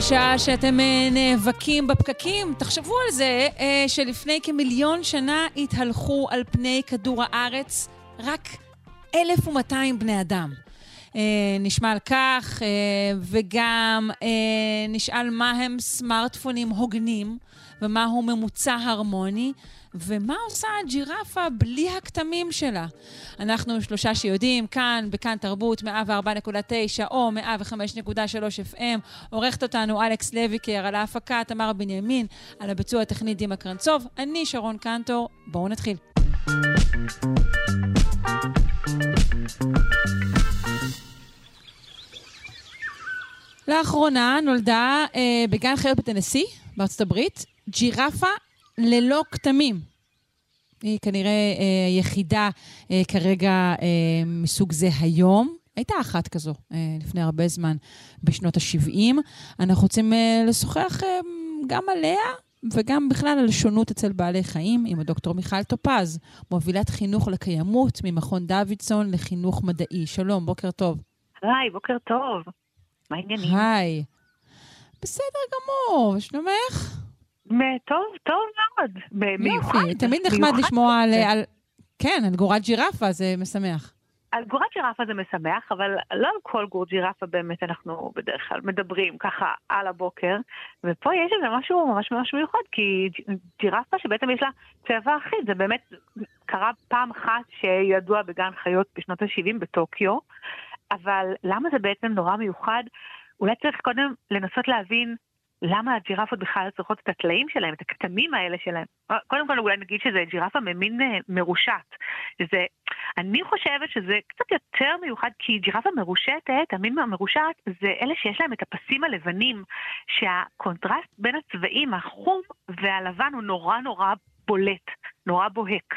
בשעה שאתם אה, נאבקים בפקקים, תחשבו על זה אה, שלפני כמיליון שנה התהלכו על פני כדור הארץ רק 1,200 בני אדם. אה, נשמע על כך, וגם נשאל מה הם סמארטפונים הוגנים ומהו ממוצע הרמוני. ומה עושה הג'ירפה בלי הכתמים שלה? אנחנו שלושה שיודעים, כאן, בכאן תרבות, 104.9 או 105.3 FM. עורכת אותנו אלכס לויקר, על ההפקה תמר בנימין, על הביצוע הטכני דימה קרנצוב. אני שרון קנטור, בואו נתחיל. לאחרונה נולדה אה, בגן חיות בטנסי, בארצות הברית, ג'ירפה ללא כתמים. היא כנראה אה, היחידה אה, כרגע אה, מסוג זה היום. הייתה אחת כזו לפני הרבה זמן, בשנות ה-70. אנחנו רוצים לשוחח גם עליה וגם בכלל על שונות אצל בעלי חיים עם הדוקטור מיכל טופז, מובילת חינוך לקיימות ממכון דוידסון לחינוך מדעי. שלום, בוקר טוב. היי, בוקר טוב. מה העניינים? היי. בסדר גמור, שלומך? טוב, טוב מאוד. במיוחד. יופי, תמיד נחמד לשמוע על, על... כן, על גורת ג'ירפה, זה משמח. על גורת ג'ירפה זה משמח, אבל לא על כל גורת ג'ירפה באמת אנחנו בדרך כלל מדברים ככה על הבוקר. ופה יש איזה משהו ממש ממש מיוחד, כי ג'ירפה שבעצם יש לה צבע אחיד, זה באמת קרה פעם אחת שידוע בגן חיות בשנות ה-70 בטוקיו, אבל למה זה בעצם נורא מיוחד? אולי צריך קודם לנסות להבין למה הג'ירפות בכלל צריכות את הטלאים שלהם, את הכתמים האלה שלהם? קודם כל אולי נגיד שזה ג'ירפה ממין אה, מרושת. זה, אני חושבת שזה קצת יותר מיוחד, כי ג'ירפה מרושתת, המין המרושת, זה אלה שיש להם את הפסים הלבנים, שהקונטרסט בין הצבעים, החום והלבן הוא נורא נורא בולט, נורא בוהק.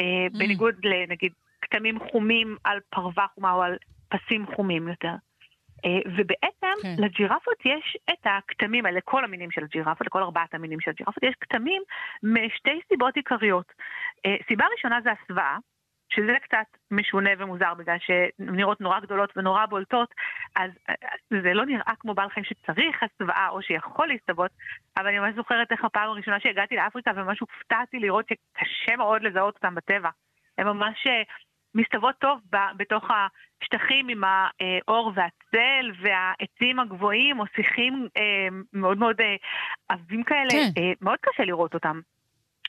אה, mm. בניגוד לנגיד כתמים חומים על פרווה חומה או על פסים חומים יותר. אה, ובעצם כן. לג'ירפות יש את הכתמים האלה, לכל המינים של הג'ירפות, לכל ארבעת המינים של הג'ירפות, יש כתמים משתי סיבות עיקריות. אה, סיבה ראשונה זה הסוואה, שזה קצת משונה ומוזר בגלל שהן נראות נורא גדולות ונורא בולטות, אז אה, זה לא נראה כמו בעל חיים שצריך הסוואה או שיכול להסתוות, אבל אני ממש זוכרת איך הפעם הראשונה שהגעתי לאפריקה וממש הופתעתי לראות שקשה מאוד לזהות אותם בטבע. הם ממש מסתוות טוב בתוך השטחים עם האור והצל והעצים הגבוהים או שיחים אה, מאוד מאוד אה, עבים כאלה, כן. אה, מאוד קשה לראות אותם.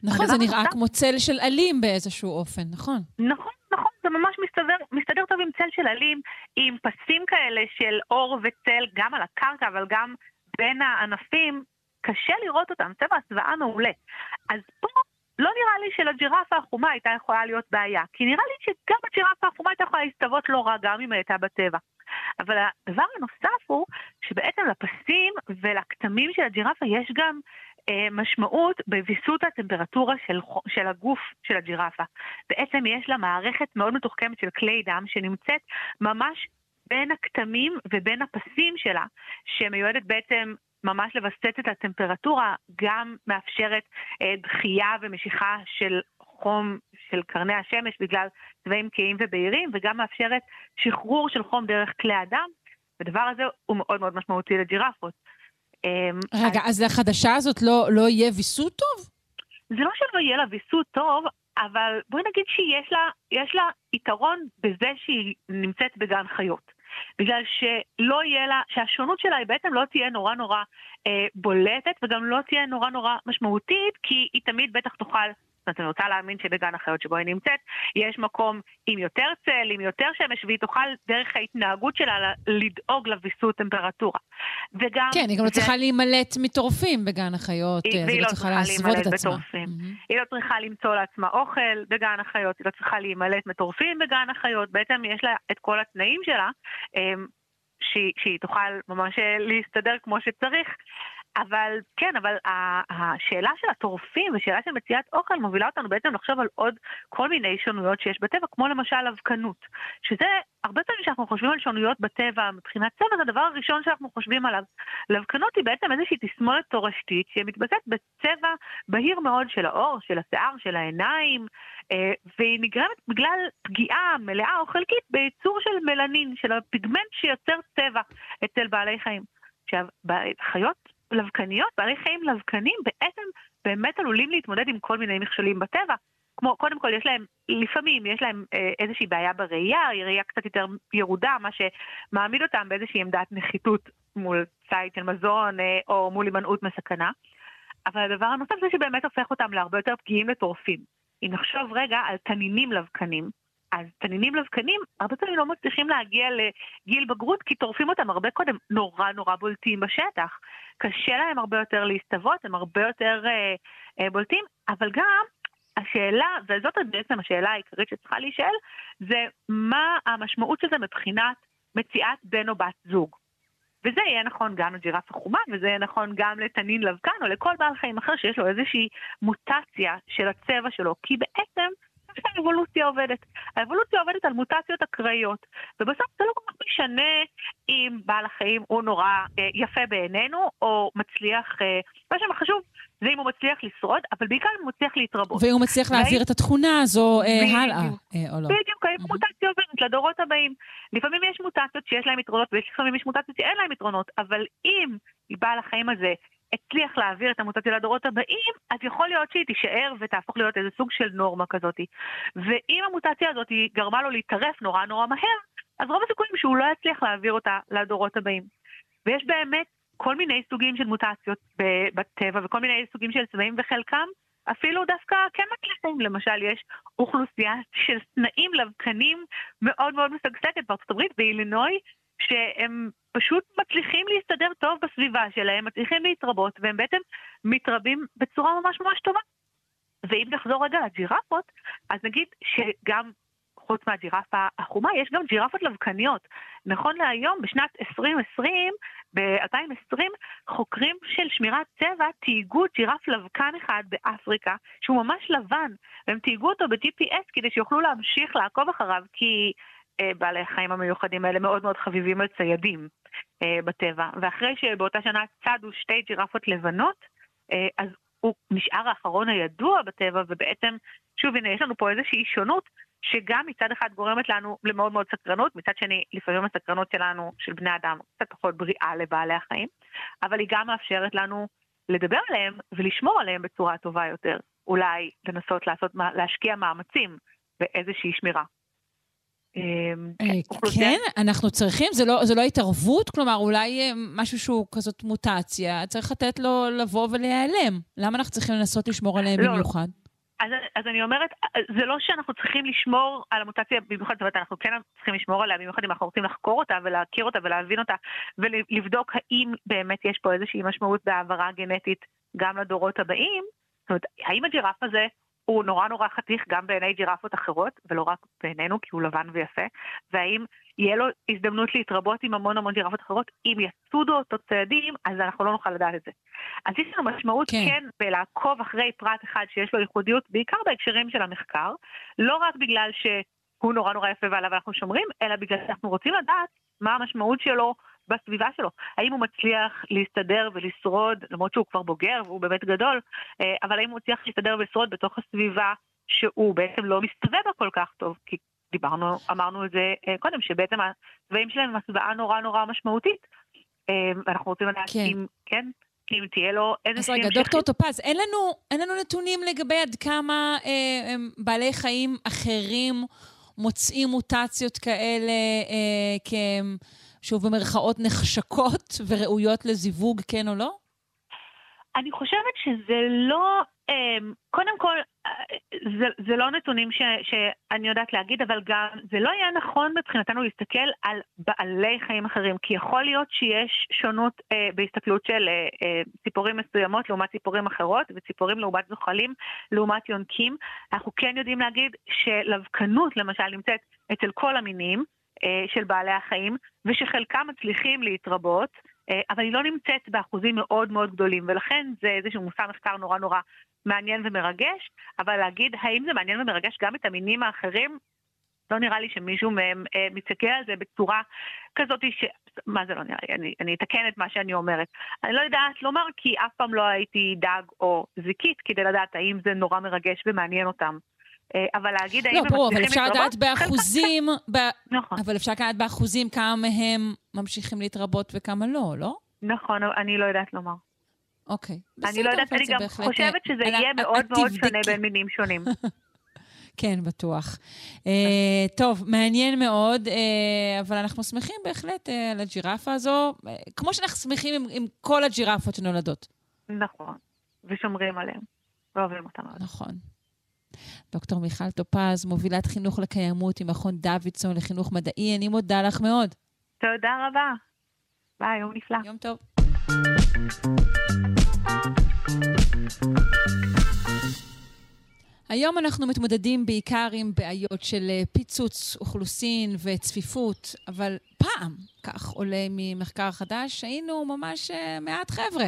נכון, זה נראה כמו צל של עלים באיזשהו אופן, נכון. נכון, נכון, זה ממש מסתדר, מסתדר טוב עם צל של עלים, עם פסים כאלה של אור וצל, גם על הקרקע, אבל גם בין הענפים, קשה לראות אותם, צבע הסוואה מעולה. אז פה לא נראה לי שלג'ירפה החומה הייתה יכולה להיות בעיה, כי נראה לי שגם הג'ירפה החומה הייתה יכולה להסתוות לא רע גם אם הייתה בטבע. אבל הדבר הנוסף הוא שבעצם לפסים ולכתמים של הג'ירפה יש גם אה, משמעות בוויסות הטמפרטורה של, של הגוף של הג'ירפה. בעצם יש לה מערכת מאוד מתוחכמת של כלי דם שנמצאת ממש בין הכתמים ובין הפסים שלה, שמיועדת בעצם ממש לווסת את הטמפרטורה, גם מאפשרת אה, דחייה ומשיכה של חום של קרני השמש בגלל צבעים כהים ובהירים, וגם מאפשרת שחרור של חום דרך כלי הדם, והדבר הזה הוא מאוד מאוד משמעותי לג'ירפות. אמ, רגע, אז, אז לחדשה הזאת לא, לא יהיה ויסות טוב? זה לא שלא יהיה לה ויסות טוב, אבל בואי נגיד שיש לה, לה יתרון בזה שהיא נמצאת בגן חיות. בגלל שלא יהיה לה, שהשונות שלה היא בעצם לא תהיה נורא נורא אה, בולטת וגם לא תהיה נורא נורא משמעותית, כי היא תמיד בטח תוכל זאת אומרת, אני רוצה להאמין שבגן החיות שבו היא נמצאת, יש מקום עם יותר צל, עם יותר שמש, והיא תוכל דרך ההתנהגות שלה לדאוג לוויסות טמפרטורה. וגם... כן, היא גם לא צריכה להימלט מטורפים בגן החיות, היא, היא לא צריכה להסוות את עצמה. Mm-hmm. היא לא צריכה למצוא לעצמה אוכל בגן החיות, היא לא צריכה להימלט מטורפים בגן החיות, בעצם יש לה את כל התנאים שלה. שהיא, שהיא תוכל ממש אה, להסתדר כמו שצריך. אבל כן, אבל השאלה של הטורפים ושאלה של מציאת אוכל מובילה אותנו בעצם לחשוב על עוד כל מיני שונויות שיש בטבע, כמו למשל אבקנות, שזה הרבה פעמים כשאנחנו חושבים על שונויות בטבע מבחינת צבע, זה הדבר הראשון שאנחנו חושבים עליו. לאבקנות היא בעצם איזושהי תסמונת תורשתית שמתבטאת בצבע בהיר מאוד של העור, של השיער, של העיניים, אה, והיא נגרמת בגלל פגיעה מלאה או חלקית בייצור של מלנין, של הפיגמנט שיוצר צבע אצל בעלי חיים. עכשיו, בחיות לבקניות, בעלי חיים לבקנים בעצם באמת עלולים להתמודד עם כל מיני מכשולים בטבע. כמו, קודם כל יש להם, לפעמים יש להם אה, איזושהי בעיה בראייה, ראייה קצת יותר ירודה, מה שמעמיד אותם באיזושהי עמדת נחיתות מול ציד של מזון אה, או מול הימנעות מסכנה. אבל הדבר הנוסף זה שבאמת הופך אותם להרבה יותר פגיעים לטורפים. אם נחשוב רגע על תנינים לבקנים, אז תנינים לבקנים הרבה פעמים לא מצליחים להגיע לגיל בגרות כי טורפים אותם הרבה קודם, נורא נורא בולטים בשטח. קשה להם הרבה יותר להסתוות, הם הרבה יותר אה, אה, בולטים, אבל גם השאלה, וזאת בעצם השאלה העיקרית שצריכה להישאל, זה מה המשמעות של זה מבחינת מציאת בן או בת זוג. וזה יהיה נכון גם לג'ירף החומה, וזה יהיה נכון גם לתנין לבקן, או לכל בעל חיים אחר שיש לו איזושהי מוטציה של הצבע שלו, כי בעצם איך האבולוציה עובדת. האבולוציה עובדת על מוטציות אקראיות, ובסוף זה לא כל כך משנה אם בעל החיים הוא נורא אה, יפה בעינינו, או מצליח, אה, מה שחשוב זה אם הוא מצליח לשרוד, אבל בעיקר אם הוא מצליח להתרבות. ואם הוא מצליח להעביר את התכונה הזו אה, הלאה, אה, או לא. בדיוק, האם מוטציה עוברת לדורות הבאים. לפעמים יש מוטציות שיש להן יתרונות, ולפעמים יש מוטציות שאין להן יתרונות, אבל אם בעל החיים הזה הצליח להעביר את המוטציה לדורות הבאים, אז יכול להיות שהיא תישאר ותהפוך להיות איזה סוג של נורמה כזאת. ואם המוטציה הזאת גרמה לו להתערף נורא נורא מהר, אז רוב הסיכויים שהוא לא יצליח להעביר אותה לדורות הבאים. ויש באמת כל מיני סוגים של מוטציות בטבע וכל מיני סוגים של צבעים, וחלקם אפילו דווקא כן מצליחים. למשל, יש אוכלוסייה של סנאים לבקנים מאוד מאוד משגשגת בארצות הברית, באילינוי, שהם פשוט מצליחים להסתדר טוב בסביבה שלהם, מצליחים להתרבות, והם בעצם מתרבים בצורה ממש ממש טובה. ואם נחזור רגע לג'ירפות, אז נגיד שגם חוץ מהג'ירפה החומה, יש גם ג'ירפות לבקניות. נכון להיום, בשנת 2020, ב-2020, חוקרים של שמירת צבע תהיגו ג'ירף לבקן אחד באפריקה, שהוא ממש לבן, והם תהיגו אותו ב-GPS כדי שיוכלו להמשיך לעקוב אחריו, כי בעלי החיים המיוחדים האלה מאוד מאוד חביבים על ציידים אה, בטבע. ואחרי שבאותה שנה צדו שתי ג'ירפות לבנות, אה, אז הוא נשאר האחרון הידוע בטבע, ובעצם, שוב, הנה, יש לנו פה איזושהי שונות, שגם מצד אחד גורמת לנו למאוד מאוד סקרנות, מצד שני, לפעמים הסקרנות שלנו, של בני אדם, קצת פחות בריאה לבעלי החיים, אבל היא גם מאפשרת לנו לדבר עליהם ולשמור עליהם בצורה טובה יותר. אולי לנסות לעשות, להשקיע מאמצים באיזושהי שמירה. אמ, אה, כן, אנחנו צריכים, זה לא, זה לא התערבות, כלומר, אולי אה, משהו שהוא כזאת מוטציה, צריך לתת לו לבוא ולהיעלם. למה אנחנו צריכים לנסות לשמור עליהם לא, במיוחד? אז, אז אני אומרת, זה לא שאנחנו צריכים לשמור על המוטציה במיוחד, זאת אומרת, אנחנו כן צריכים לשמור עליה, במיוחד אם אנחנו רוצים לחקור אותה ולהכיר אותה ולהבין אותה, ולבדוק האם באמת יש פה איזושהי משמעות בהעברה גנטית גם לדורות הבאים. זאת אומרת, האם הג'ירף הזה הוא נורא נורא חתיך גם בעיני ג'ירפות אחרות, ולא רק בעינינו, כי הוא לבן ויפה, והאם יהיה לו הזדמנות להתרבות עם המון המון ג'ירפות אחרות, אם יצודו אותו צעדים, אז אנחנו לא נוכל לדעת את זה. אז יש לנו משמעות כן, כן בלעקוב אחרי פרט אחד שיש לו ייחודיות, בעיקר בהקשרים של המחקר, לא רק בגלל שהוא נורא נורא יפה ועליו אנחנו שומרים, אלא בגלל שאנחנו רוצים לדעת מה המשמעות שלו בסביבה שלו. האם הוא מצליח להסתדר ולשרוד, למרות שהוא כבר בוגר והוא באמת גדול, אה, אבל האם הוא מצליח להסתדר ולשרוד בתוך הסביבה שהוא בעצם לא מסתובב בה כל כך טוב? כי דיברנו, אמרנו את זה אה, קודם, שבעצם הצבעים שלהם הם הסוואה נורא נורא משמעותית. אה, ואנחנו רוצים לדעת כן. אם, כן, אם תהיה לו איזושהי... אז רגע, דוקטור טופז, אין לנו, אין לנו נתונים לגבי עד כמה אה, בעלי חיים אחרים מוצאים מוטציות כאלה אה, כ... שוב במרכאות נחשקות וראויות לזיווג, כן או לא? אני חושבת שזה לא, אמ, קודם כל, אה, זה, זה לא נתונים ש, שאני יודעת להגיד, אבל גם זה לא יהיה נכון מבחינתנו להסתכל על בעלי חיים אחרים, כי יכול להיות שיש שונות אה, בהסתכלות של אה, אה, ציפורים מסוימות לעומת ציפורים אחרות, וציפורים לעומת זוחלים לעומת יונקים. אנחנו כן יודעים להגיד שלבקנות למשל נמצאת אצל כל המינים, של בעלי החיים, ושחלקם מצליחים להתרבות, אה, אבל היא לא נמצאת באחוזים מאוד מאוד גדולים, ולכן זה איזשהו מושא מחקר נורא נורא מעניין ומרגש, אבל להגיד האם זה מעניין ומרגש גם את המינים האחרים, לא נראה לי שמישהו מהם אה, מסתכל על זה בצורה כזאת ש... מה זה לא נראה לי? אני, אני אתקן את מה שאני אומרת. אני לא יודעת לומר כי אף פעם לא הייתי דג או זיקית כדי לדעת האם זה נורא מרגש ומעניין אותם. אה, אבל להגיד האם לא, הם ברור, אבל מצליחים אפשר לדעת להתרבות, באחוזים, ב... נכון. אבל אפשר לדעת באחוזים כמה מהם ממשיכים להתרבות וכמה לא, לא? נכון, אבל אני לא יודעת לומר. אוקיי. אני לא יודעת, אבל אני גם בהחלט, חושבת אה, שזה אנא- יהיה מאוד מאוד שונה. בין מינים שונים. כן, בטוח. אה, טוב, מעניין מאוד, אה, אבל אנחנו שמחים בהחלט אה, על הג'ירפה הזו, אה, כמו שאנחנו שמחים עם, עם כל הג'ירפות שנולדות. נכון, ושומרים עליהם, ואוהבים אותם מאוד. נכון. דוקטור מיכל טופז, מובילת חינוך לקיימות עם מכון דוידסון לחינוך מדעי, אני מודה לך מאוד. תודה רבה. ביי, יום נפלא. יום טוב. היום אנחנו מתמודדים בעיקר עם בעיות של אה, פיצוץ אוכלוסין וצפיפות, אבל פעם, כך עולה ממחקר חדש, היינו ממש אה, מעט חבר'ה.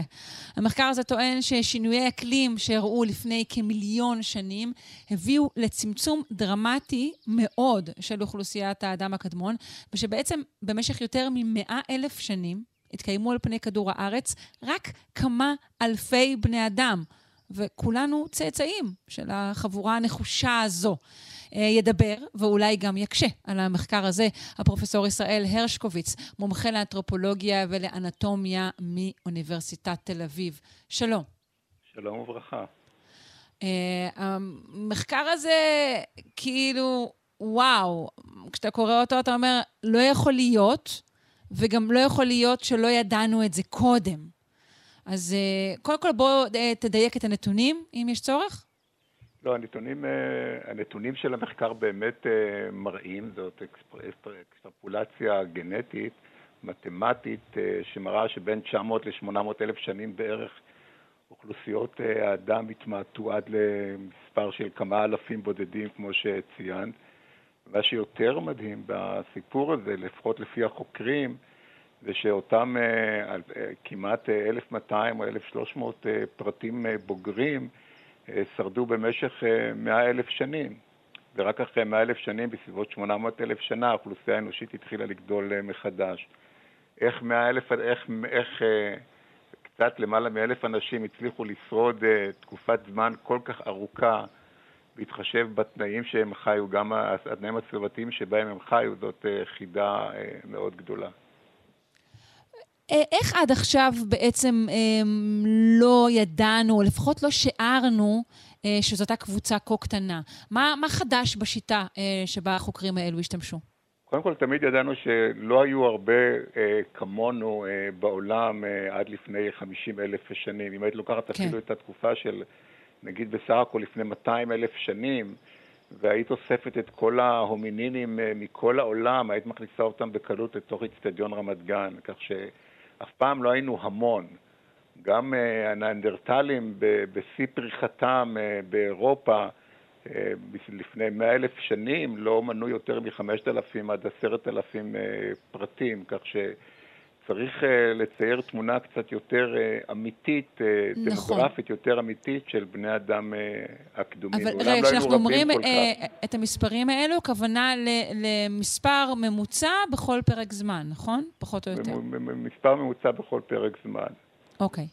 המחקר הזה טוען ששינויי אקלים שאירעו לפני כמיליון שנים הביאו לצמצום דרמטי מאוד של אוכלוסיית האדם הקדמון, ושבעצם במשך יותר ממאה אלף שנים התקיימו על פני כדור הארץ רק כמה אלפי בני אדם. וכולנו צאצאים של החבורה הנחושה הזו. אה, ידבר, ואולי גם יקשה, על המחקר הזה, הפרופסור ישראל הרשקוביץ, מומחה לאנתרופולוגיה ולאנטומיה מאוניברסיטת תל אביב. שלום. שלום וברכה. אה, המחקר הזה, כאילו, וואו, כשאתה קורא אותו אתה אומר, לא יכול להיות, וגם לא יכול להיות שלא ידענו את זה קודם. אז אה, קודם כל בוא אה, תדייק את הנתונים, אם יש צורך. לא, הנתונים, אה, הנתונים של המחקר באמת מראים, זאת אקספר- אקספר- אקסטרפולציה גנטית, מתמטית, אה, שמראה שבין 900 ל-800 אלף שנים בערך אוכלוסיות האדם התמעטו עד למספר של כמה אלפים בודדים, כמו שציינת. מה שיותר מדהים בסיפור הזה, לפחות לפי החוקרים, זה שאותם אה, אה, כמעט אה, 1,200 או 1,300 אה, פרטים אה, בוגרים אה, שרדו במשך אה, 100 אלף שנים. ורק אחרי 100 אלף שנים, בסביבות 800 אלף שנה, האוכלוסייה האנושית התחילה לגדול אה, מחדש. איך 100 אלף, איך, איך אה, קצת למעלה מאלף אנשים הצליחו לשרוד אה, תקופת זמן כל כך ארוכה, בהתחשב בתנאים שהם חיו, גם התנאים הסביבתיים שבהם הם חיו, זאת אה, חידה אה, מאוד גדולה. אה, איך עד עכשיו בעצם אה, לא ידענו, או לפחות לא שיערנו, אה, שזאת הייתה קבוצה כה קטנה? מה, מה חדש בשיטה אה, שבה החוקרים האלו השתמשו? קודם כל, תמיד ידענו שלא היו הרבה אה, כמונו אה, בעולם אה, עד לפני 50 אלף שנים. אם היית לוקחת כן. אפילו את התקופה של, נגיד בסך הכל לפני 200 אלף שנים, והיית אוספת את כל ההומינינים אה, מכל העולם, היית מכניסה אותם בקלות לתוך אצטדיון רמת גן, כך שאף פעם לא היינו המון. גם אה, הניאנדרטלים בשיא פריחתם אה, באירופה, אה, לפני מאה אלף שנים לא מנו יותר מ-5,000 עד 10,000 אה, פרטים, כך שצריך אה, לצייר תמונה קצת יותר אה, אמיתית, אה, נכון. דמוגרפית יותר אמיתית של בני אדם הקדומים. אבל רגע, לא כשאנחנו רבים אומרים את המספרים האלו, הכוונה למספר ממוצע בכל פרק זמן, נכון? פחות או יותר. מספר ממוצע בכל פרק זמן. אוקיי.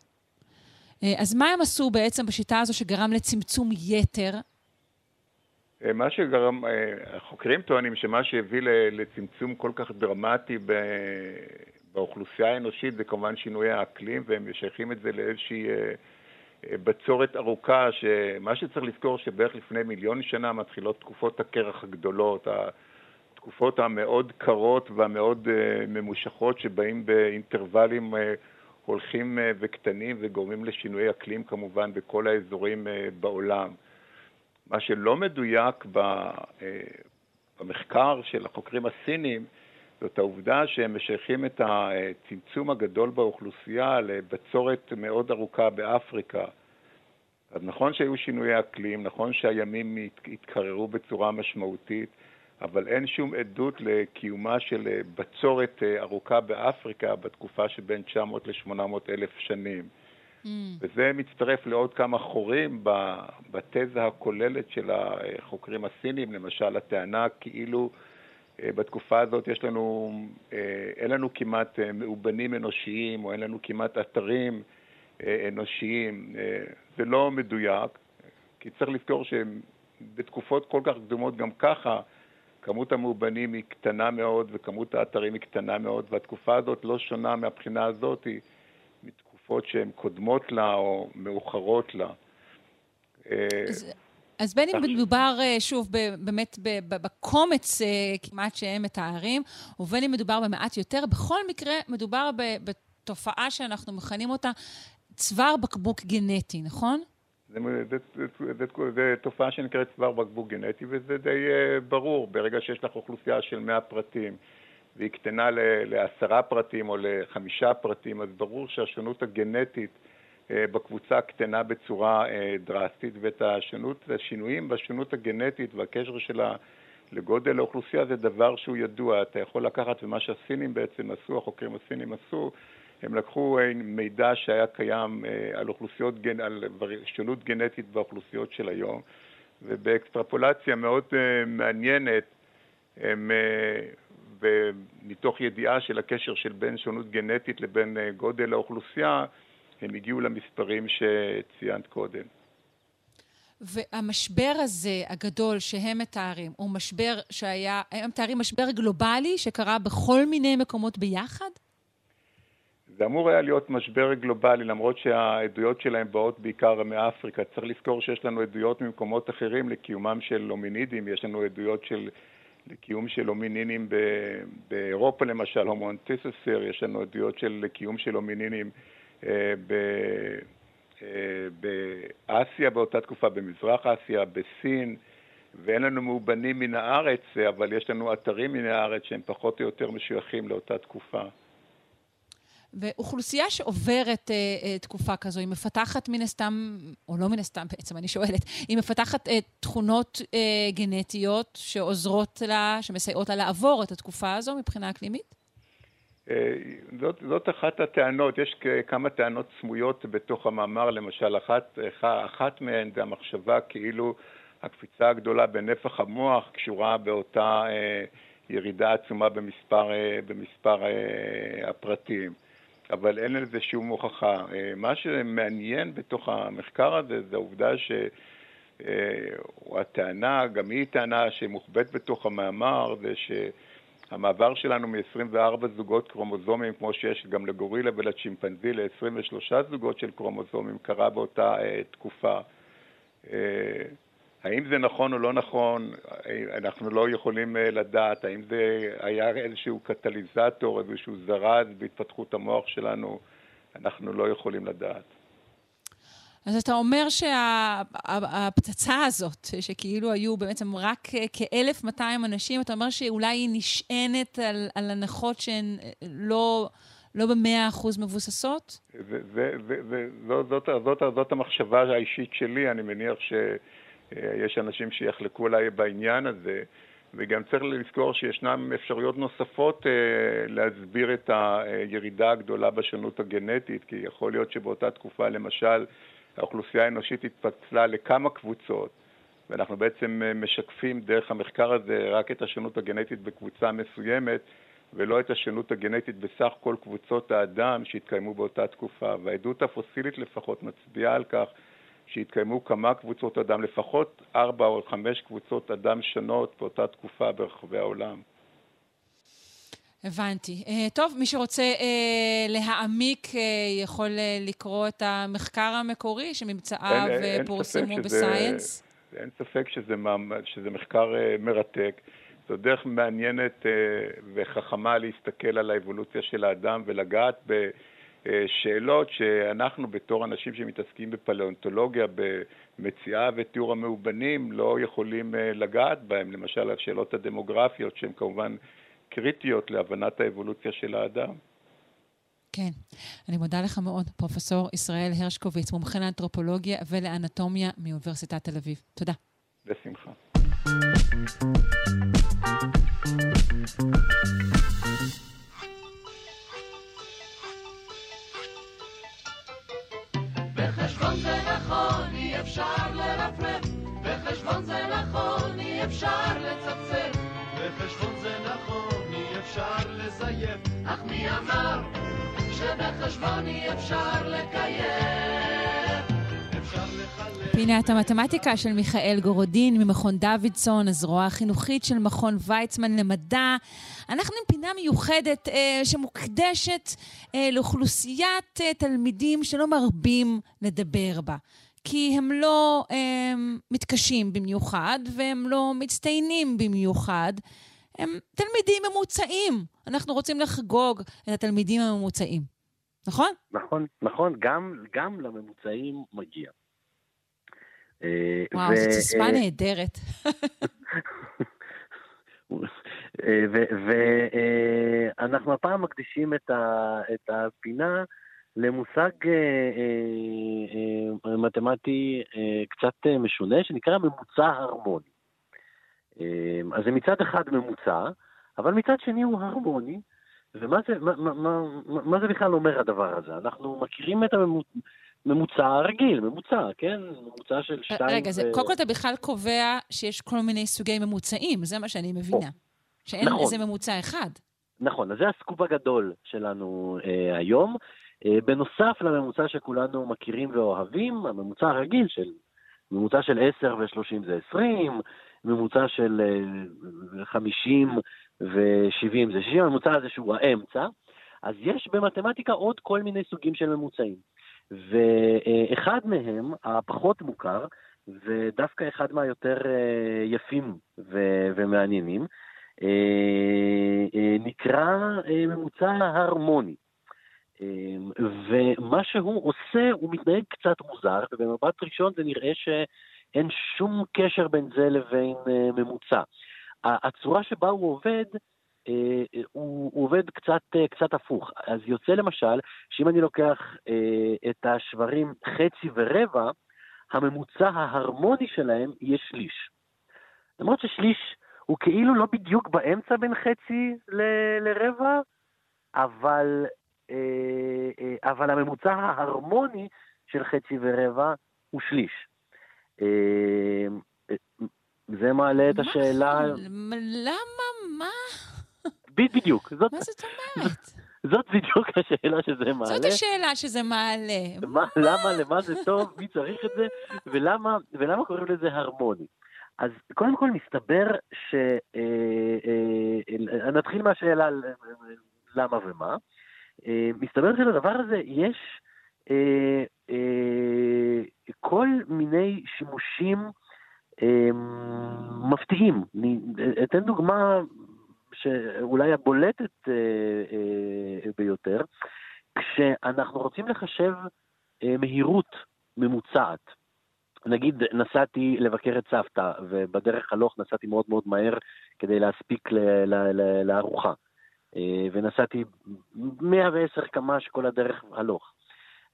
אז מה הם עשו בעצם בשיטה הזו שגרם לצמצום יתר? מה שגרם, החוקרים טוענים שמה שהביא לצמצום כל כך דרמטי ב- באוכלוסייה האנושית זה כמובן שינוי האקלים, והם משייכים את זה לאיזושהי אה, אה, בצורת ארוכה, שמה שצריך לזכור שבערך לפני מיליון שנה מתחילות תקופות הקרח הגדולות, התקופות המאוד קרות והמאוד אה, ממושכות שבאים באינטרוולים הולכים וקטנים וגורמים לשינוי אקלים כמובן בכל האזורים בעולם. מה שלא מדויק במחקר של החוקרים הסינים, זאת העובדה שהם משייכים את הצמצום הגדול באוכלוסייה לבצורת מאוד ארוכה באפריקה. אז נכון שהיו שינויי אקלים, נכון שהימים הת- התקררו בצורה משמעותית, אבל אין שום עדות לקיומה של בצורת ארוכה באפריקה בתקופה שבין 900 ל-800 אלף שנים. Mm. וזה מצטרף לעוד כמה חורים בתזה הכוללת של החוקרים הסינים, למשל הטענה כאילו בתקופה הזאת יש לנו, אין לנו כמעט מאובנים אנושיים או אין לנו כמעט אתרים אנושיים. זה לא מדויק, כי צריך לזכור שבתקופות כל כך קדומות גם ככה כמות המאובנים היא קטנה מאוד וכמות האתרים היא קטנה מאוד, והתקופה הזאת לא שונה מהבחינה הזאת מתקופות שהן קודמות לה או מאוחרות לה. אז, אז בין אם מדובר, אה, שוב, באמת בקומץ אה, כמעט שהם מתארים, ובין אם מדובר במעט יותר, בכל מקרה מדובר בתופעה שאנחנו מכנים אותה צוואר בקבוק גנטי, נכון? זו תופעה שנקראת צוואר בקבוק גנטי, וזה די ברור. ברגע שיש לך אוכלוסייה של 100 פרטים, והיא קטנה לעשרה פרטים או לחמישה פרטים, אז ברור שהשונות הגנטית בקבוצה קטנה בצורה uh, דרסטית, ואת השונות, השינויים בשונות הגנטית והקשר שלה לגודל האוכלוסייה זה דבר שהוא ידוע. אתה יכול לקחת, ומה שהסינים בעצם עשו, החוקרים הסינים עשו, הם לקחו אה, מידע שהיה קיים אה, על אוכלוסיות, על שונות גנטית באוכלוסיות של היום, ובאקסטרפולציה מאוד אה, מעניינת, הם, ומתוך ידיעה של הקשר של בין שונות גנטית לבין גודל האוכלוסייה, הם הגיעו למספרים שציינת קודם. והמשבר הזה, הגדול, שהם מתארים, הוא משבר שהיה, הם מתארים משבר גלובלי שקרה בכל מיני מקומות ביחד? זה אמור היה להיות משבר גלובלי, למרות שהעדויות שלהם באות בעיקר מאפריקה. צריך לזכור שיש לנו עדויות ממקומות אחרים לקיומם של הומינידים, יש לנו עדויות של, לקיום של הומינינים באירופה למשל, הומואנטיססר, יש לנו עדויות של קיום של הומינינים אה, ב... אה, באסיה באותה תקופה, במזרח אסיה, בסין, ואין לנו מאובנים מן הארץ, אבל יש לנו אתרים מן הארץ שהם פחות או יותר משויכים לאותה תקופה. ואוכלוסייה שעוברת אה, אה, תקופה כזו, היא מפתחת מן הסתם, או לא מן הסתם בעצם, אני שואלת, היא מפתחת אה, תכונות אה, גנטיות שעוזרות לה, שמסייעות לה לעבור את התקופה הזו מבחינה אקלימית? אה, זאת, זאת אחת הטענות, יש כמה טענות סמויות בתוך המאמר, למשל, אחת, אחת מהן זה המחשבה כאילו הקפיצה הגדולה בנפח המוח קשורה באותה אה, ירידה עצומה במספר, אה, במספר הפרטים. אבל אין לזה שום הוכחה. מה שמעניין בתוך המחקר הזה זה העובדה ש... הטענה, גם היא טענה שמוחבאת בתוך המאמר, זה שהמעבר שלנו מ-24 זוגות קרומוזומים, כמו שיש גם לגורילה ולצ'ימפנזי, ל-23 זוגות של קרומוזומים, קרה באותה uh, תקופה. Uh, האם זה נכון או לא נכון, אנחנו לא יכולים אה, לדעת. האם זה היה איזשהו קטליזטור, איזשהו זרז בהתפתחות המוח שלנו, אנחנו לא יכולים לדעת. אז אתה אומר שהפצצה שה, הזאת, שכאילו היו בעצם רק כ-1,200 אנשים, אתה אומר שאולי היא נשענת על, על הנחות שהן לא, לא במאה אחוז מבוססות? זאת, זאת, זאת, זאת המחשבה האישית שלי, אני מניח ש... אה, אנשים שיחלקו עליי בעניין הזה, וגם צריך לזכור שישנן אפשרויות נוספות אה, להסביר את הירידה הגדולה בשונות הגנטית, כי יכול להיות שבאותה תקופה, למשל, האוכלוסייה האנושית התפצלה לכמה קבוצות, ואנחנו בעצם אה, משקפים דרך המחקר הזה רק את השונות הגנטית בקבוצה מסוימת, ולא את השונות הגנטית בסך כל קבוצות האדם שהתקיימו באותה תקופה. והעדות הפוסילית לפחות מצביעה על כך שהתקיימו כמה קבוצות אדם, לפחות ארבע או חמש קבוצות אדם שונות באותה תקופה ברחבי העולם. הבנתי. Uh, טוב, מי שרוצה uh, להעמיק uh, יכול לקרוא את המחקר המקורי שממצאיו פורסמו בסייאנס. אין ספק שזה, שזה מחקר מרתק. זו דרך מעניינת וחכמה להסתכל על האבולוציה של האדם ולגעת ב... אה, שאלות שאנחנו בתור אנשים שמתעסקים בפלאונטולוגיה, במציאה ותיאור המאובנים, לא יכולים אה, לגעת בהם, למשל השאלות הדמוגרפיות שהן כמובן קריטיות להבנת האבולוציה של האדם. כן, אני מודה לך מאוד, פרופסור ישראל הרשקוביץ, מומחה לאנתרופולוגיה ולאנטומיה מאוניברסיטת תל אביב. תודה. בשמחה. בחשבון זה נכון, אי אפשר לרפרף. בחשבון זה נכון, אי אפשר לצפצף. בחשבון זה נכון, לזייף. אך מי אמר שבחשבון אי אפשר לקיים? פינת המתמטיקה של מיכאל גורודין ממכון דוידסון, הזרוע החינוכית של מכון ויצמן למדע. אנחנו עם פינה מיוחדת אה, שמוקדשת אה, לאוכלוסיית אה, תלמידים שלא מרבים לדבר בה. כי הם לא אה, מתקשים במיוחד והם לא מצטיינים במיוחד. הם תלמידים ממוצעים. אנחנו רוצים לחגוג את התלמידים הממוצעים. נכון? נכון, נכון, גם, גם לממוצעים מגיע. אה, וואו, ו- זו סיסמה אה, נהדרת. ואנחנו הפעם מקדישים את, ה, את הפינה למושג אה, אה, אה, מתמטי אה, קצת אה, משונה, שנקרא ממוצע הרמוני. אה, אז זה מצד אחד ממוצע, אבל מצד שני הוא הרמוני, ומה זה, מה, מה, מה, מה זה בכלל אומר הדבר הזה? אנחנו מכירים את הממוצע הרגיל, ממוצע, כן? ממוצע של שתיים... רגע, זה, ו- קודם כל אתה בכלל קובע שיש כל מיני סוגי ממוצעים, זה מה שאני מבינה. שאין נכון. איזה ממוצע אחד. נכון, אז זה הסקופ הגדול שלנו אה, היום. אה, בנוסף לממוצע שכולנו מכירים ואוהבים, הממוצע הרגיל של, ממוצע של 10 ו-30 זה 20, ממוצע של אה, 50 ו-70 זה 60, הממוצע הזה שהוא האמצע. אז יש במתמטיקה עוד כל מיני סוגים של ממוצעים. ואחד מהם, הפחות מוכר, ודווקא אחד מהיותר אה, יפים ו- ומעניינים, אה, אה, נקרא אה, ממוצע הרמוני. אה, ומה שהוא עושה, הוא מתנהג קצת מוזר, ובמבט ראשון זה נראה שאין שום קשר בין זה לבין אה, ממוצע. הצורה שבה הוא עובד, אה, הוא, הוא עובד קצת, אה, קצת הפוך. אז יוצא למשל, שאם אני לוקח אה, את השברים חצי ורבע, הממוצע ההרמוני שלהם יהיה שליש. למרות ששליש הוא כאילו לא בדיוק באמצע בין חצי ל- לרבע, אבל, אה, אה, אבל הממוצע ההרמוני של חצי ורבע הוא שליש. אה, אה, זה מעלה את? השאלה... למה? מה? בדיוק, מה זאת אומרת? זאת בדיוק השאלה שזה מעלה. זאת השאלה שזה מעלה. מה, למה, למה זה טוב, מי צריך את זה, ולמה, ולמה קוראים לזה הרמוני. אז קודם כל מסתבר ש... אה, אה, נתחיל מהשאלה למה ומה. אה, מסתבר שלדבר הזה יש אה, אה, כל מיני שימושים אה, מפתיעים. אני אתן דוגמה שאולי הבולטת אה, אה, ביותר. כשאנחנו רוצים לחשב אה, מהירות ממוצעת, נגיד נסעתי לבקר את סבתא, ובדרך הלוך נסעתי מאוד מאוד מהר כדי להספיק לארוחה. אה, ונסעתי 110 קמ"ש כל הדרך הלוך.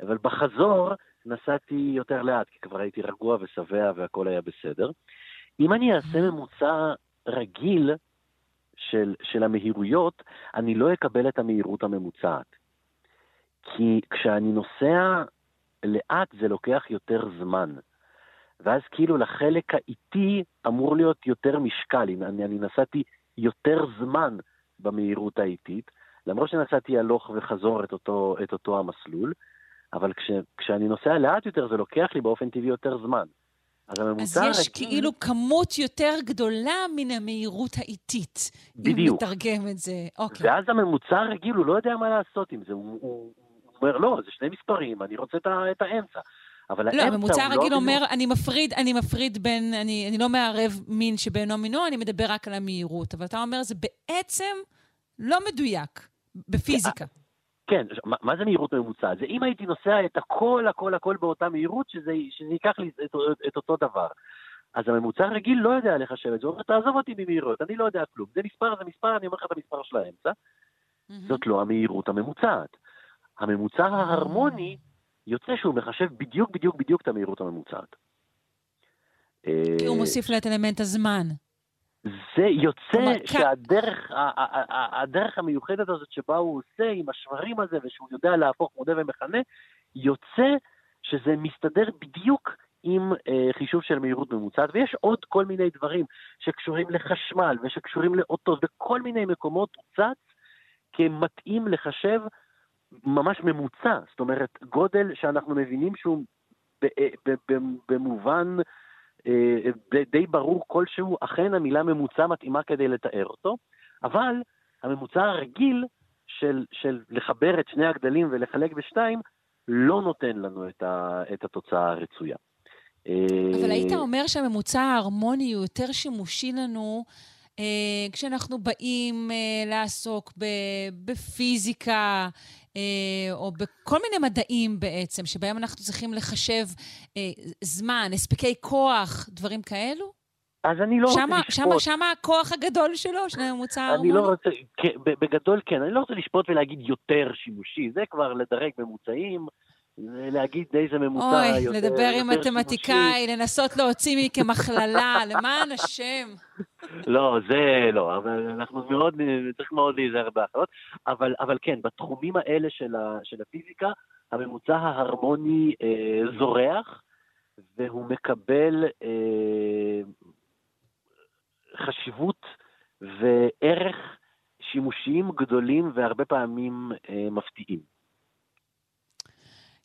אבל בחזור נסעתי יותר לאט, כי כבר הייתי רגוע ושבע והכל היה בסדר. אם אני אעשה ממוצע רגיל של, של המהירויות, אני לא אקבל את המהירות הממוצעת. כי כשאני נוסע לאט זה לוקח יותר זמן. ואז כאילו לחלק האיטי אמור להיות יותר משקל. אם אני, אני נסעתי יותר זמן במהירות האיטית, למרות שנסעתי הלוך וחזור את אותו, את אותו המסלול, אבל כש, כשאני נוסע לאט יותר זה לוקח לי באופן טבעי יותר זמן. אז הממוצע אז יש הרגיל- כאילו כמות יותר גדולה מן המהירות האיטית. אם בדיוק. נתרגם את זה. אוקיי. ואז הממוצע הרגיל, הוא לא יודע מה לעשות עם זה. הוא, הוא, הוא אומר, לא, זה שני מספרים, אני רוצה את, ה, את האמצע. אבל לא, האמצע הממוצע הוא הרגיל לא אומר, אני מפריד, אני מפריד בין, אני, אני לא מערב מין שבאינו מינו, אני מדבר רק על המהירות. אבל אתה אומר, זה בעצם לא מדויק בפיזיקה. כן, מה, מה זה מהירות ממוצעת? זה אם הייתי נוסע את הכל, הכל, הכל באותה מהירות, שזה, שזה ייקח לי את, את אותו דבר. אז הממוצע הרגיל לא יודע לחשב את זה, הוא אומר, תעזוב אותי ממהירות, אני לא יודע כלום. זה מספר, זה מספר, אני אומר לך את המספר של האמצע. מהמם. זאת לא המהירות הממוצעת. הממוצע ההרמוני יוצא שהוא מחשב בדיוק, בדיוק, בדיוק את המהירות הממוצעת. כי הוא אה, מוסיף לה את אלמנט הזמן. יוצא, יוצא שהדרך הדרך המיוחדת הזאת שבה הוא עושה עם השברים הזה ושהוא יודע להפוך מודה ומכנה, יוצא שזה מסתדר בדיוק עם אה, חישוב של מהירות ממוצעת, ויש עוד כל מיני דברים שקשורים לחשמל ושקשורים לאוטות, וכל מיני מקומות הוא צץ כמתאים לחשב ממש ממוצע, זאת אומרת גודל שאנחנו מבינים שהוא אה, במובן די- די ברור כלשהו, אכן המילה ממוצע מתאימה כדי לתאר אותו, אבל הממוצע הרגיל של, של לחבר את שני הגדלים ולחלק בשתיים, לא נותן לנו את, ה, את התוצאה הרצויה. אבל אה, היית אומר שהממוצע ההרמוני הוא יותר שימושי לנו אה, כשאנחנו באים אה, לעסוק בפיזיקה, אה, או בכל מיני מדעים בעצם, שבהם אנחנו צריכים לחשב אה, זמן, הספקי כוח, דברים כאלו? אז אני לא רוצה שמה, לשפוט. שמה, שמה הכוח הגדול שלו, של הממוצע ההרמוני? אני לא רוצה, כן, בגדול כן, אני לא רוצה לשפוט ולהגיד יותר שימושי, זה כבר לדרג ממוצעים, להגיד איזה ממוצע אוי, יותר לדבר עם מתמטיקאי, לנסות להוציא מכם הכללה, למען השם. לא, זה לא, אבל אנחנו מאוד, צריך מאוד להיזהר בהחלטות, אבל, אבל כן, בתחומים האלה של, ה, של הפיזיקה, הממוצע ההרמוני אה, זורח, והוא מקבל אה, חשיבות וערך שימושיים גדולים והרבה פעמים אה, מפתיעים.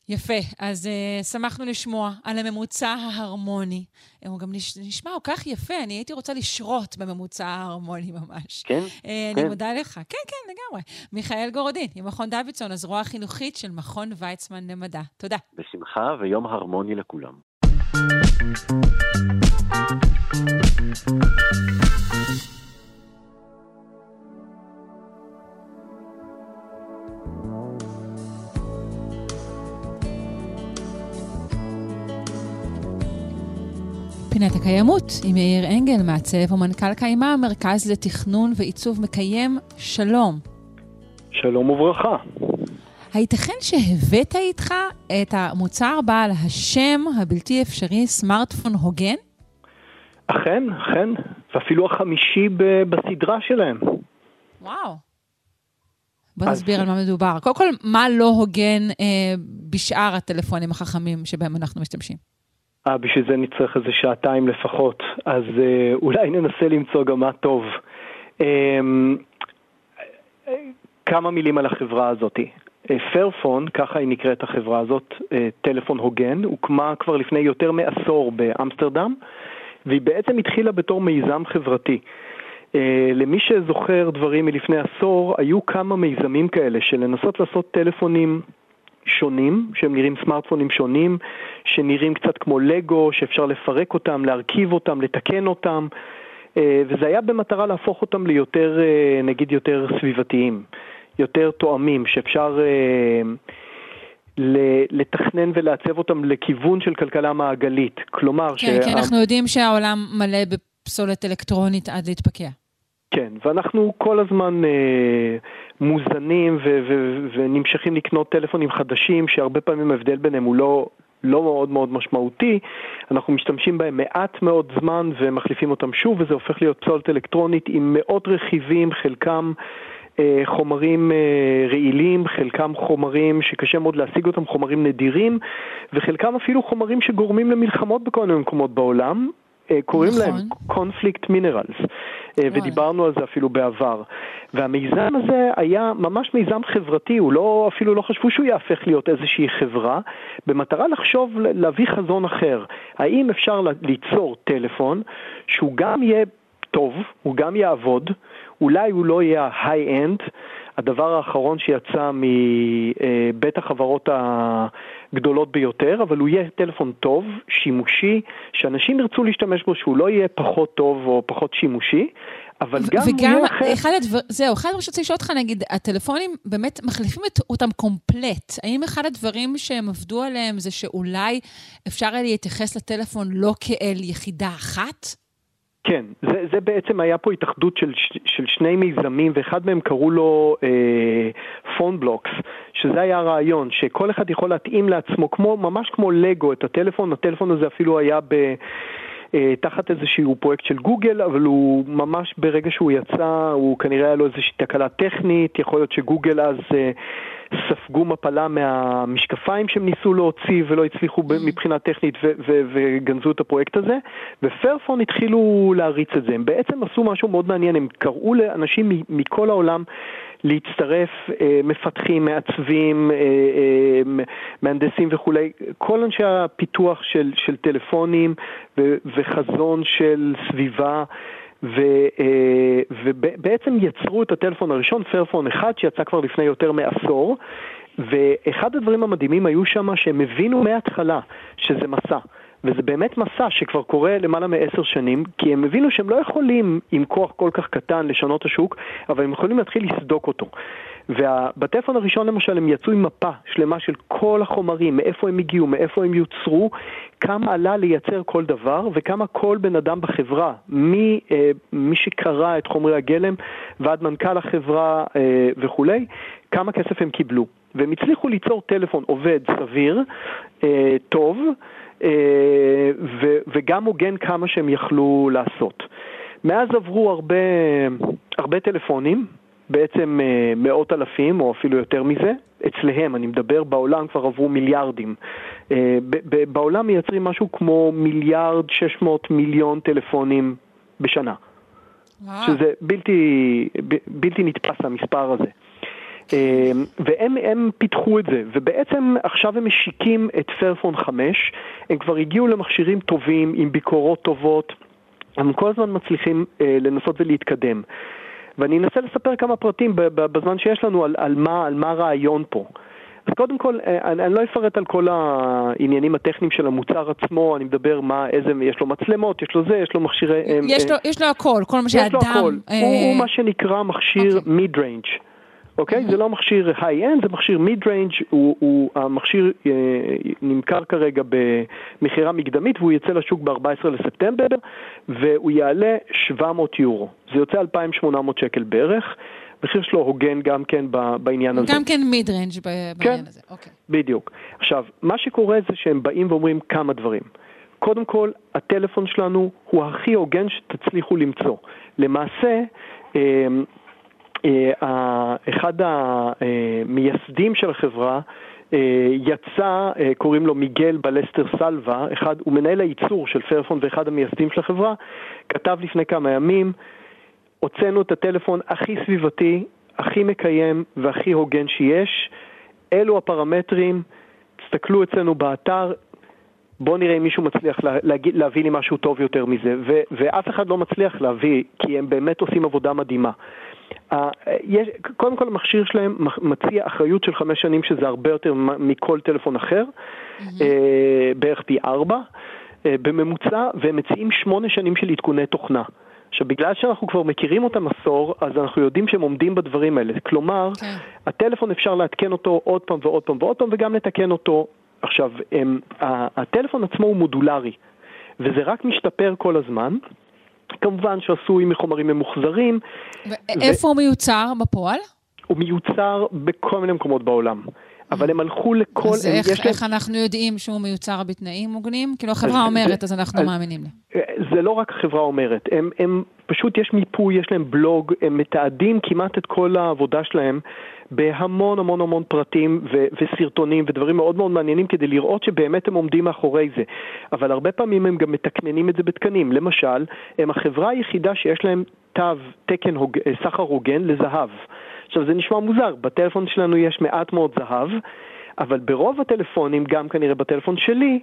יפה, אז uh, שמחנו לשמוע על הממוצע ההרמוני. הוא גם נש, נשמע כל כך יפה, אני הייתי רוצה לשרות בממוצע ההרמוני ממש. כן? Uh, אני כן. מודה לך. כן, כן, לגמרי. מיכאל גורדין, ממכון דוידסון, הזרוע החינוכית של מכון ויצמן למדע. תודה. בשמחה ויום הרמוני לכולם. פינת הקיימות עם יאיר אנגל, מעצב ומנכ"ל קיימה, המרכז לתכנון ועיצוב מקיים. שלום. שלום וברכה. הייתכן שהבאת איתך את המוצר בעל השם הבלתי אפשרי סמארטפון הוגן? אכן, אכן, ואפילו החמישי ב- בסדרה שלהם. וואו. בוא אז- נסביר על מה מדובר. קודם כל, מה לא הוגן אה, בשאר הטלפונים החכמים שבהם אנחנו משתמשים? אה, בשביל זה נצטרך איזה שעתיים לפחות, אז אה, אולי ננסה למצוא גם מה טוב. אה, אה, כמה מילים על החברה הזאת. פרפון, ככה היא נקראת החברה הזאת, אה, טלפון הוגן, הוקמה כבר לפני יותר מעשור באמסטרדם, והיא בעצם התחילה בתור מיזם חברתי. אה, למי שזוכר דברים מלפני עשור, היו כמה מיזמים כאלה של לנסות לעשות טלפונים שונים, שהם נראים סמארטפונים שונים, שנראים קצת כמו לגו, שאפשר לפרק אותם, להרכיב אותם, לתקן אותם, אה, וזה היה במטרה להפוך אותם ליותר, אה, נגיד, יותר סביבתיים, יותר תואמים, שאפשר אה, לתכנן ולעצב אותם לכיוון של כלכלה מעגלית. כלומר, כן, כי אנחנו יודעים שהעולם מלא בפסולת אלקטרונית עד להתפקע. כן, ואנחנו כל הזמן אה, מוזנים ו- ו- ונמשכים לקנות טלפונים חדשים, שהרבה פעמים ההבדל ביניהם הוא לא, לא מאוד מאוד משמעותי. אנחנו משתמשים בהם מעט מאוד זמן ומחליפים אותם שוב, וזה הופך להיות פסולת אלקטרונית עם מאות רכיבים, חלקם אה, חומרים אה, רעילים, חלקם חומרים שקשה מאוד להשיג אותם, חומרים נדירים, וחלקם אפילו חומרים שגורמים למלחמות בכל מיני מקומות בעולם. אה, קוראים נכון. להם קונפליקט מינרלס, ודיברנו על זה אפילו בעבר. והמיזם הזה היה ממש מיזם חברתי, הוא לא, אפילו לא חשבו שהוא יהפך להיות איזושהי חברה, במטרה לחשוב, להביא חזון אחר. האם אפשר ליצור טלפון שהוא גם יהיה טוב, הוא גם יעבוד, אולי הוא לא יהיה ה-high-end, הדבר האחרון שיצא מבית החברות הגדולות ביותר, אבל הוא יהיה טלפון טוב, שימושי, שאנשים ירצו להשתמש בו, שהוא לא יהיה פחות טוב או פחות שימושי, אבל גם הוא וגם, יהיה אחר. אחד הדבר, זהו, אחד הדברים שרציתי לשאול אותך, נגיד, הטלפונים באמת מחליפים את, אותם קומפלט. האם אחד הדברים שהם עבדו עליהם זה שאולי אפשר להתייחס לטלפון לא כאל יחידה אחת? כן, זה, זה בעצם היה פה התאחדות של, של שני מיזמים, ואחד מהם קראו לו פון בלוקס, שזה היה הרעיון, שכל אחד יכול להתאים לעצמו, כמו, ממש כמו לגו, את הטלפון, הטלפון הזה אפילו היה ב... אה, תחת איזשהו פרויקט של גוגל, אבל הוא ממש ברגע שהוא יצא, הוא כנראה היה לו איזושהי תקלה טכנית, יכול להיות שגוגל אז אה, ספגו מפלה מהמשקפיים שהם ניסו להוציא ולא הצליחו מבחינה טכנית ו- ו- וגנזו את הפרויקט הזה, ופרפון התחילו להריץ את זה. הם בעצם עשו משהו מאוד מעניין, הם קראו לאנשים מכל העולם להצטרף, אה, מפתחים, מעצבים, אה, אה, מהנדסים וכולי, כל אנשי הפיתוח של, של טלפונים ו, וחזון של סביבה. ו, ובעצם יצרו את הטלפון הראשון, פרפון 1, שיצא כבר לפני יותר מעשור, ואחד הדברים המדהימים היו שם שהם הבינו מההתחלה שזה מסע. וזה באמת מסע שכבר קורה למעלה מעשר שנים, כי הם הבינו שהם לא יכולים עם כוח כל כך קטן לשנות השוק, אבל הם יכולים להתחיל לסדוק אותו. ובטלפון הראשון למשל הם יצאו עם מפה שלמה של כל החומרים, מאיפה הם הגיעו, מאיפה הם יוצרו, כמה עלה לייצר כל דבר וכמה כל בן אדם בחברה, מי, אה, מי שקרא את חומרי הגלם ועד מנכ"ל החברה אה, וכולי, כמה כסף הם קיבלו. והם הצליחו ליצור טלפון עובד סביר, אה, טוב, אה, וגם הוגן כמה שהם יכלו לעשות. מאז עברו הרבה, הרבה טלפונים, בעצם אה, מאות אלפים או אפילו יותר מזה. אצלהם, אני מדבר, בעולם כבר עברו מיליארדים. אה, בעולם מייצרים משהו כמו מיליארד 600 מיליון טלפונים בשנה. שזה בלתי, בלתי נתפס המספר הזה. אמ, והם פיתחו את זה, ובעצם עכשיו הם משיקים את פרפון 5, הם כבר הגיעו למכשירים טובים, עם ביקורות טובות, הם כל הזמן מצליחים אה, לנסות ולהתקדם. ואני אנסה לספר כמה פרטים בזמן שיש לנו על, על, מה, על מה הרעיון פה. אז קודם כל, אה, אני, אני לא אפרט על כל העניינים הטכניים של המוצר עצמו, אני מדבר מה, איזה, יש לו מצלמות, יש לו זה, יש לו מכשירי... יש, אה, לו, יש לו הכל, כל מה שאדם... יש לו הכל, אה... הוא, הוא מה שנקרא מכשיר okay. אוקיי. mid-range. אוקיי? זה לא מכשיר high-end, זה מכשיר mid-range, הוא, הוא, המכשיר אה, נמכר כרגע במכירה מקדמית והוא יצא לשוק ב-14 לספטמבר והוא יעלה 700 יורו. זה יוצא 2,800 שקל בערך. המחיר שלו הוגן גם כן בעניין הזה. גם כן mid-range בעניין כן, הזה, אוקיי. בדיוק. עכשיו, מה שקורה זה שהם באים ואומרים כמה דברים. קודם כל, הטלפון שלנו הוא הכי הוגן שתצליחו למצוא. למעשה, אה, אחד המייסדים של החברה אה, יצא, אה, קוראים לו מיגל בלסטר סלווה, אחד, הוא מנהל הייצור של פרפון ואחד המייסדים של החברה, כתב לפני כמה ימים, הוצאנו את הטלפון הכי סביבתי, הכי מקיים והכי הוגן שיש, אלו הפרמטרים, תסתכלו אצלנו באתר, בואו נראה אם מישהו מצליח להגיד, להביא לי משהו טוב יותר מזה, ו, ואף אחד לא מצליח להביא, כי הם באמת עושים עבודה מדהימה. יש, קודם כל המכשיר שלהם מציע אחריות של חמש שנים שזה הרבה יותר מכל טלפון אחר, mm-hmm. בערך פי ארבע אה, בממוצע, והם מציעים שמונה שנים של עדכוני תוכנה. עכשיו, בגלל שאנחנו כבר מכירים אותם עשור, אז אנחנו יודעים שהם עומדים בדברים האלה. כלומר, okay. כן. הטלפון אפשר לעדכן אותו עוד פעם ועוד פעם ועוד פעם, וגם לתקן אותו. עכשיו, הם, הטלפון עצמו הוא מודולרי, וזה רק משתפר כל הזמן. כמובן שעשוי מחומרים ממוחזרים. ואיפה ו... הוא מיוצר בפועל? הוא מיוצר בכל מיני מקומות בעולם. אבל הם הלכו לכל... אז איך, איך להם... אנחנו יודעים שהוא מיוצר בתנאים מוגנים? כאילו החברה אז, אומרת, זה, אז אנחנו אז, מאמינים לה. זה לא רק החברה אומרת, הם, הם פשוט, יש מיפוי, יש להם בלוג, הם מתעדים כמעט את כל העבודה שלהם בהמון המון המון פרטים ו- וסרטונים ודברים מאוד מאוד מעניינים כדי לראות שבאמת הם עומדים מאחורי זה. אבל הרבה פעמים הם גם מתקננים את זה בתקנים. למשל, הם החברה היחידה שיש להם תו, תקן הוג... סחר הוגן לזהב. עכשיו זה נשמע מוזר, בטלפון שלנו יש מעט מאוד זהב, אבל ברוב הטלפונים, גם כנראה בטלפון שלי,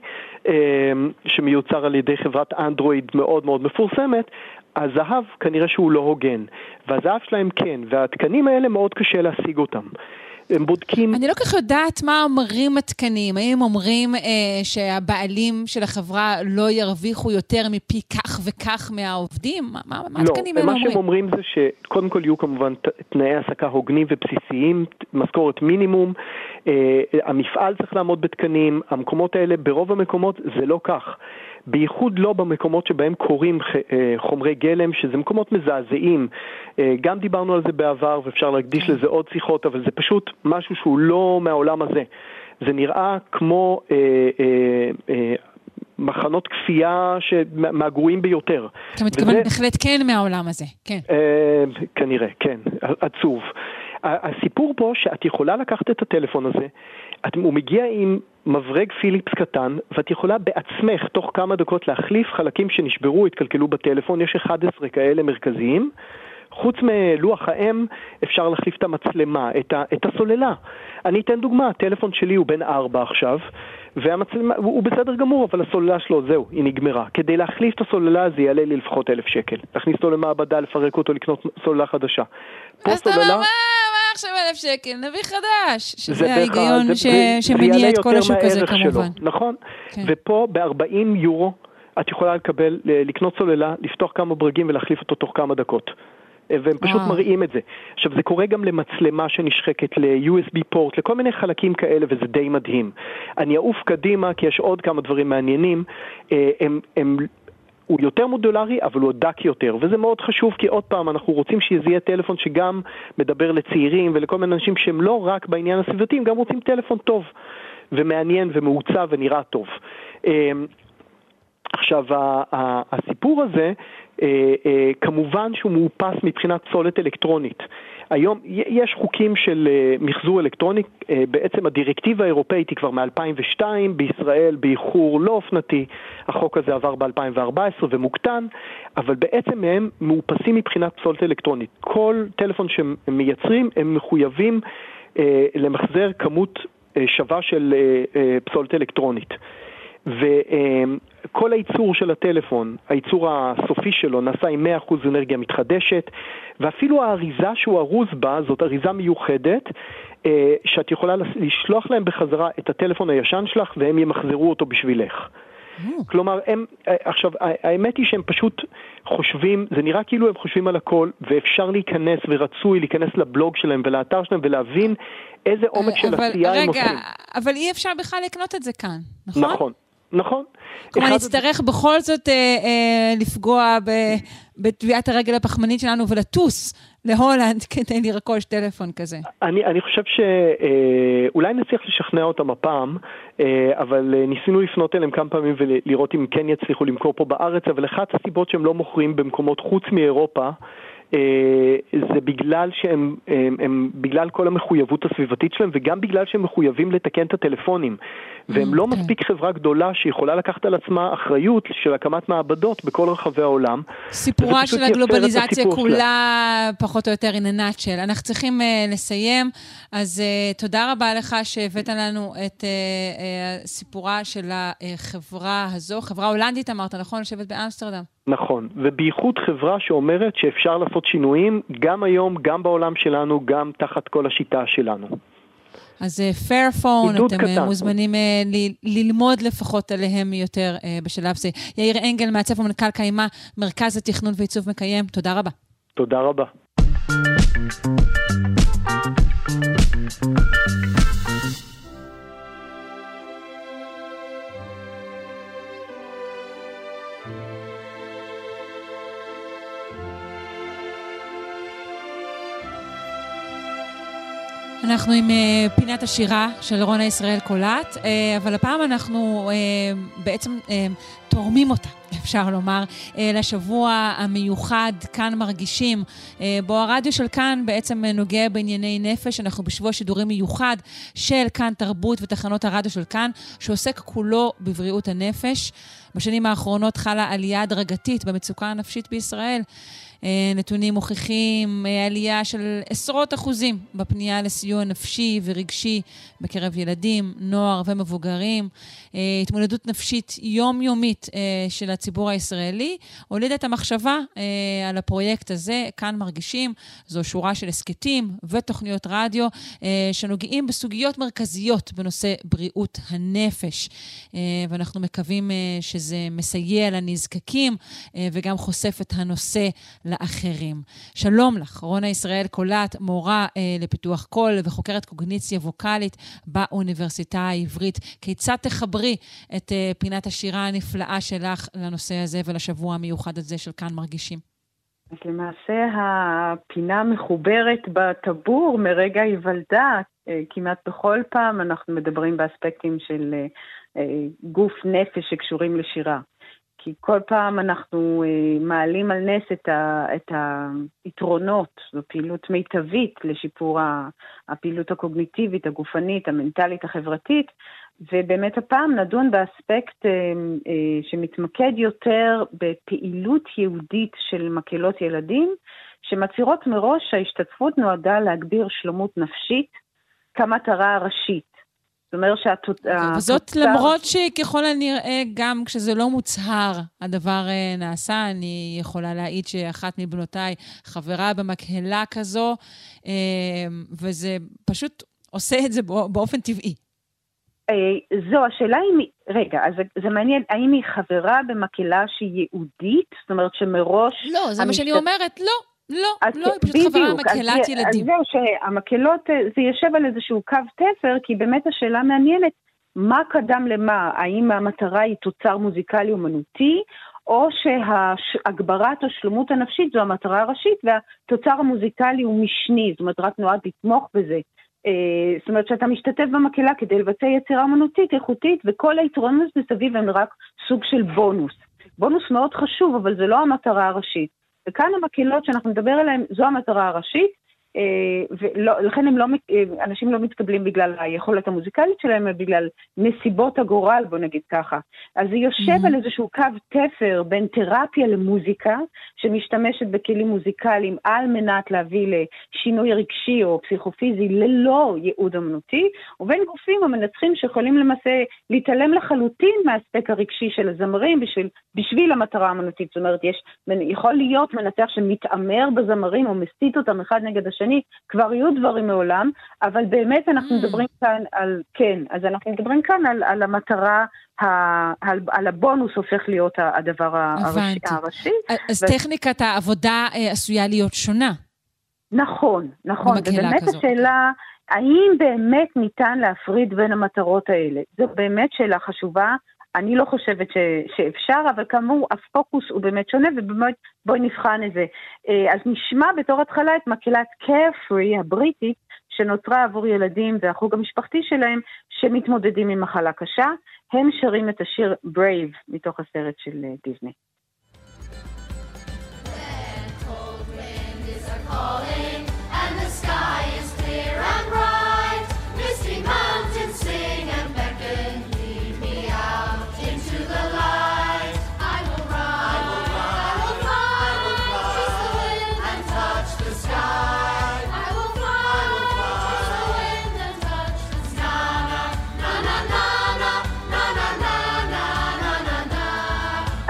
אה, שמיוצר על ידי חברת אנדרואיד מאוד מאוד מפורסמת, הזהב כנראה שהוא לא הוגן, והזהב שלהם כן, והתקנים האלה מאוד קשה להשיג אותם. הם בודקים... אני לא כל כך יודעת מה אומרים התקנים. האם אומרים אה, שהבעלים של החברה לא ירוויחו יותר מפי כך וכך מהעובדים? מה, מה, מה לא, התקנים האלה אומרים? לא, מה שהם אומרים זה שקודם כל יהיו כמובן תנאי העסקה הוגנים ובסיסיים, משכורת מינימום, אה, המפעל צריך לעמוד בתקנים, המקומות האלה, ברוב המקומות זה לא כך. בייחוד לא במקומות שבהם קורים אה, חומרי גלם, שזה מקומות מזעזעים. אה, גם דיברנו על זה בעבר ואפשר להקדיש לזה עוד שיחות, אבל זה פשוט משהו שהוא לא מהעולם הזה. זה נראה כמו אה, אה, אה, מחנות כפייה מהגרועים ביותר. אתה מתכוון וזה... בהחלט כן מהעולם הזה, כן. אה, כנראה, כן, עצוב. הסיפור פה שאת יכולה לקחת את הטלפון הזה, את, הוא מגיע עם מברג פיליפס קטן, ואת יכולה בעצמך תוך כמה דקות להחליף חלקים שנשברו, התקלקלו בטלפון, יש 11 כאלה מרכזיים. חוץ מלוח האם, אפשר להחליף את המצלמה, את, ה, את הסוללה. אני אתן דוגמה, הטלפון שלי הוא בן 4 עכשיו, והמצלמה, הוא, הוא בסדר גמור, אבל הסוללה שלו, זהו, היא נגמרה. כדי להחליף את הסוללה זה יעלה לי לפחות אלף שקל. להכניס אותו למעבדה, לפרק אותו, לקנות סוללה חדשה. פה סוללה... עכשיו אלף שקל, נביא חדש. שזה ההיגיון ש... שמניע את כל השוק הזה כמובן. שלו, נכון. כן. ופה ב-40 יורו את יכולה לקבל, לקנות סוללה, לפתוח כמה ברגים ולהחליף אותו תוך כמה דקות. והם פשוט וואו. מראים את זה. עכשיו, זה קורה גם למצלמה שנשחקת, ל-USB פורט, לכל מיני חלקים כאלה, וזה די מדהים. אני אעוף קדימה, כי יש עוד כמה דברים מעניינים. אה, הם, הם הוא יותר מודולרי, אבל הוא דק יותר, וזה מאוד חשוב, כי עוד פעם, אנחנו רוצים שזה יהיה טלפון שגם מדבר לצעירים ולכל מיני אנשים שהם לא רק בעניין הסביבתי, הם גם רוצים טלפון טוב ומעניין ומעוצב ונראה טוב. אמ, עכשיו, הסיפור הזה, אה, אה, כמובן שהוא מאופס מבחינת פסולת אלקטרונית. היום יש חוקים של אה, מחזור אלקטרוני, אה, בעצם הדירקטיבה האירופאית היא כבר מ-2002, בישראל באיחור לא אופנתי, החוק הזה עבר ב-2014 ומוקטן, אבל בעצם הם מאופסים מבחינת פסולת אלקטרונית. כל טלפון שהם מייצרים, הם מחויבים אה, למחזר כמות שווה של פסולת אלקטרונית. וכל הייצור של הטלפון, הייצור הסופי שלו נעשה עם 100% אנרגיה מתחדשת, ואפילו האריזה שהוא ארוז בה זאת אריזה מיוחדת, אה, שאת יכולה לשלוח להם בחזרה את הטלפון הישן שלך והם ימחזרו אותו בשבילך. Mm. כלומר, הם, אה, עכשיו, האמת היא שהם פשוט חושבים, זה נראה כאילו הם חושבים על הכל, ואפשר להיכנס ורצוי להיכנס לבלוג שלהם ולאתר שלהם ולהבין איזה עומק של עשייה הם עושים. רגע, אבל אי אפשר בכלל לקנות את זה כאן, נכון? נכון. נכון. כלומר, נצטרך זה... בכל זאת אה, אה, לפגוע בטביעת הרגל הפחמנית שלנו ולטוס להולנד כדי לרכוש טלפון כזה. אני, אני חושב שאולי אה, נצליח לשכנע אותם הפעם, אה, אבל אה, ניסינו לפנות אליהם כמה פעמים ולראות אם כן יצליחו למכור פה בארץ, אבל אחת הסיבות שהם לא מוכרים במקומות חוץ מאירופה, זה בגלל שהם, הם, הם, בגלל כל המחויבות הסביבתית שלהם וגם בגלל שהם מחויבים לתקן את הטלפונים. והם לא אוקיי. מספיק חברה גדולה שיכולה לקחת על עצמה אחריות של הקמת מעבדות בכל רחבי העולם. סיפורה של הגלובליזציה כולה, שלה. פחות או יותר in a nutshell. אנחנו צריכים uh, לסיים, אז uh, תודה רבה לך שהבאת לנו את uh, uh, סיפורה של החברה הזו, חברה הולנדית אמרת, נכון? יושבת באמסטרדם. נכון, ובייחוד חברה שאומרת שאפשר לעשות שינויים גם היום, גם בעולם שלנו, גם תחת כל השיטה שלנו. אז פיירפון, uh, אתם קטן. מוזמנים uh, ל- ללמוד לפחות עליהם יותר uh, בשלב זה. יאיר אנגל, מעצב ומנכ"ל קיימה, מרכז התכנון ועיצוב מקיים, תודה רבה. תודה רבה. אנחנו עם uh, פינת השירה של רונה ישראל קולט, uh, אבל הפעם אנחנו uh, בעצם תורמים אותה, אפשר לומר, לשבוע המיוחד כאן מרגישים, בו הרדיו של כאן בעצם נוגע בענייני נפש. אנחנו בשבוע שידורים מיוחד של כאן תרבות ותחנות הרדיו של כאן, שעוסק כולו בבריאות הנפש. בשנים האחרונות חלה עלייה הדרגתית במצוקה הנפשית בישראל. אה, נתונים מוכיחים אה, עלייה של עשרות אחוזים בפנייה לסיוע נפשי ורגשי בקרב ילדים, נוער ומבוגרים. אה, התמודדות נפשית יומיומית של הציבור הישראלי הולידה את המחשבה על הפרויקט הזה, כאן מרגישים. זו שורה של הסכתים ותוכניות רדיו שנוגעים בסוגיות מרכזיות בנושא בריאות הנפש. ואנחנו מקווים שזה מסייע לנזקקים וגם חושף את הנושא לאחרים. שלום לך, רונה ישראל קולט, מורה אה, לפיתוח קול וחוקרת קוגניציה ווקאלית באוניברסיטה העברית. כיצד תחברי את אה, פינת השירה הנפלאה שלך לנושא הזה ולשבוע המיוחד הזה של כאן מרגישים? אז למעשה הפינה מחוברת בטבור מרגע היוולדה. אה, כמעט בכל פעם אנחנו מדברים באספקטים של אה, גוף נפש שקשורים לשירה. כי כל פעם אנחנו אה, מעלים על נס את, ה, את היתרונות, זו פעילות מיטבית לשיפור הפעילות הקוגניטיבית, הגופנית, המנטלית, החברתית, ובאמת הפעם נדון באספקט אה, אה, שמתמקד יותר בפעילות יהודית של מקהלות ילדים, שמצהירות מראש שההשתתפות נועדה להגביר שלומות נפשית כמטרה הראשית. זאת אומרת שהתוצאה... וזאת למרות שככל הנראה, גם כשזה לא מוצהר, הדבר אה, נעשה. אני יכולה להעיד שאחת מבנותיי חברה במקהלה כזו, אה, וזה פשוט עושה את זה באופן טבעי. אה, זו השאלה אם היא, רגע, אז זה מעניין, האם היא חברה במקהלה שהיא ייעודית? זאת אומרת שמראש... לא, זה מה שאני אומרת, לא. לא, לא, היא פשוט חברה במקהלת ילדים. אז זהו, שהמקהלות, אה, זה יושב על איזשהו קו תפר, כי באמת השאלה מעניינת, מה קדם למה? האם המטרה היא תוצר מוזיקלי אומנותי, או שהגברת השלמות הנפשית זו המטרה הראשית, והתוצר המוזיקלי הוא משני, זאת אומרת, רק נועד לתמוך בזה. אה, זאת אומרת שאתה משתתף במקהלה כדי לבצע יצירה אומנותית איכותית, וכל היתרונות מסביב הם רק סוג של בונוס. בונוס מאוד חשוב, אבל זה לא המטרה הראשית. וכאן המקהלות שאנחנו נדבר עליהן, זו המטרה הראשית, אה, ולכן לא, אה, אנשים לא מתקבלים בגלל היכולת המוזיקלית שלהם, אלא בגלל נסיבות הגורל, בוא נגיד ככה. אז זה יושב mm-hmm. על איזשהו קו תפר בין תרפיה למוזיקה, שמשתמשת בכלים מוזיקליים על מנת להביא לשינוי רגשי או פסיכופיזי ללא ייעוד אמנותי, ובין גופים המנצחים שיכולים למעשה להתעלם לחלוטין מהאספק הרגשי של הזמרים בשביל, בשביל המטרה האמנותית. זאת אומרת, יש, יכול להיות מנצח שמתעמר בזמרים או מסית אותם אחד נגד השני, השני, כבר יהיו דברים מעולם, אבל באמת אנחנו mm. מדברים כאן על, כן, אז אנחנו מדברים כאן על, על המטרה, ה, על, על הבונוס הופך להיות הדבר הראשי. הראשי. אז ו... טכניקת העבודה אה, עשויה להיות שונה. נכון, נכון, ובאמת כזאת. השאלה... האם באמת ניתן להפריד בין המטרות האלה? זו באמת שאלה חשובה. אני לא חושבת ש, שאפשר, אבל כאמור, הפוקוס הוא באמת שונה, ובאמת בואי נבחן את זה. אה, אז נשמע בתור התחלה את מקהלת carefree הבריטית, שנוצרה עבור ילדים והחוג המשפחתי שלהם, שמתמודדים עם מחלה קשה. הם שרים את השיר Brave מתוך הסרט של אה, דיסני.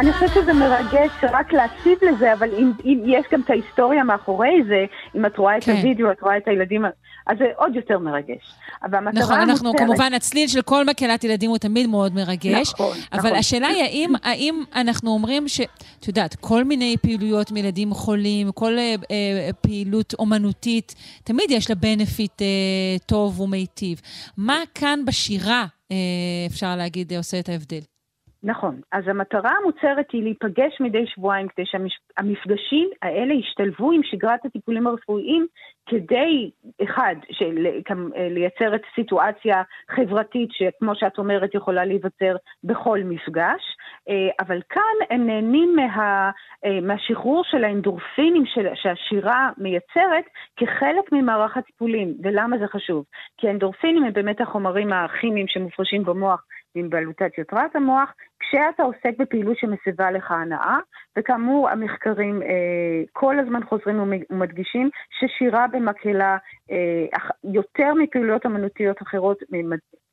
אני חושבת שזה מרגש רק להקשיב לזה, אבל אם, אם יש גם את ההיסטוריה מאחורי זה, אם את רואה כן. את הוידאו, את רואה את הילדים, אז זה עוד יותר מרגש. נכון, אנחנו מותרת... כמובן, הצליל של כל מקהלת ילדים הוא תמיד מאוד מרגש, נכון, אבל נכון. השאלה היא, האם, האם אנחנו אומרים ש... את יודעת, כל מיני פעילויות מילדים חולים, כל אה, אה, פעילות אומנותית, תמיד יש לה בנפיט אה, טוב ומיטיב. מה כאן בשירה, אה, אפשר להגיד, עושה את ההבדל? נכון. אז המטרה המוצהרת היא להיפגש מדי שבועיים כדי שהמפגשים האלה ישתלבו עם שגרת הטיפולים הרפואיים כדי, אחד, של, לייצר את הסיטואציה חברתית שכמו שאת אומרת יכולה להיווצר בכל מפגש, אה, אבל כאן הם נהנים מה, אה, מהשחרור של האנדורפינים של, שהשירה מייצרת כחלק ממערך הטיפולים. ולמה זה חשוב? כי האנדורפינים הם באמת החומרים הכימיים שמופרשים במוח עם בעלותת יותרת המוח, כשאתה עוסק בפעילות שמסבה לך הנאה, וכאמור המחקרים אה, כל הזמן חוזרים ומדגישים ששירה במקהלה אה, יותר מפעילויות אמנותיות אחרות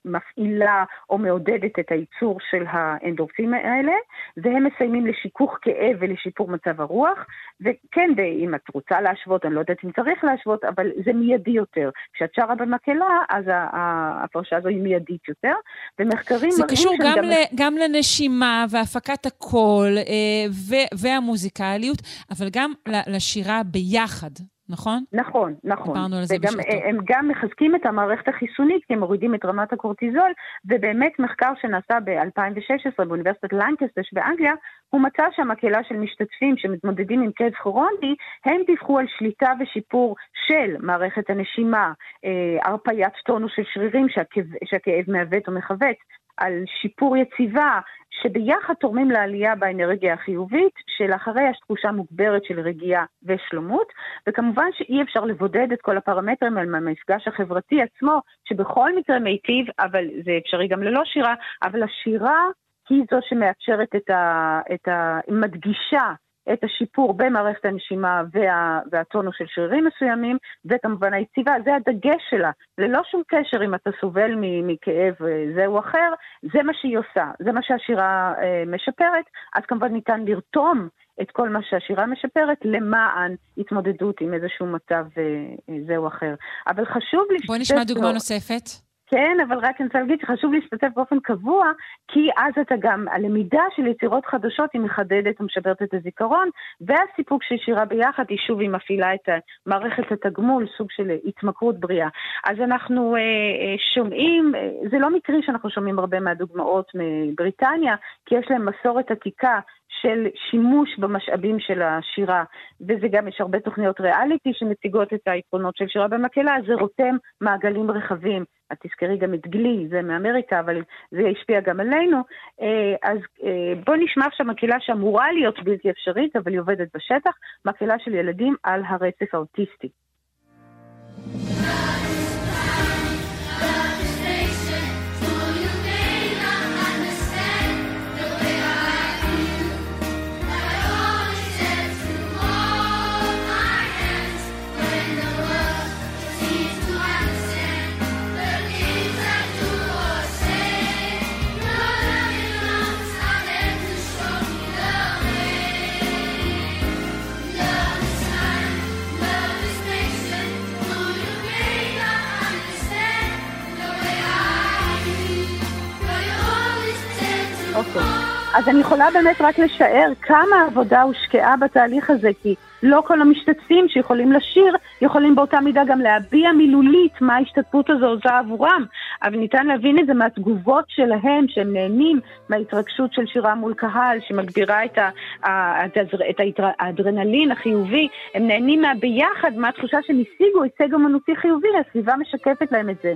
מפעילה או מעודדת את הייצור של האנדורפים האלה, והם מסיימים לשיכוך כאב ולשיפור מצב הרוח, וכן, אם את רוצה להשוות, אני לא יודעת אם צריך להשוות, אבל זה מיידי יותר. כשאת שרה במקהלה, אז הפרשה הזו היא מיידית יותר, ומחקרים. זה קשור גם, גם... ל, גם לנשימה והפקת הקול אה, והמוזיקליות, אבל גם לשירה ביחד. נכון? נכון, נכון. דיברנו על זה וגם, בשעתו. הם גם מחזקים את המערכת החיסונית, כי הם מורידים את רמת הקורטיזול, ובאמת מחקר שנעשה ב-2016 באוניברסיטת לנקסטש באנגליה, הוא מצא שהמקהלה של משתתפים שמתמודדים עם כאב כרוני, הם דיווחו על שליטה ושיפור של מערכת הנשימה, אה, הרפיית טונוס של שרירים שהכאב, שהכאב מעוות או מכווץ, על שיפור יציבה, שביחד תורמים לעלייה באנרגיה החיובית, שלאחריה יש תחושה מוגברת של רגיעה ושלומות, וכמובן שאי אפשר לבודד את כל הפרמטרים על המפגש החברתי עצמו, שבכל מקרה מיטיב, אבל זה אפשרי גם ללא שירה, אבל השירה היא זו שמאפשרת את ה... את ה מדגישה את השיפור במערכת הנשימה וה, והטונוס של שרירים מסוימים, וכמובן היציבה, זה הדגש שלה. ללא שום קשר אם אתה סובל מכאב אה, זה או אחר, זה מה שהיא עושה, זה מה שהשירה אה, משפרת, אז כמובן ניתן לרתום את כל מה שהשירה משפרת למען התמודדות עם איזשהו מצב אה, זה או אחר. אבל חשוב לי... בואי נשמע דוגמה נוספת. כן, אבל רק אני רוצה להגיד שחשוב להשתתף באופן קבוע, כי אז אתה גם, הלמידה של יצירות חדשות היא מחדדת ומשפרת את הזיכרון, והסיפוק של שירה ביחד היא שוב, היא מפעילה את מערכת התגמול, סוג של התמכרות בריאה. אז אנחנו אה, אה, שומעים, אה, זה לא מקרי שאנחנו שומעים הרבה מהדוגמאות מבריטניה, כי יש להם מסורת עתיקה של שימוש במשאבים של השירה, וזה גם, יש הרבה תוכניות ריאליטי שמציגות את היתרונות של שירה במקהלה, זה רותם מעגלים רחבים. את תזכרי גם את גלי, זה מאמריקה, אבל זה השפיע גם עלינו. אה, אז אה, בואו נשמע עכשיו מקהלה שאמורה להיות בלתי אפשרית, אבל היא עובדת בשטח, מקהלה של ילדים על הרצף האוטיסטי. אז אני יכולה באמת רק לשער כמה עבודה הושקעה בתהליך הזה, כי לא כל המשתתפים שיכולים לשיר, יכולים באותה מידה גם להביע מילולית מה ההשתתפות הזו עושה עבורם. אבל ניתן להבין את זה מהתגובות שלהם, שהם נהנים מההתרגשות של שירה מול קהל, שמגבירה את, ה, את האדרנלין החיובי. הם נהנים מהביחד, מהתחושה שהם השיגו הישג אמנותי חיובי, הסביבה משקפת להם את זה.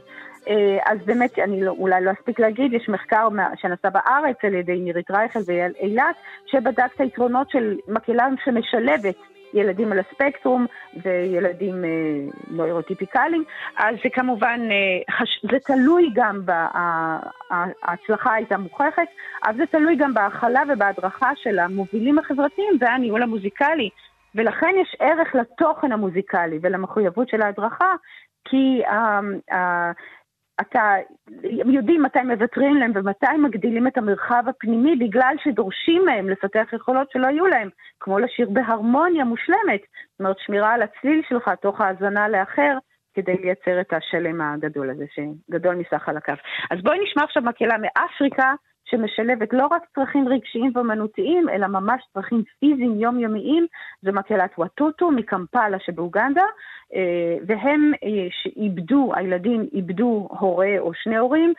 אה, אז באמת, אני לא, אולי לא אספיק להגיד, יש מחקר שנעשה בארץ על ידי נירית רייכל ואילת, שבדק את היתרונות של מקהלה שמשלבת ילדים על הספקטרום וילדים אה, נוירוטיפיקליים, אז זה כמובן, אה, חש... זה תלוי גם, בה, ההצלחה הייתה מוכחת, אבל זה תלוי גם בהכלה ובהדרכה של המובילים החברתיים והניהול המוזיקלי. ולכן יש ערך לתוכן המוזיקלי ולמחויבות של ההדרכה, כי uh, uh, אתה, הם יודעים מתי מוותרים להם ומתי מגדילים את המרחב הפנימי בגלל שדורשים מהם לפתח יכולות שלא היו להם, כמו לשיר בהרמוניה מושלמת, זאת אומרת שמירה על הצליל שלך תוך האזנה לאחר. כדי לייצר את השלם הגדול הזה, שגדול מסך הקו. אז בואי נשמע עכשיו מקהלה מאפריקה, שמשלבת לא רק צרכים רגשיים ואמנותיים, אלא ממש צרכים פיזיים יומיומיים. זו מקהלת וואטוטו מקמפלה שבאוגנדה, אה, והם אה, איבדו, הילדים איבדו הורה או שני הורים,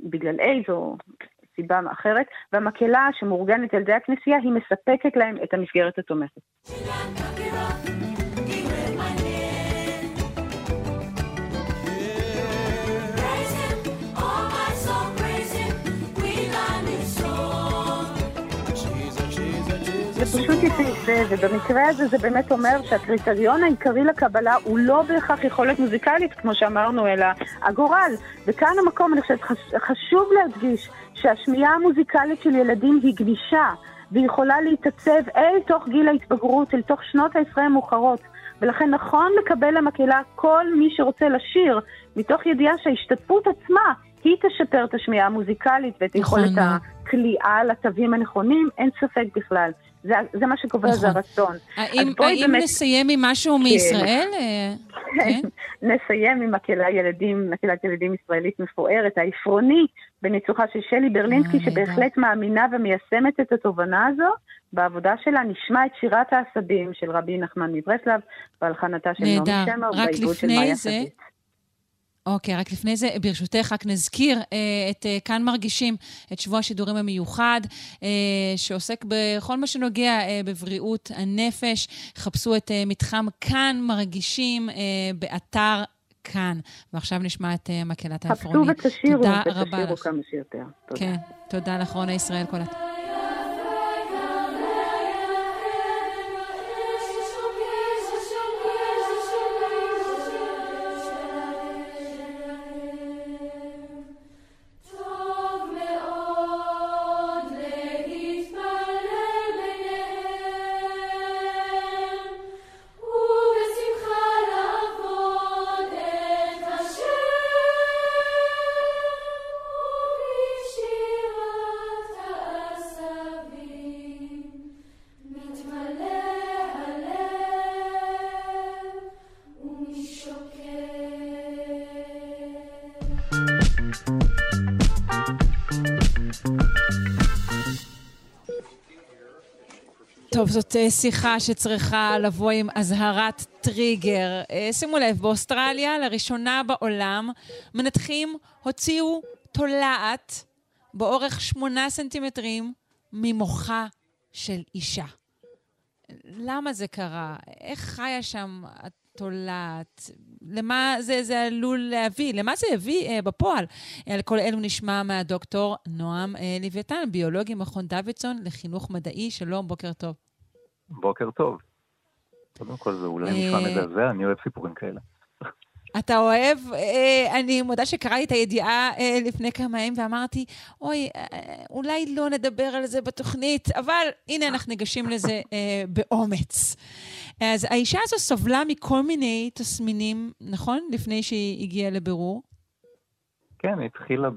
בגלל אייז או סיבה אחרת, והמקהלה שמאורגנת על ידי הכנסייה, היא מספקת להם את המסגרת התומכת. פשוט יפהפה, ובמקרה הזה זה באמת אומר שהקריטריון העיקרי לקבלה הוא לא בהכרח יכולת מוזיקלית, כמו שאמרנו, אלא הגורל. וכאן המקום, אני חושבת, חשוב להדגיש שהשמיעה המוזיקלית של ילדים היא גמישה, והיא יכולה להתעצב אל תוך גיל ההתבגרות, אל תוך שנות העשרה המאוחרות. ולכן נכון לקבל למקהלה כל מי שרוצה לשיר, מתוך ידיעה שההשתתפות עצמה היא תשפר את השמיעה המוזיקלית ואת נכון יכולת הכליאה לתווים הנכונים, אין ספק בכלל. זה, זה מה שקובע, נכון. זה הרצון. האם, האם באמת... נסיים עם משהו כן. מישראל? אה, כן. נסיים עם מקהלה ילדים, מקהלת ילדים ישראלית מפוארת, העפרוני, בניצוחה של שלי ברלינסקי, אה, שבהחלט מאמינה ומיישמת את התובנה הזו. בעבודה שלה נשמע את שירת העשבים של רבי נחמן מברסלב, והלחנתה של נעמי שמר, בעיבוד של מאיה חזית. אוקיי, רק לפני זה, ברשותך, רק נזכיר אה, את אה, כאן מרגישים, את שבוע השידורים המיוחד, אה, שעוסק בכל מה שנוגע בבריאות הנפש. חפשו את מתחם כאן מרגישים באתר כאן. ועכשיו נשמע את uh, מקהלת חפשו העפרוני. ותשאירו, תודה רבה ותשאירו. כמה שיותר. תודה. כן, תודה לך, רונה ישראל קולט. טוב, זאת אה, שיחה שצריכה לבוא עם אזהרת טריגר. אה, שימו לב, באוסטרליה, לראשונה בעולם, מנתחים הוציאו תולעת באורך שמונה סנטימטרים ממוחה של אישה. למה זה קרה? איך חיה שם התולעת? למה זה, זה עלול להביא? למה זה הביא אה, בפועל? על כל אלו נשמע מהדוקטור נועם אה, לוויתן, ביולוג עם מכון דוידסון לחינוך מדעי. שלום, בוקר טוב. בוקר טוב. קודם כל זה אולי נשמע אה, מזעזע, אני אוהב סיפורים כאלה. אתה אוהב, אה, אני מודה שקראתי את הידיעה אה, לפני כמה ימים ואמרתי, אוי, אולי לא נדבר על זה בתוכנית, אבל הנה אנחנו ניגשים לזה באומץ. אז האישה הזו סבלה מכל מיני תסמינים, נכון? לפני שהיא הגיעה לבירור. כן, היא התחילה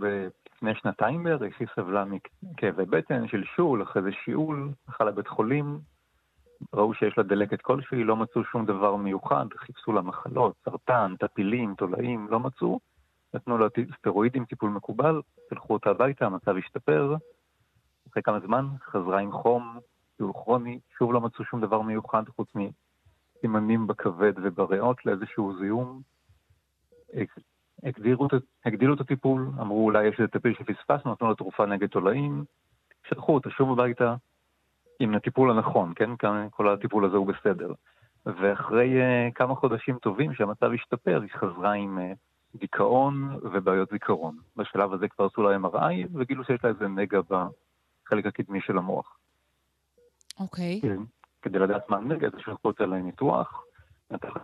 לפני שנתיים בערך, היא סבלה מכאבי בטן, של שול, אחרי זה שיעול, הלכה לבית חולים, ראו שיש לה דלקת כלשהי, לא מצאו שום דבר מיוחד, חיפשו לה מחלות, סרטן, טפילים, תולעים, לא מצאו. נתנו לה סטרואידים, טיפול מקובל, שלחו אותה הביתה, המצב השתפר. אחרי כמה זמן חזרה עם חום, טיול כרוני, שוב לא מצאו שום דבר מיוחד חוץ מסימנים בכבד ובריאות לאיזשהו זיהום. הגדילו את הטיפול, אמרו אולי יש איזה טיפול שפספסנו, נתנו לה תרופה נגד תולעים, שלחו אותה שוב הביתה עם הטיפול הנכון, כן? כל הטיפול הזה הוא בסדר. ואחרי uh, כמה חודשים טובים שהמצב השתפר, היא חזרה עם uh, דיכאון ובעיות זיכרון. בשלב הזה כבר עשו לה MRI וגילו שיש לה איזה נגע בחלק הקדמי של המוח. אוקיי. כן. כדי לדעת מה הנגע, אז שלחו אותה לניתוח,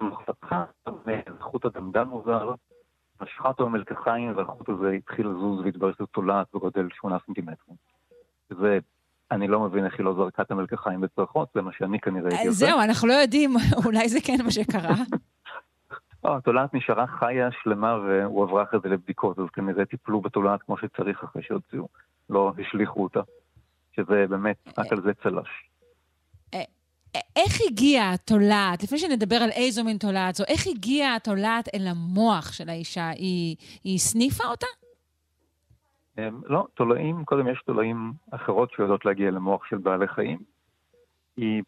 מוח פתחה, חוט הדמדן מוזר, משכה אותו במלקחיים והחוט הזה התחיל לזוז והתברר שזה תולעת בגודל 8 סנטימטרים. זה, אני לא מבין איך היא לא זרקה את המלקחיים בצרחות, זה מה שאני כנראה הייתי אה, עושה. זהו, אנחנו לא יודעים, אולי זה כן מה שקרה. לא, התולעת נשארה חיה, שלמה, והועברה אחרי זה לבדיקות, אז כנראה טיפלו בתולעת כמו שצריך אחרי שהוציאו, לא השליכו אותה. שזה באמת, רק על זה צל"ש. איך הגיעה התולעת, לפני שנדבר על איזו מין תולעת זו, איך הגיעה התולעת אל המוח של האישה? היא, היא הסניפה אותה? הם, לא, תולעים, קודם יש תולעים אחרות שיודעות להגיע למוח של בעלי חיים. היא,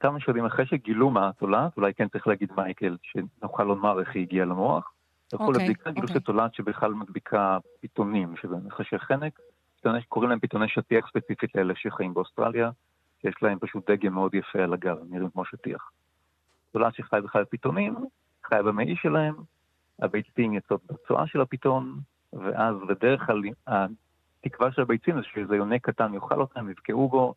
כמה שנים אחרי שגילו מה התולעת, אולי כן צריך להגיד מייקל, שנוכל לומר איך היא הגיעה למוח. הלכו אוקיי, לבדיקה, גילו אוקיי. שתולעת שבכלל מדביקה פיתונים, שזה נחשי חנק, קוראים להם פיתוני שטיח ספציפית לאלה שחיים באוסטרליה, שיש להם פשוט דגם מאוד יפה על הגב, נראים כמו שטיח. תולעת שחי בכלל פיתונים, חיה במעי שלהם, הביצים יוצאות בצואה של הפיתון, ואז בדרך כלל התקווה של הביצים זה שאיזה יונק קטן יאכל אותם, יבקעו בו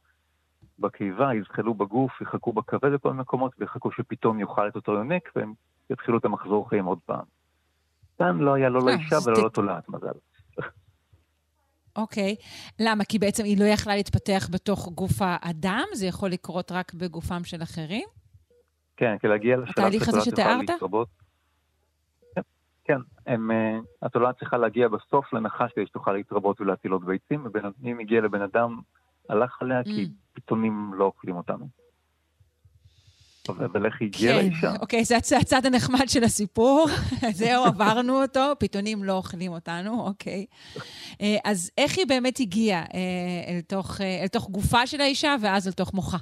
בקיבה, יזחלו בגוף, יחכו בכבד בכל מיני מקומות, ויחכו שפתאום יאכל את אותו יונק, והם יתחילו את המחזור חיים עוד פעם. כאן לא היה לא אה, לאישה אז ולא לתולעת, מזל. אוקיי. למה? כי בעצם היא לא יכלה להתפתח בתוך גוף האדם? זה יכול לקרות רק בגופם של אחרים? כן, כי להגיע לשלב התהליך הזה שתיארת? להתרבות. כן, הם, אה, התולעת צריכה להגיע בסוף לנחש כדי שתוכל להתרבות ולהטיל עוד ביצים, ואם הגיע לבן אדם, הלך עליה כי Mm. פיתונים לא אוכלים אותנו. אבל איך היא הגיעה כן, לאישה? אוקיי, זה הצ- הצד הנחמד של הסיפור. זהו, עברנו אותו, פיתונים לא אוכלים אותנו, אוקיי. אה, אז איך היא באמת הגיעה אה, אל תוך, גופה של האישה ואז אל תוך מוחה?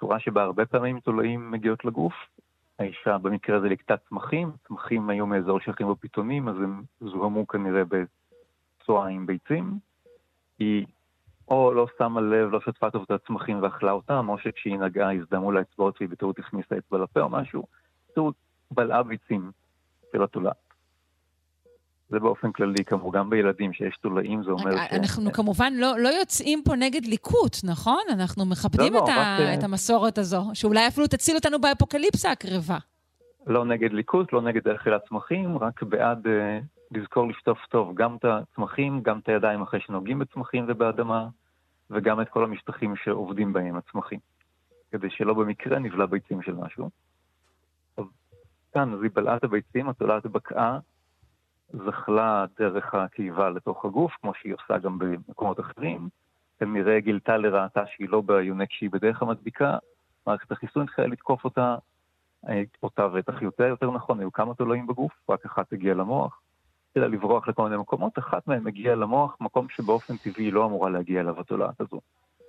צורה שבה הרבה פעמים תולעים מגיעות לגוף. האישה במקרה הזה לקטה צמחים, צמחים היו מאזור שייכים בפיתונים, אז הם זוהמו כנראה בצואה עם ביצים. היא או לא שמה לב, לא שטפה טוב את הצמחים ואכלה אותם, או שכשהיא נגעה הזדמו לה אצבעות והיא בטעות הכניסה אצבע לפה או משהו. בטעות בלעה ביצים של התולעת. זה באופן כללי, כמו גם בילדים שיש תולעים, זה אומר ש... אנחנו כמובן לא, לא יוצאים פה נגד ליקוט, נכון? אנחנו מכבדים לא, את, לא, ה, רק, את המסורת הזו, שאולי אפילו תציל אותנו באפוקליפסה הקרבה. לא נגד ליקוט, לא נגד אכילת צמחים, רק בעד אה, לזכור לשטוף טוב גם את הצמחים, גם את הידיים אחרי שנוגעים בצמחים ובאדמה, וגם את כל המשטחים שעובדים בהם, הצמחים, כדי שלא במקרה נבלע ביצים של משהו. כאן, אז היא בלעה את הביצים, התולעת בקעה, זחלה דרך הקיבה לתוך הגוף, כמו שהיא עושה גם במקומות אחרים. כנראה גילתה לרעתה שהיא לא ביונק שהיא בדרך המדביקה, מערכת החיסון התחילה לתקוף אותה, אה, אותה ואת אחיותיה יותר נכון, היו כמה תולעים בגוף, רק אחת הגיעה למוח. התחילה לברוח לכל מיני מקומות, אחת מהן הגיעה למוח, מקום שבאופן טבעי היא לא אמורה להגיע אליו התולעת הזו.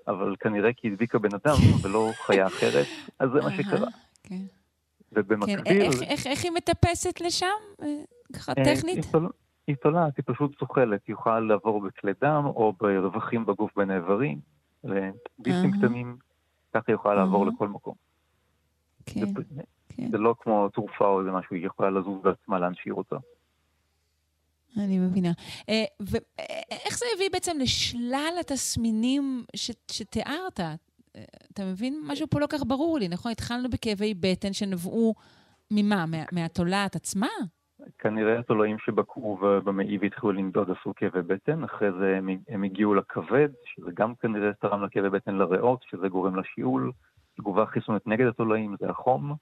אבל כנראה כי הדביקה בן אדם ולא חיה אחרת, אז זה מה שקרה. כן. ובמקביל... כן, איך, איך, איך היא מטפסת לשם? אה, ככה אה, טכנית? היא תול- היא תולעת, היא פשוט זוחלת, היא יכולה לעבור בכלי דם או ברווחים בגוף בין האיברים, לביסים אהה. קטנים, ככה היא יכולה לעבור. לכל מקום. כן, זה- כן. זה לא כמו תרופה או איזה משהו, היא יכולה לזוז בעצמה לאן שהיא רוצה. אני מבינה. אה, ואיך זה הביא בעצם לשלל התסמינים ש, שתיארת? אתה מבין? משהו פה לא כך ברור לי, נכון? התחלנו בכאבי בטן שנבעו ממה? מה, מהתולעת עצמה? כנראה התולעים שבקעו במעי והתחילו לנדוד עשו כאבי בטן, אחרי זה הם, הגיעו לכבד, שזה גם כנראה תרם לכאבי בטן לריאות, שזה גורם לשיעול, תגובה חיסונית נגד התולעים, זה החום,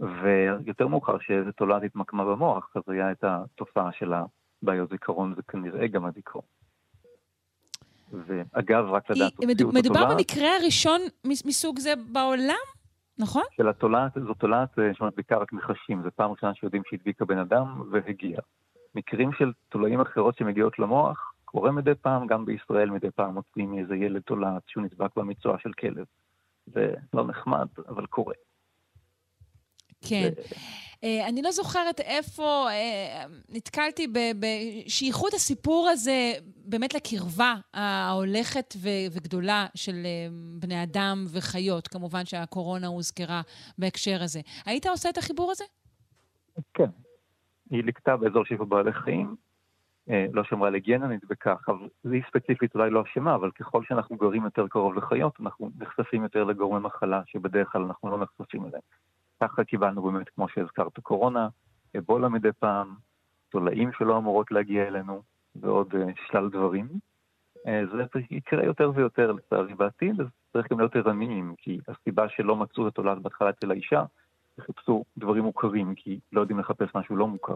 ויותר מאוחר שאיזה תולעת התמקמה במוח, אז היה את התופעה של הבעיות זיכרון, זה כנראה גם הזיכרון. ואגב, רק לדעת, היא- מדו- מדובר במקרה הראשון מס- מסוג זה בעולם, נכון? של התולעת, זו תולעת אה, שמדביקה רק נחשים, זו פעם ראשונה שיודעים שהדביקה בן אדם והגיעה. מקרים של תולעים אחרות שמגיעות למוח, קורה מדי פעם, גם בישראל מדי פעם מוצאים מאיזה ילד תולעת שהוא נדבק במצוע של כלב. זה לא נחמד, אבל קורה. כן. אה, אני לא זוכרת איפה אה, נתקלתי בשייכות הסיפור הזה באמת לקרבה ההולכת וגדולה של אה, בני אדם וחיות. כמובן שהקורונה הוזכרה בהקשר הזה. היית עושה את החיבור הזה? כן. היא ליקטה באזור בו בעלי חיים, לא שמרה על היגיינה, נדבקה. היא ספציפית אולי לא אשמה, אבל ככל שאנחנו גרים יותר קרוב לחיות, אנחנו נחשפים יותר לגורמי מחלה שבדרך כלל אנחנו לא נחשפים אליהם. ככה קיבלנו באמת, כמו שהזכרת, קורונה, אבולה מדי פעם, תולעים שלא אמורות להגיע אלינו, ועוד אה, שלל דברים. אה, זה יקרה יותר ויותר לצערי בעתיד, אז צריך גם להיות ערניים, כי הסיבה שלא מצאו את התולעת בהתחלה אצל האישה, חיפשו דברים מוכרים, כי לא יודעים לחפש משהו לא מוכר.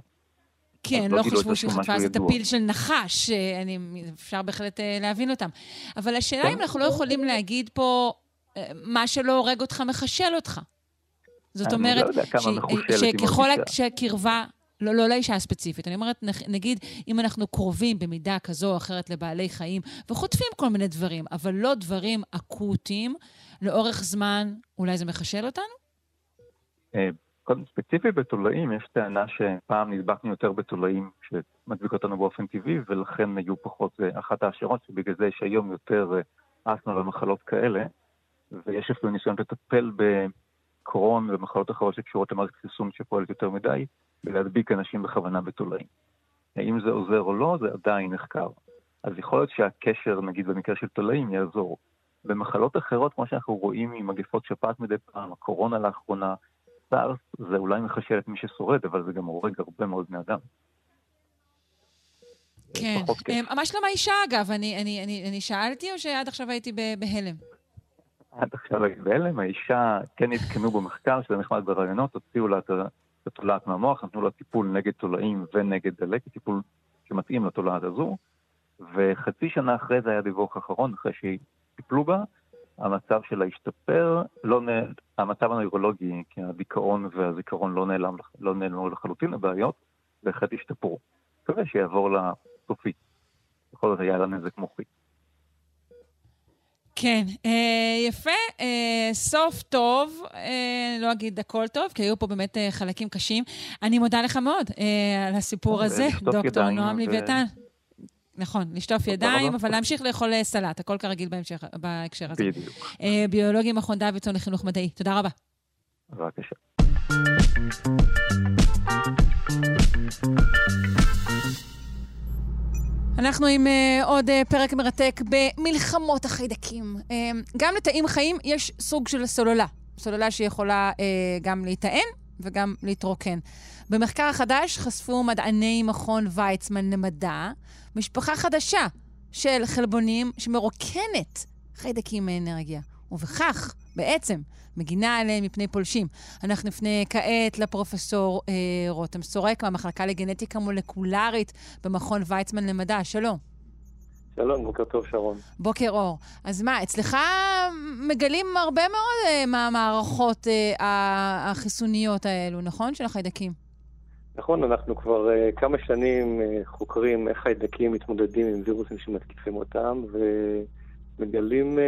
כן, לא לא חשבו שחטפה משהו איזה. טפיל של נחש, אה, אני, אפשר בהחלט להבין אותם. אבל השאלה אם אנחנו לא יכולים להגיד פה, מה שלא הורג אותך מחשל אותך. זאת אני אומרת, לא ש- שככל. שהקרבה, לא, לא לאישה הספציפית, אני אומרת, נגיד, אם אנחנו קרובים במידה כזו או אחרת לבעלי חיים, וחוטפים כל מיני דברים, אבל לא דברים אקוטיים, לאורך זמן, אולי זה מחשל אותנו? אה, קודם ספציפי בתולעים, יש טענה שפעם נדבקנו יותר בתולעים שמדביק אותנו באופן טבעי, ולכן היו פחות, זה אחת ההשערות, שבגלל זה יש היום יותר אה, אסתמה ומחלות כאלה, ויש אפילו ניסיון לטפל בקרון ומחלות אחרות שקשורות למערכת חיסון שפועלת יותר מדי, ולהדביק אנשים בכוונה בתולעים. האם זה עוזר או לא, זה עדיין נחקר. אז יכול להיות שהקשר, נגיד במקרה של תולעים, יעזור. במחלות אחרות, כמו שאנחנו רואים עם מגפות שפעת מדי פעם, הקורונה לאחרונה, סארס, זה אולי מחשל את מי ששורד, אבל זה גם הורג הרבה מאוד בני אדם. כן. כיף. אה, מה שלום האישה, אגב? אני, אני, אני, אני שאלתי, או שעד עכשיו הייתי בהלם? עד עכשיו הייתי בהלם, האישה כן עדכנו במחקר, שזה נחמד ברעיונות, הוציאו לה את התולעת מהמוח, נתנו לה טיפול נגד תולעים ונגד דלקת, טיפול שמתאים לתולעת הזו, וחצי שנה אחרי זה היה דיווח אחרון, אחרי שטיפלו בה, המצב שלה השתפר, לא נ... המצב הנוירולוגי, כי הדיכאון והזיכרון לא נעלם, לא נעלמו לחלוטין לבעיות, בהחלט השתפרו. מקווה שיעבור לסופי. בכל זאת היה לה נזק מוחי. כן, אה, יפה, אה, סוף טוב, אה, לא אגיד הכל טוב, כי היו פה באמת אה, חלקים קשים. אני מודה לך מאוד אה, על הסיפור הזה, דוקטור נועם ו- לוויתן. נכון, לשטוף ידיים. אבל להמשיך לאכול סלט, הכל כרגיל בהמשך, בהקשר הזה. בדיוק. ביולוגי מכון דוידסון לחינוך מדעי, תודה רבה. בבקשה. אנחנו עם uh, עוד uh, פרק מרתק במלחמות החיידקים. Uh, גם לתאים חיים יש סוג של סוללה. סוללה שיכולה uh, גם להיטען וגם להתרוקן. במחקר החדש חשפו מדעני מכון ויצמן למדע משפחה חדשה של חלבונים שמרוקנת חיידקים מאנרגיה, ובכך בעצם מגינה עליהם מפני פולשים. אנחנו נפנה כעת לפרופסור אה, רותם סורק מהמחלקה לגנטיקה מולקולרית במכון ויצמן למדע. שלום. שלום, בוקר טוב, שרון. בוקר אור. אז מה, אצלך מגלים הרבה מאוד אה, מהמערכות אה, החיסוניות האלו, נכון? של החיידקים. נכון, אנחנו כבר אה, כמה שנים אה, חוקרים איך חיידקים מתמודדים עם וירוסים שמתקיפים אותם, ו... מגלים אה,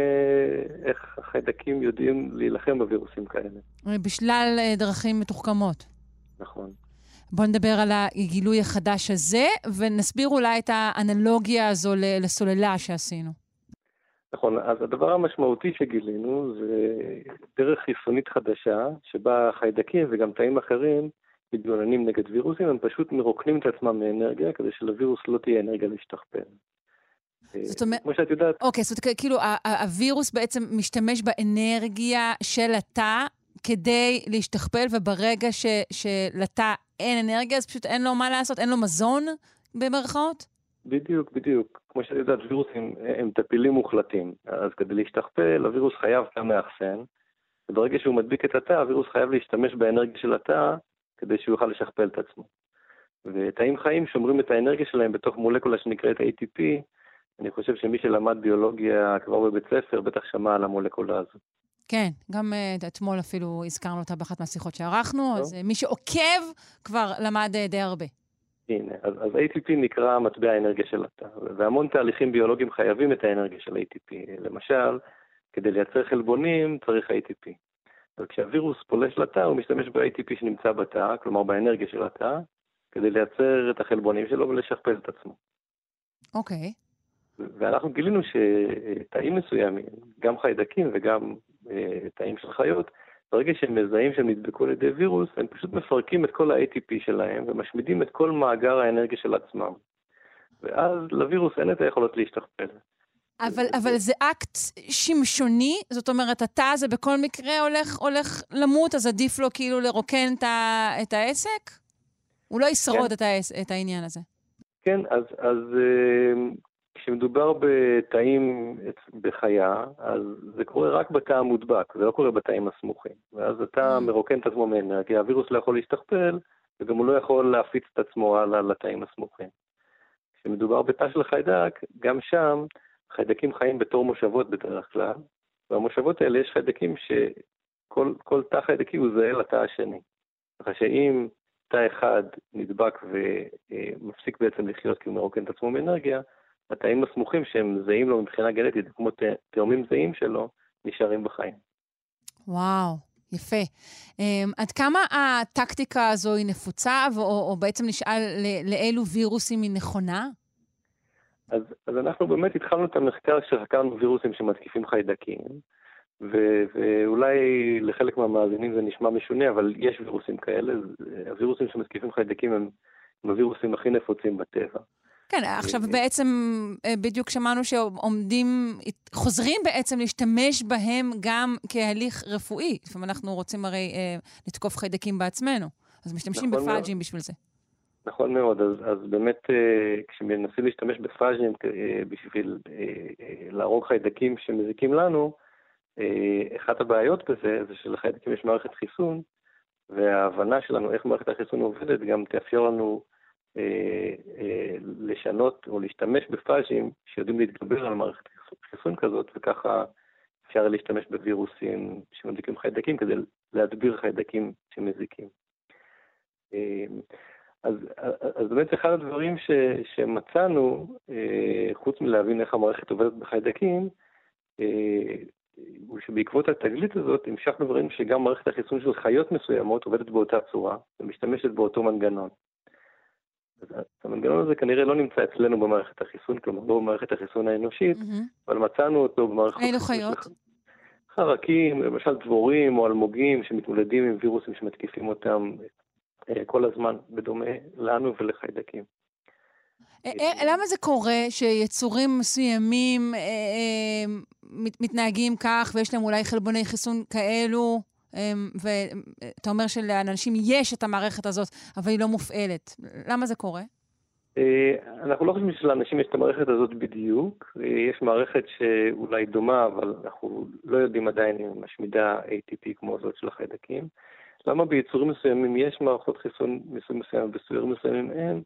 איך החיידקים יודעים להילחם בווירוסים כאלה. בשלל אה, דרכים מתוחכמות. נכון. בואו נדבר על הגילוי החדש הזה, ונסביר אולי את האנלוגיה הזו לסוללה שעשינו. נכון, אז הדבר המשמעותי שגילינו זה דרך חיסונית חדשה, שבה חיידקים וגם תאים אחרים מתגוננים נגד וירוסים, הם פשוט מרוקנים את עצמם מאנרגיה כדי שלווירוס לא תהיה אנרגיה להשתכפל. זאת אומרת... כמו שאת יודעת. אוקיי, זאת אומרת, כאילו, הווירוס בעצם משתמש באנרגיה של התא כדי להשתכפל, וברגע ש, שלתא אין אנרגיה, אז פשוט אין לו מה לעשות, אין לו מזון, במרכאות? בדיוק, בדיוק. כמו שאת יודעת, וירוסים הם טפילים מוחלטים. אז כדי להשתכפל, הווירוס חייב תא מאחסן, וברגע שהוא מדביק את התא, הווירוס חייב להשתמש באנרגיה של התא כדי שהוא יוכל לשכפל את עצמו. ותאים חיים שומרים את האנרגיה שלהם בתוך מולקולה שנקראת ATP, אני חושב שמי שלמד ביולוגיה כבר בבית ספר, בטח שמע על המולקולה הזו. כן, גם uh, אתמול אפילו הזכרנו אותה באחת מהשיחות שערכנו. אז uh, מי שעוקב כבר למד uh, די הרבה. הנה, אז, אז ATP נקרא מטבע האנרגיה של התא, והמון תהליכים ביולוגיים חייבים את האנרגיה של ATP. למשל, כדי לייצר חלבונים צריך ATP. אבל כשהווירוס פולש לתא, הוא משתמש ב-ATP שנמצא בתא, כלומר באנרגיה של התא, כדי לייצר את החלבונים שלו ולשכפל את עצמו. אוקיי. Okay. ואנחנו גילינו שתאים מסוימים, גם חיידקים וגם אה, תאים של חיות, ברגע שהם מזהים שהם נדבקו על ידי וירוס, הם פשוט מפרקים את כל ה-ATP שלהם ומשמידים את כל מאגר האנרגיה של עצמם. ואז לווירוס אין את היכולות להשתכפל. אבל, אבל זה אקט שמשוני? זאת אומרת, התא הזה בכל מקרה הולך, הולך למות, אז עדיף לו כאילו לרוקן את, ה, את העסק? הוא לא ישרוד כן. את, העס, את העניין הזה. כן, אז, אז אה, כשמדובר בתאים בחיה, אז זה קורה רק בתא המודבק, זה לא קורה בתאים הסמוכים. ואז התא mm. מרוקן את עצמו מאנרגיה, הווירוס לא יכול להשתכפל, וגם הוא לא יכול להפיץ את עצמו הלאה לתאים הסמוכים. כשמדובר בתא של חיידק, גם שם חיידקים חיים בתור מושבות בדרך כלל, והמושבות האלה יש חיידקים שכל תא חיידקי הוא זהה לתא השני. ככה שאם תא אחד נדבק ומפסיק בעצם לחיות כי הוא מרוקן את עצמו מאנרגיה, התאים הסמוכים שהם זהים לו מבחינה גנטית, כמו תאומים זהים שלו, נשארים בחיים. וואו, יפה. Um, עד כמה הטקטיקה הזו היא נפוצה, או, או בעצם נשאל לאילו וירוסים היא נכונה? אז, אז אנחנו באמת התחלנו את המחקר כשחקרנו וירוסים שמתקיפים חיידקים, ו, ואולי לחלק מהמאזינים זה נשמע משונה, אבל יש וירוסים כאלה. הווירוסים שמתקיפים חיידקים הם, הם הווירוסים הכי נפוצים בטבע. כן, עכשיו בעצם אה, בדיוק שמענו שעומדים, חוזרים בעצם להשתמש בהם גם כהליך רפואי. לפעמים אנחנו רוצים הרי אה, לתקוף חיידקים בעצמנו, אז משתמשים נכון בפאג'ים בשביל זה. נכון מאוד, אז, אז באמת אה, כשמנסים להשתמש בפאג'ים אה, בשביל אה, אה, להרוג חיידקים שמזיקים לנו, אה, אחת הבעיות בזה זה שלחיידקים יש מערכת חיסון, וההבנה שלנו איך מערכת החיסון עובדת גם תאפשר לנו אה, אה, לשנות או להשתמש בפאז'ים שיודעים להתגבר על מערכת חיסון כזאת, וככה אפשר להשתמש בווירוסים שמדליקים חיידקים כדי להדביר חיידקים שמזיקים. אה, אז, אז באמת אחד הדברים ש, שמצאנו, חוץ מלהבין איך המערכת עובדת בחיידקים, הוא שבעקבות התגלית הזאת המשכנו וראינו שגם מערכת החיסון של חיות מסוימות עובדת באותה צורה ומשתמשת באותו מנגנון. המנגנון הזה כנראה לא נמצא אצלנו במערכת החיסון, כלומר לא במערכת החיסון האנושית, mm-hmm. אבל מצאנו אותו במערכת... אילו חיות? חרקים, למשל דבורים או אלמוגים שמתמודדים עם וירוסים שמתקיפים אותם אה, כל הזמן, בדומה לנו ולחיידקים. אה, אה, למה זה קורה שיצורים מסוימים מתנהגים כך ויש להם אולי חלבוני חיסון כאלו? ואתה אומר שלאנשים יש את המערכת הזאת, אבל היא לא מופעלת. למה זה קורה? אנחנו לא חושבים שלאנשים יש את המערכת הזאת בדיוק. יש מערכת שאולי דומה, אבל אנחנו לא יודעים עדיין אם היא משמידה ATP כמו זאת של החיידקים. למה ביצורים מסוימים יש מערכות חיסון מסוג מסוים ובסוירים מסוימים אין?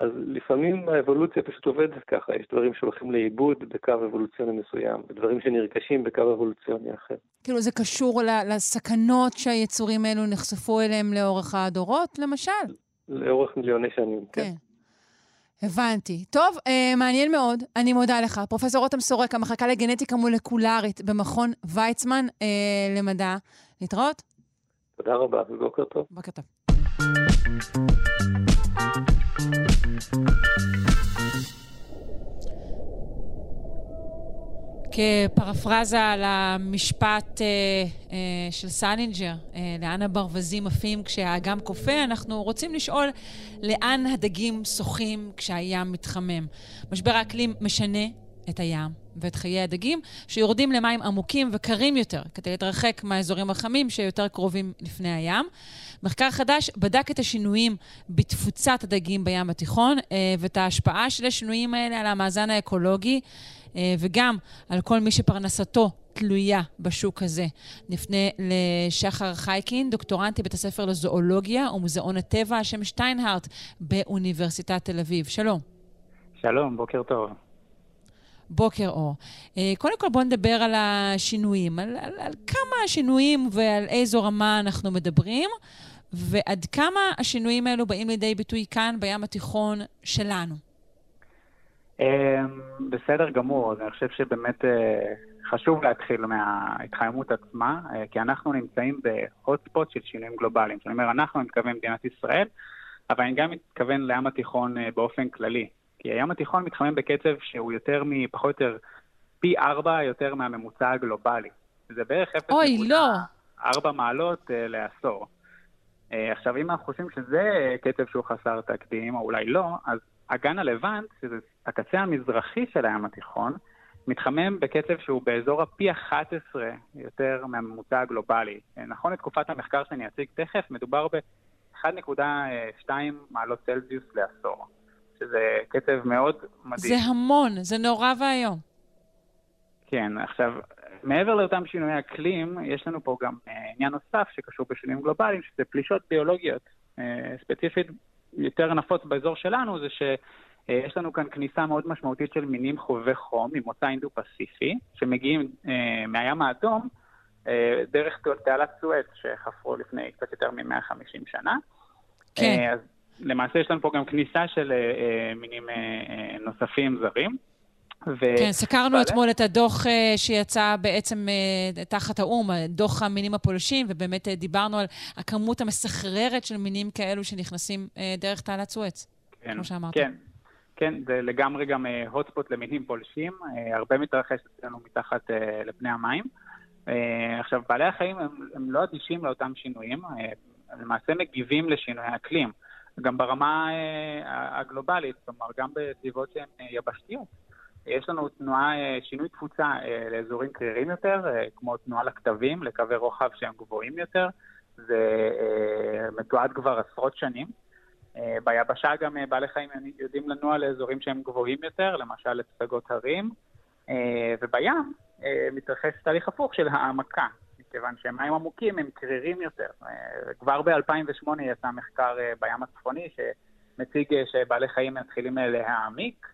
אז לפעמים האבולוציה פשוט עובדת ככה, יש דברים שהולכים לאיבוד בקו אבולוציוני מסוים, ודברים שנרכשים בקו אבולוציוני אחר. כאילו זה קשור לסכנות שהיצורים האלו נחשפו אליהם לאורך הדורות, למשל? לאורך מיליוני שנים, כן. כן. הבנתי. טוב, אה, מעניין מאוד, אני מודה לך. פרופ' רותם סורק, המחלקה לגנטיקה מולקולרית במכון ויצמן אה, למדע. להתראות. תודה רבה ובוקר טוב. בוקר טוב. כפרפרזה על המשפט אה, אה, של סלינג'ר, אה, לאן הברווזים עפים כשהאגם קופא, אנחנו רוצים לשאול לאן הדגים שוחים כשהים מתחמם. משבר האקלים משנה את הים ואת חיי הדגים, שיורדים למים עמוקים וקרים יותר, כדי להתרחק מהאזורים החמים שיותר קרובים לפני הים. מחקר חדש בדק את השינויים בתפוצת הדגים בים התיכון אה, ואת ההשפעה של השינויים האלה על המאזן האקולוגי. אה, וגם על כל מי שפרנסתו תלויה בשוק הזה. נפנה לשחר חייקין, דוקטורנטי בית הספר לזואולוגיה ומוזיאון הטבע על שם שטיינהארט באוניברסיטת תל אביב. שלום. שלום, בוקר טוב. בוקר אור. אה, קודם כל בואו נדבר על השינויים, על, על, על כמה השינויים ועל איזו רמה אנחנו מדברים, ועד כמה השינויים האלו באים לידי ביטוי כאן בים התיכון שלנו. אמ, בסדר גמור, אני חושב שבאמת אה, חשוב להתחיל מההתחממות עצמה, אה, כי אנחנו נמצאים בהוטספוט של שינויים גלובליים. זאת אומרת, אנחנו, אני מתכוון מדינת ישראל, אבל אני גם מתכוון לים התיכון אה, באופן כללי. כי הים התיכון מתחמם בקצב שהוא יותר מפחות או יותר פי ארבע יותר מהממוצע הגלובלי. זה בערך 0.4 לא. מעלות לעשור. עכשיו, אם אנחנו חושבים שזה קצב שהוא חסר תקדים, או אולי לא, אז אגן הלבנט, שזה הקצה המזרחי של הים התיכון, מתחמם בקצב שהוא באזור הפי 11 יותר מהממוצע הגלובלי. נכון לתקופת המחקר שאני אציג תכף, מדובר ב-1.2 מעלות צלזיוס לעשור, שזה קצב מאוד מדהים. זה המון, זה נורא ואיום. כן, עכשיו, מעבר לאותם שינויי אקלים, יש לנו פה גם uh, עניין נוסף שקשור בשינויים גלובליים, שזה פלישות ביולוגיות. Uh, ספציפית, יותר נפוץ באזור שלנו, זה ש... אה, לנו כאן כניסה מאוד משמעותית של מינים חובבי חום ממוצא אינדו-פסיפי, שמגיעים אה, מהים האדום אה, דרך תעלת סואץ שחפרו לפני קצת יותר מ-150 שנה. כן. אה, אז למעשה יש לנו פה גם כניסה של אה, אה מינים אה, אה, נוספים זרים. ו... כן, סקרנו בעלי... אתמול את הדוח uh, שיצא בעצם uh, תחת האו"ם, דוח המינים הפולשים, ובאמת uh, דיברנו על הכמות המסחררת של מינים כאלו שנכנסים דרך תעלת סואץ, כן, כמו שאמרת. כן, כן, זה לגמרי גם הוטספוט למינים פולשים, הרבה מתרחש אצלנו מתחת לפני המים. עכשיו, בעלי החיים הם, הם לא אדישים לאותם שינויים, uh, למעשה מגיבים לשינויי אקלים, גם ברמה הגלובלית, כלומר, גם בסביבות שהן יבשתיות. יש לנו תנועה, שינוי תפוצה לאזורים קרירים יותר, כמו תנועה לכתבים, לקווי רוחב שהם גבוהים יותר. זה מתועד כבר עשרות שנים. אה, ביבשה גם אה, בעלי חיים יודעים לנוע לאזורים שהם גבוהים יותר, למשל לפסגות הרים, אה, ובים מתרחש תהליך הפוך של העמקה, מכיוון שמים עמוקים הם קרירים יותר. כבר ב-2008 יצא מחקר בים הצפוני שמציג שבעלי חיים מתחילים להעמיק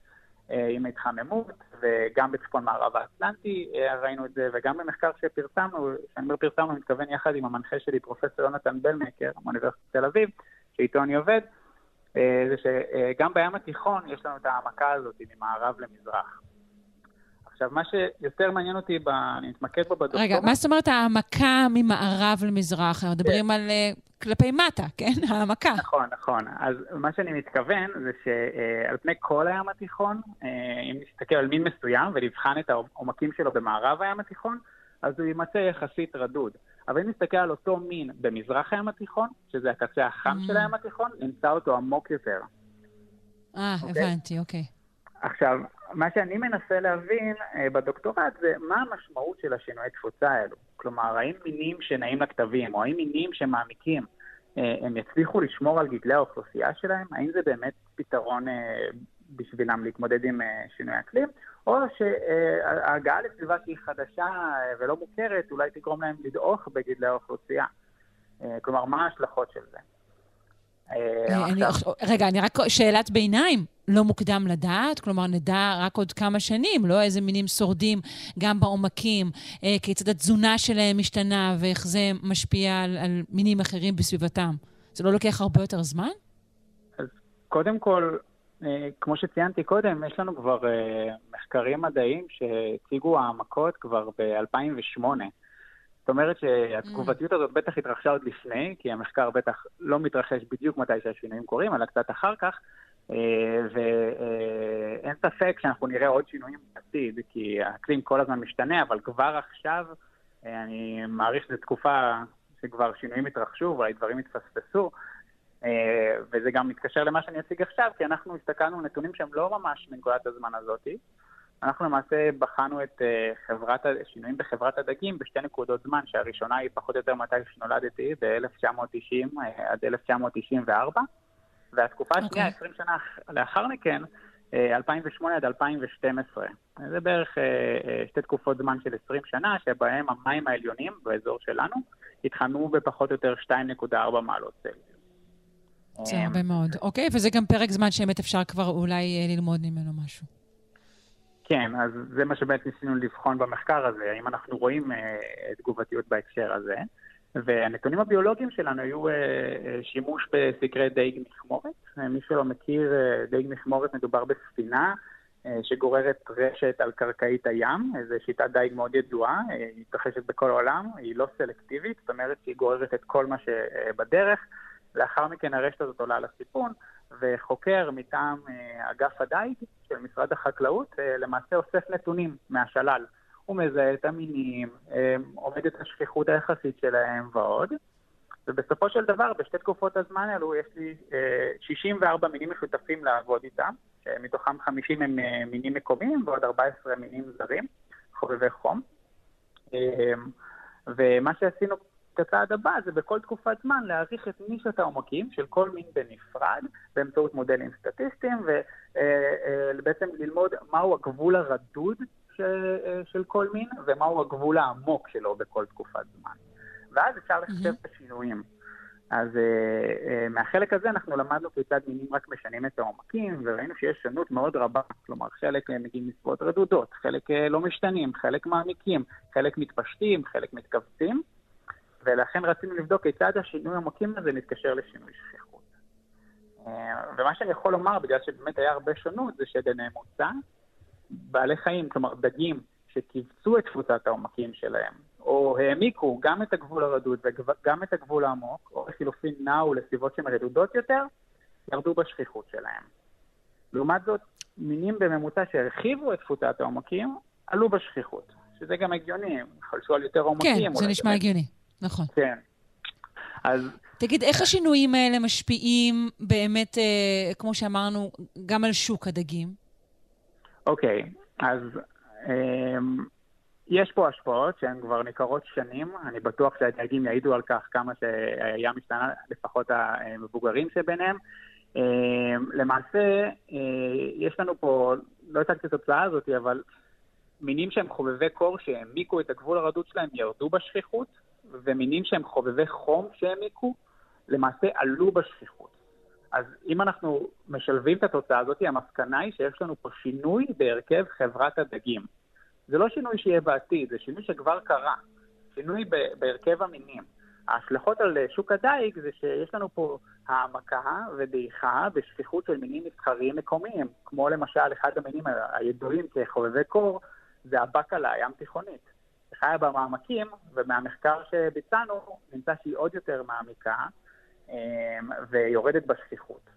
עם התחממות, וגם בצפון מערב האטלנטי ראינו את זה, וגם במחקר שפרסמנו, כשאני אומר פרסמנו, אני מתכוון יחד עם המנחה שלי, פרופ' יונתן בלמקר, מאוניברסיטת תל אביב, שאיתו אני עובד, אה, זה שגם בים התיכון יש לנו את העמקה הזאת ממערב למזרח. עכשיו, מה שיותר מעניין אותי, ב... אני מתמקד בו בדוקטורט... רגע, מה זאת אומרת העמקה ממערב למזרח? אנחנו מדברים כן. על אה, כלפי מטה, כן? העמקה. נכון, נכון. אז מה שאני מתכוון זה שעל פני כל הים התיכון, אה, אם נסתכל על מין מסוים ונבחן את העומקים שלו במערב הים התיכון, אז הוא יימצא יחסית רדוד. אבל אם נסתכל על אותו מין במזרח הים התיכון, שזה הקצה החם Mm. של הים התיכון, נמצא אותו עמוק יותר. אה, אוקיי. הבנתי, אוקיי. עכשיו, מה שאני מנסה להבין אה, בדוקטורט זה מה המשמעות של השינויי תפוצה האלו. כלומר, האם מינים שנעים לכתבים, או האם מינים שמעמיקים, הם יצליחו לשמור על גידלי האוכלוסייה שלהם? האם זה באמת פתרון אה, בשבילם להתמודד עם אה, שינוי אקלים? או שההגעה לסביבה שהיא חדשה אה, ולא מוכרת אולי תגרום להם לדעוך בגידלי האוכלוסייה. אה, כלומר, מה ההשלכות של זה? אה, אני- עכשיו- רגע, אני רק... שאלת ביניים, לא מוקדם לדעת? כלומר, נדע רק עוד כמה שנים, לא איזה מינים שורדים גם בעומקים, אה, כיצד התזונה שלהם משתנה ואיך זה משפיע על, על מינים אחרים בסביבתם. זה לא לוקח הרבה יותר זמן? קודם כל, אה, כמו שציינתי קודם, יש לנו כבר אה, מחקרים מדעיים שהציגו העמקות כבר ב-2008. זאת אומרת שהתגובתיות הזאת בטח התרחשה עוד לפני, כי המחקר בטח לא מתרחש בדיוק מתי שהשינויים קורים, אלא קצת אחר כך. ואין ספק שאנחנו נראה עוד שינויים בעתיד, כי האקלים כל הזמן משתנה, אבל כבר עכשיו, אה, אני מעריך שזו תקופה שכבר שינויים התרחשו, ואולי דברים התפספסו. אה, וזה גם מתקשר למה שאני אציג עכשיו, כי אנחנו הסתכלנו על נתונים שהם לא ממש מנקודת הזמן הזאתי. אנחנו למעשה בחנו את אה, חברת, שינויים בחברת הדגים בשתי נקודות זמן, שהראשונה היא פחות או יותר מתי שנולדתי, ב-1990 אה, עד 1994, והתקופה השנייה, 20 שנה אח- לאחר מכן, אה, 2008 עד 2012. זה בערך אה, אה, שתי תקופות זמן של 20 שנה, שבהם המים העליונים באזור שלנו התחממו בפחות או יותר 2.4 מעלות צלזיוס. זה הרבה מאוד. אוקיי, וזה גם פרק זמן שבאמת אפשר כבר אולי אה, ללמוד ממנו משהו. כן, אז זה מה שבאמת ניסינו לבחון במחקר הזה, האם אנחנו רואים אה, תגובתיות בהקשר הזה. והנתונים הביולוגיים שלנו היו אה, אה, שימוש בסקרי דייג מכמורת. אה, מי שלא מכיר, אה, דייג מכמורת מדובר בספינה אה, שגוררת רשת על קרקעית הים, אה, זו שיטת דייג מאוד ידועה, אה, היא מתרחשת בכל העולם, היא לא סלקטיבית, זאת אומרת שהיא גוררת את כל מה שבדרך. לאחר מכן הרשת הזאת עולה לסיפון, וחוקר מטעם אה, אגף הדייג של משרד החקלאות אה, למעשה אוסף נתונים מהשלל. הוא מזהה את המינים, אה, עומד את השכיחות היחסית שלהם ועוד. ובסופו של דבר, בשתי תקופות הזמן האלו, יש לי אה, 64 מינים משותפים לעבוד איתם, שמתוכם 50 הם מינים מקומיים ועוד 14 מינים זרים, חובבי חום. ומה שעשינו כצעד הבא זה בכל תקופת זמן להעריך את נישת העומקים של כל מין בנפרד באמצעות מודלים סטטיסטיים ובעצם ללמוד מהו הגבול הרדוד של, אה, של כל מין ומהו הגבול העמוק שלו בכל תקופת זמן. ואז אפשר לחשב את השינויים. אז אה, אה, מהחלק הזה אנחנו למדנו כיצד מינים רק משנים את העומקים, וראינו שיש שונות מאוד רבה. כלומר, חלק אה, מגיעים מסביבות רדודות, חלק אה, לא משתנים, חלק מעמיקים, חלק מתפשטים, חלק מתכווצים, ולכן רצינו לבדוק כיצד השינוי העמקים הזה מתקשר לשינוי שכיחות. אה, ומה שאני יכול לומר, בגלל שבאמת היה הרבה שונות, זה שבממוצע, בעלי חיים, כלומר דגים, שכיווצו את תפוצת העומקים שלהם, או העמיקו גם את הגבול הרדוד וגם את הגבול העמוק, או לחילופין נעו לסביבות שהן רדודות יותר, ירדו בשכיחות שלהם. לעומת זאת, מינים בממוצע שהרחיבו את תפוצת העומקים, עלו בשכיחות, שזה גם הגיוני, חלשו על יותר עומקים. כן, זה נשמע באמת- הגיוני, נכון. כן. אז תגיד, איך השינויים האלה משפיעים באמת, אה, כמו שאמרנו, גם על שוק הדגים? אוקיי, אז אמ, יש פה השפעות שהן כבר ניכרות שנים, אני בטוח שהדייגים יעידו על כך כמה שהים משתנה, לפחות המבוגרים שביניהם. אמ, למעשה, אה, יש לנו פה, לא הצגתי את התוצאה הזאת, אבל מינים שהם חובבי קור שהעמיקו את הגבול הרדוד שלהם ירדו בשכיחות, ומינים שהם חובבי חום שהעמיקו, למעשה עלו בשכיחות. אז אם אנחנו משלבים את התוצאה הזאת, המסקנה היא שיש לנו פה שינוי בהרכב חברת הדגים. זה לא שינוי שיהיה בעתיד, זה שינוי שכבר קרה. שינוי בהרכב המינים. ההשלכות על שוק הדייג זה שיש לנו פה העמקה ודעיכה בשכיחות של מינים מסחריים מקומיים, כמו למשל אחד המינים הידועים כחובבי קור, זה הבקלה הים תיכונית. שחיה במעמקים, ומהמחקר שביצענו נמצא שהיא עוד יותר מעמיקה, אמ, ויורדת בשכיחות.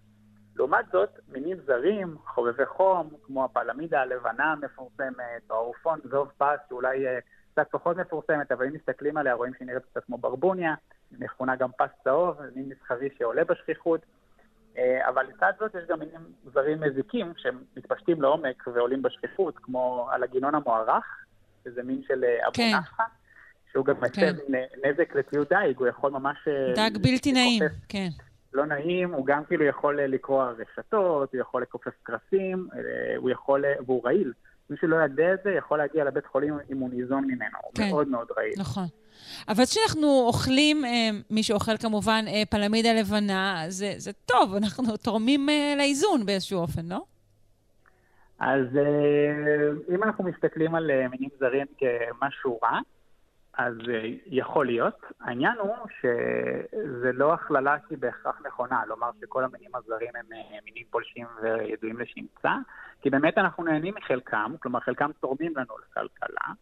לעומת זאת, מינים זרים, חובבי חום, כמו הפלמידה הלבנה המפורסמת, או העורפון זוב פס, שאולי אה, קצת פחות מפורסמת, אבל אם מסתכלים עליה רואים שהיא נראית קצת כמו ברבוניה, מכונה גם פס צהוב, מין מסחרי שעולה בשכיחות. אה, אבל לצד זאת יש גם מינים זרים מזיקים שמתפשטים לעומק ועולים בשכיחות, כמו על הגינון המוערך, שזה מין של אבו כן. נפחא, שהוא גם מסב כן. נזק לציוד דייג, הוא יכול ממש... אה, דג בלתי נעים, כן. לא נעים, הוא גם כאילו יכול אה, לקרוע רשתות, הוא יכול לכופף קרסים, אה, הוא יכול, אה, והוא רעיל. מי שלא יודע את זה יכול להגיע לבית חולים אם הוא ניזון ממנו, הוא כן. מאוד מאוד רעיל. נכון. אבל כשאנחנו אוכלים, אה, מי שאוכל כמובן אה, פלמידה לבנה, זה, זה טוב, אנחנו תורמים אה, לאיזון באיזשהו אופן, לא? אז אה, אם אנחנו מסתכלים על אה, מינים זרים כמשהו רע, אז אה, יכול להיות. העניין הוא שזה לא הכללה שהיא בהכרח נכונה, לומר שכל המינים הזרים הם מינים פולשים וידועים לשמצה, כי באמת אנחנו נהנים מחלקם, כלומר חלקם תורמים לנו לכלכלה,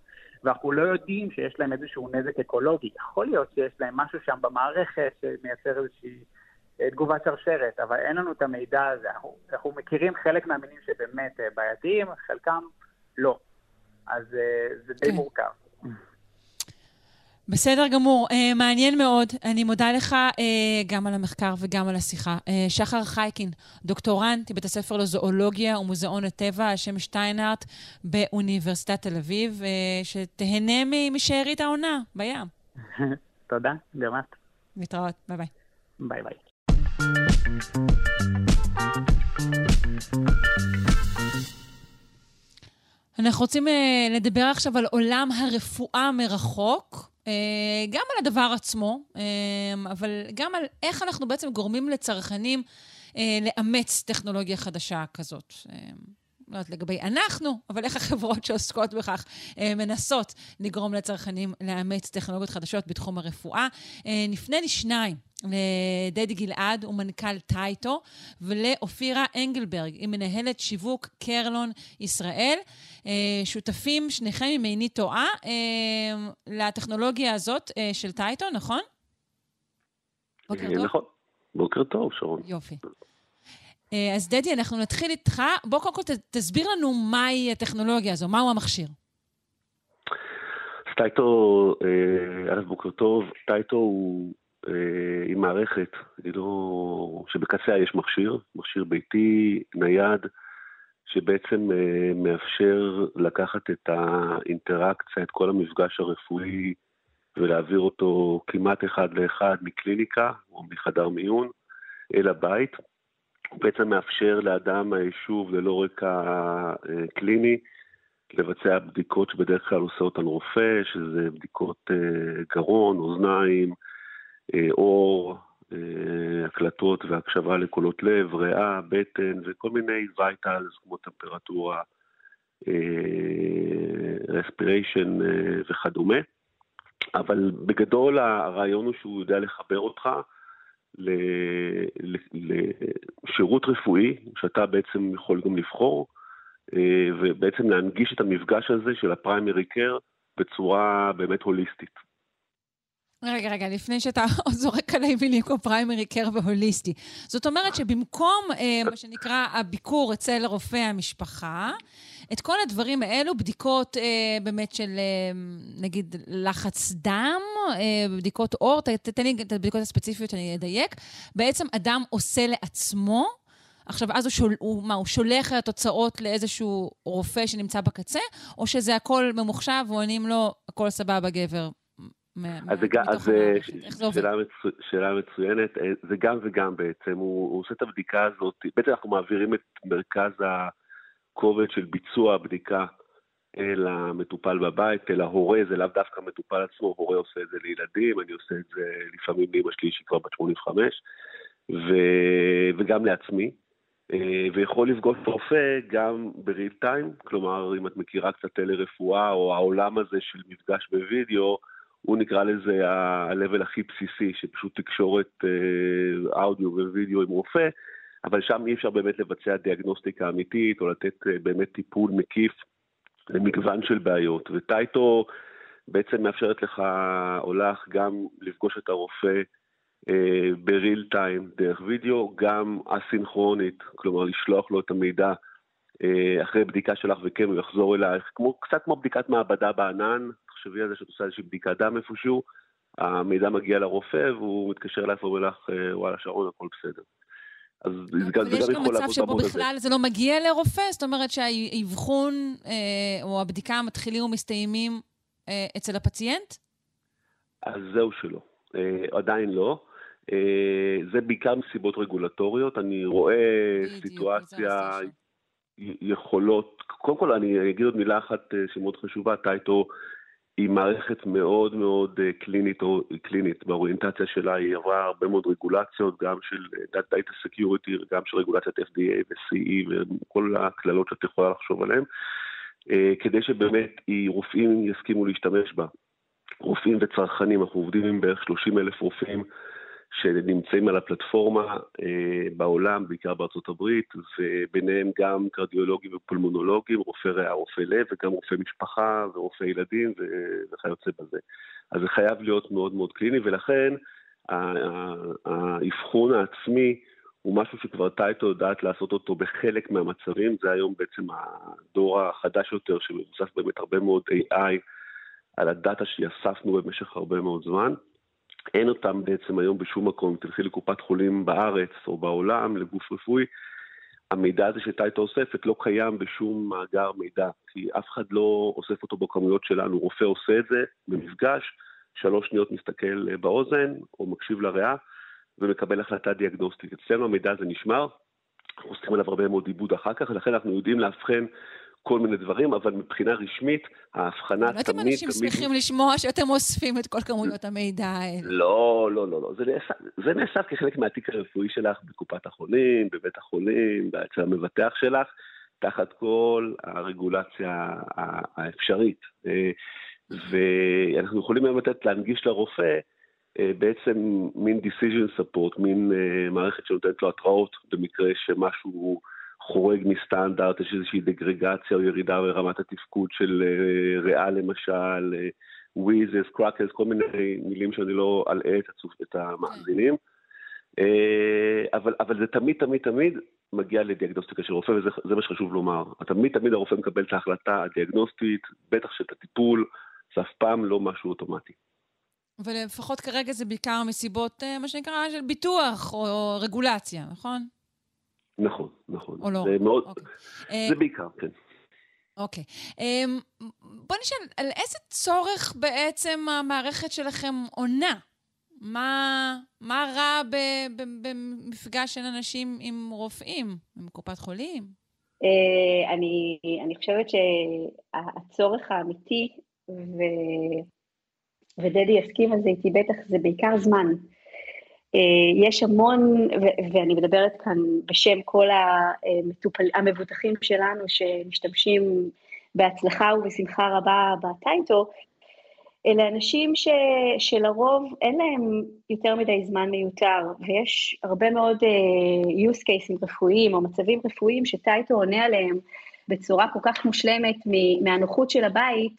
ואנחנו לא יודעים שיש להם איזשהו נזק אקולוגי. יכול להיות שיש להם משהו שם במערכת שמייצר איזושהי תגובת שרשרת, אבל אין לנו את המידע הזה. אנחנו, אנחנו מכירים חלק מהמינים שבאמת אה, בעייתיים, חלקם לא. אז אה, זה די כן. מורכב. בסדר גמור, אה, מעניין מאוד. אני מודה לך אה, גם על המחקר וגם על השיחה. אה, שחר חייקין, דוקטורנט בבית הספר לזואולוגיה ומוזיאון הטבע, השם שטיינארט באוניברסיטת תל אביב, אה, שתהנה משארית העונה בים. תודה, גם את. להתראות, ביי ביי. ביי ביי. אנחנו רוצים אה, לדבר עכשיו על עולם הרפואה מרחוק, אה, גם על הדבר עצמו, אה, אבל גם על איך אנחנו בעצם גורמים לצרכנים לאמץ טכנולוגיה חדשה כזאת. לא יודעת לגבי אנחנו, אבל איך החברות שעוסקות בכך מנסות לגרום לצרכנים לאמץ טכנולוגיות חדשות בתחום הרפואה. אה, נפנה לשניים, לדדי גלעד, הוא מנכ"ל טייטו, ולאופירה אנגלברג, היא מנהלת שיווק קרלון ישראל. אה, שותפים שניכם, אם איני טועה, אה, לטכנולוגיה הזאת אה, של טייטו, נכון? בוקר טוב. נכון. בוקר טוב, שרון. יופי. אז דדי, אנחנו נתחיל איתך. בוא קודם כל תסביר לנו מהי הטכנולוגיה הזו, מהו המכשיר. טייטו, אה, א', בוקר טוב, טייטו הוא אה, עם מערכת, אני לא... שבקצה יש מכשיר, מכשיר ביתי, נייד, שבעצם אה, מאפשר לקחת את האינטראקציה, את כל המפגש הרפואי, ולהעביר אותו כמעט אחד לאחד מקליניקה או מחדר מיון אל הבית. הוא בעצם מאפשר לאדם מהיישוב ללא רקע אה, קליני לבצע בדיקות שבדרך כלל עושה אותן רופא, שזה בדיקות אה, גרון, אוזניים, אה, עור, אה, הקלטות והקשבה לקולות לב, ריאה, בטן וכל מיני וייטלס כמו טמפרטורה, רספיריישן וכדומה. אבל בגדול הרעיון הוא שהוא יודע לחבר אותך לשירות רפואי, שאתה בעצם יכול גם לבחור, אה, ובעצם להנגיש את המפגש הזה של הפריימרי קר בצורה באמת הוליסטית. רגע, רגע, לפני שאתה זורק עליי מילים כמו פריימרי קר והוליסטי. זאת אומרת שבמקום אה, מה שנקרא הביקור אצל רופא המשפחה, את כל הדברים האלו, בדיקות אה, באמת של אה, נגיד לחץ דם, אה, בדיקות עור, תתן לי את הבדיקות הספציפיות שאני אדייק, בעצם אדם עושה לעצמו, עכשיו, אז הוא, שול, הוא, מה, הוא שולח התוצאות לאיזשהו רופא שנמצא בקצה, או שזה הכל ממוחשב ועונים לו, הכל סבבה, גבר? אז זה גם, אז אה? שאלה, מצו, שאלה מצוינת, אה, זה גם וגם בעצם, הוא, הוא עושה את הבדיקה הזאת, בעצם אנחנו מעבירים את מרכז הכובד של ביצוע הבדיקה אל המטופל בבית, אל ההורה, זה לאו דווקא המטופל עצמו, הורה עושה את זה לילדים, אני עושה את זה לפעמים לאמא שלי שהיא כבר בת 85, ו, וגם לעצמי. אה, ויכול לפגוש רופא גם בריל טיים, כלומר, אם את מכירה קצת טלרפואה או העולם הזה של מפגש בווידאו, הוא נקרא לזה ה-level הכי בסיסי, שפשוט תקשורת אה, אודיו ווידאו עם רופא, אבל שם אי אפשר באמת לבצע דיאגנוסטיקה אמיתית או לתת אה, באמת טיפול מקיף למגוון של בעיות. וטייטו בעצם מאפשרת לך או לך גם לפגוש את הרופא אה, בריל טיים דרך וידאו, גם אסינכרונית, כלומר לשלוח לו את המידע אה, אחרי בדיקה שלך וכן הוא יחזור אלייך, כמו, קצת כמו בדיקת מעבדה בענן, תחשבי על זה שאת עושה איזושהי בדיקת דם איפשהו, המידע מגיע לרופא והוא מתקשר אלייך ואומר לך, אה, וואלה, שרון, הכל בסדר. אז זה גם אבל יש זה גם גם יכול מצב לעבוד שבו במוד הזה. בכלל זה לא מגיע לרופא? זאת אומרת שהאבחון אה, או הבדיקה מתחילים ומסתיימים אה, אצל הפציינט? אז זהו שלא. אה, עדיין לא. אה, זה בעיקר מסיבות רגולטוריות. אני רואה סיטואציה, יכולות, קודם כל אני אגיד עוד מילה אחת אה, שהיא מאוד חשובה, טייטו היא מערכת מאוד מאוד אה, קלינית, או קלינית באוריינטציה שלה, היא עברה הרבה מאוד רגולציות, גם של אה, Data Security, גם של רגולציית FDA ו-CE וכל הקללות שאת יכולה לחשוב עליהן, אה, כדי שבאמת רופאים יסכימו להשתמש בה. רופאים וצרכנים, אנחנו עובדים עם בערך 30 אלף רופאים שנמצאים על הפלטפורמה אה, בעולם, בעיקר בארצות הברית, וביניהם גם קרדיולוגים ופולמונולוגים, רופאי ריאה, רופאי לב, וגם רופאי משפחה ורופאי ילדים וכיוצא בזה. אז זה חייב להיות מאוד מאוד קליני, ולכן האבחון העצמי הוא משהו שכבר טייטו יודעת לעשות אותו בחלק מהמצבים, זה היום בעצם הדור החדש יותר, שמבוסס באמת הרבה מאוד AI על הדאטה שאספנו במשך הרבה מאוד זמן. אין אותם בעצם היום בשום מקום. אם תלכי לקופת חולים בארץ או בעולם, לגוף רפואי, המידע הזה שטייטו אוספת לא קיים בשום מאגר מידע, כי אף אחד לא אוסף אותו בכמויות שלנו. רופא עושה את זה במפגש, שלוש שניות מסתכל באוזן או מקשיב לריאה ומקבל החלטה דיאגנוסטית. אצלנו המידע הזה נשמר, אנחנו עושים עליו הרבה מאוד עיבוד אחר כך, ולכן אנחנו יודעים לאבחן כל מיני דברים, אבל מבחינה רשמית, ההבחנה לא יודעת אם תמיד אנשים תמיד... שמחים לשמוע שאתם אוספים את כל כמויות המידע האלה. לא, לא, לא, לא. זה נאסף, זה נאסף כחלק מהתיק הרפואי שלך בקופת החולים, בבית החולים, אצל המבטח שלך, תחת כל הרגולציה האפשרית. אה, ואנחנו יכולים היום לתת, להנגיש לרופא אה, בעצם מין decision support, מין אה, מערכת שנותנת לו התראות במקרה שמשהו חורג מסטנדרט, יש איזושהי דגרדציה או ירידה ברמת התפקוד של אה, ריאה למשל, אה, wheezes, crackles, כל מיני מילים שאני לא אלאה את, המאזינים. אה, אבל, אבל זה תמיד, תמיד, תמיד מגיע לדיאגנוסטיקה של רופא, וזה זה מה שחשוב לומר. תמיד, תמיד הרופא מקבל את ההחלטה הדיאגנוסטית, בטח שאת הטיפול, זה אף פעם לא משהו אוטומטי. ולפחות כרגע זה בעיקר מסיבות, מה שנקרא, של ביטוח או רגולציה, נכון? נכון, נכון. או לא? זה מאוד, אה, זה בעיקר, כן. אוקיי. אמ, בוא נשאל, על איזה צורך בעצם המערכת שלכם עונה? מה, מה רע ב- ב- במפגש של אנשים עם רופאים, עם קופת חולים? אה, אני, אני חושבת שהצורך האמיתי, ו, ודדי יסכים על זה איתי בטח, זה בעיקר זמן. אה, יש המון, ו- ואני מדברת כאן בשם כל המטופל, המבוטחים שלנו שמשתמשים בהצלחה ובשמחה רבה בטייטו, אלה אנשים ש, שלרוב אין להם יותר מדי זמן מיותר, ויש הרבה מאוד uh, use cases רפואיים או מצבים רפואיים שטייטו עונה עליהם בצורה כל כך מושלמת מהנוחות של הבית,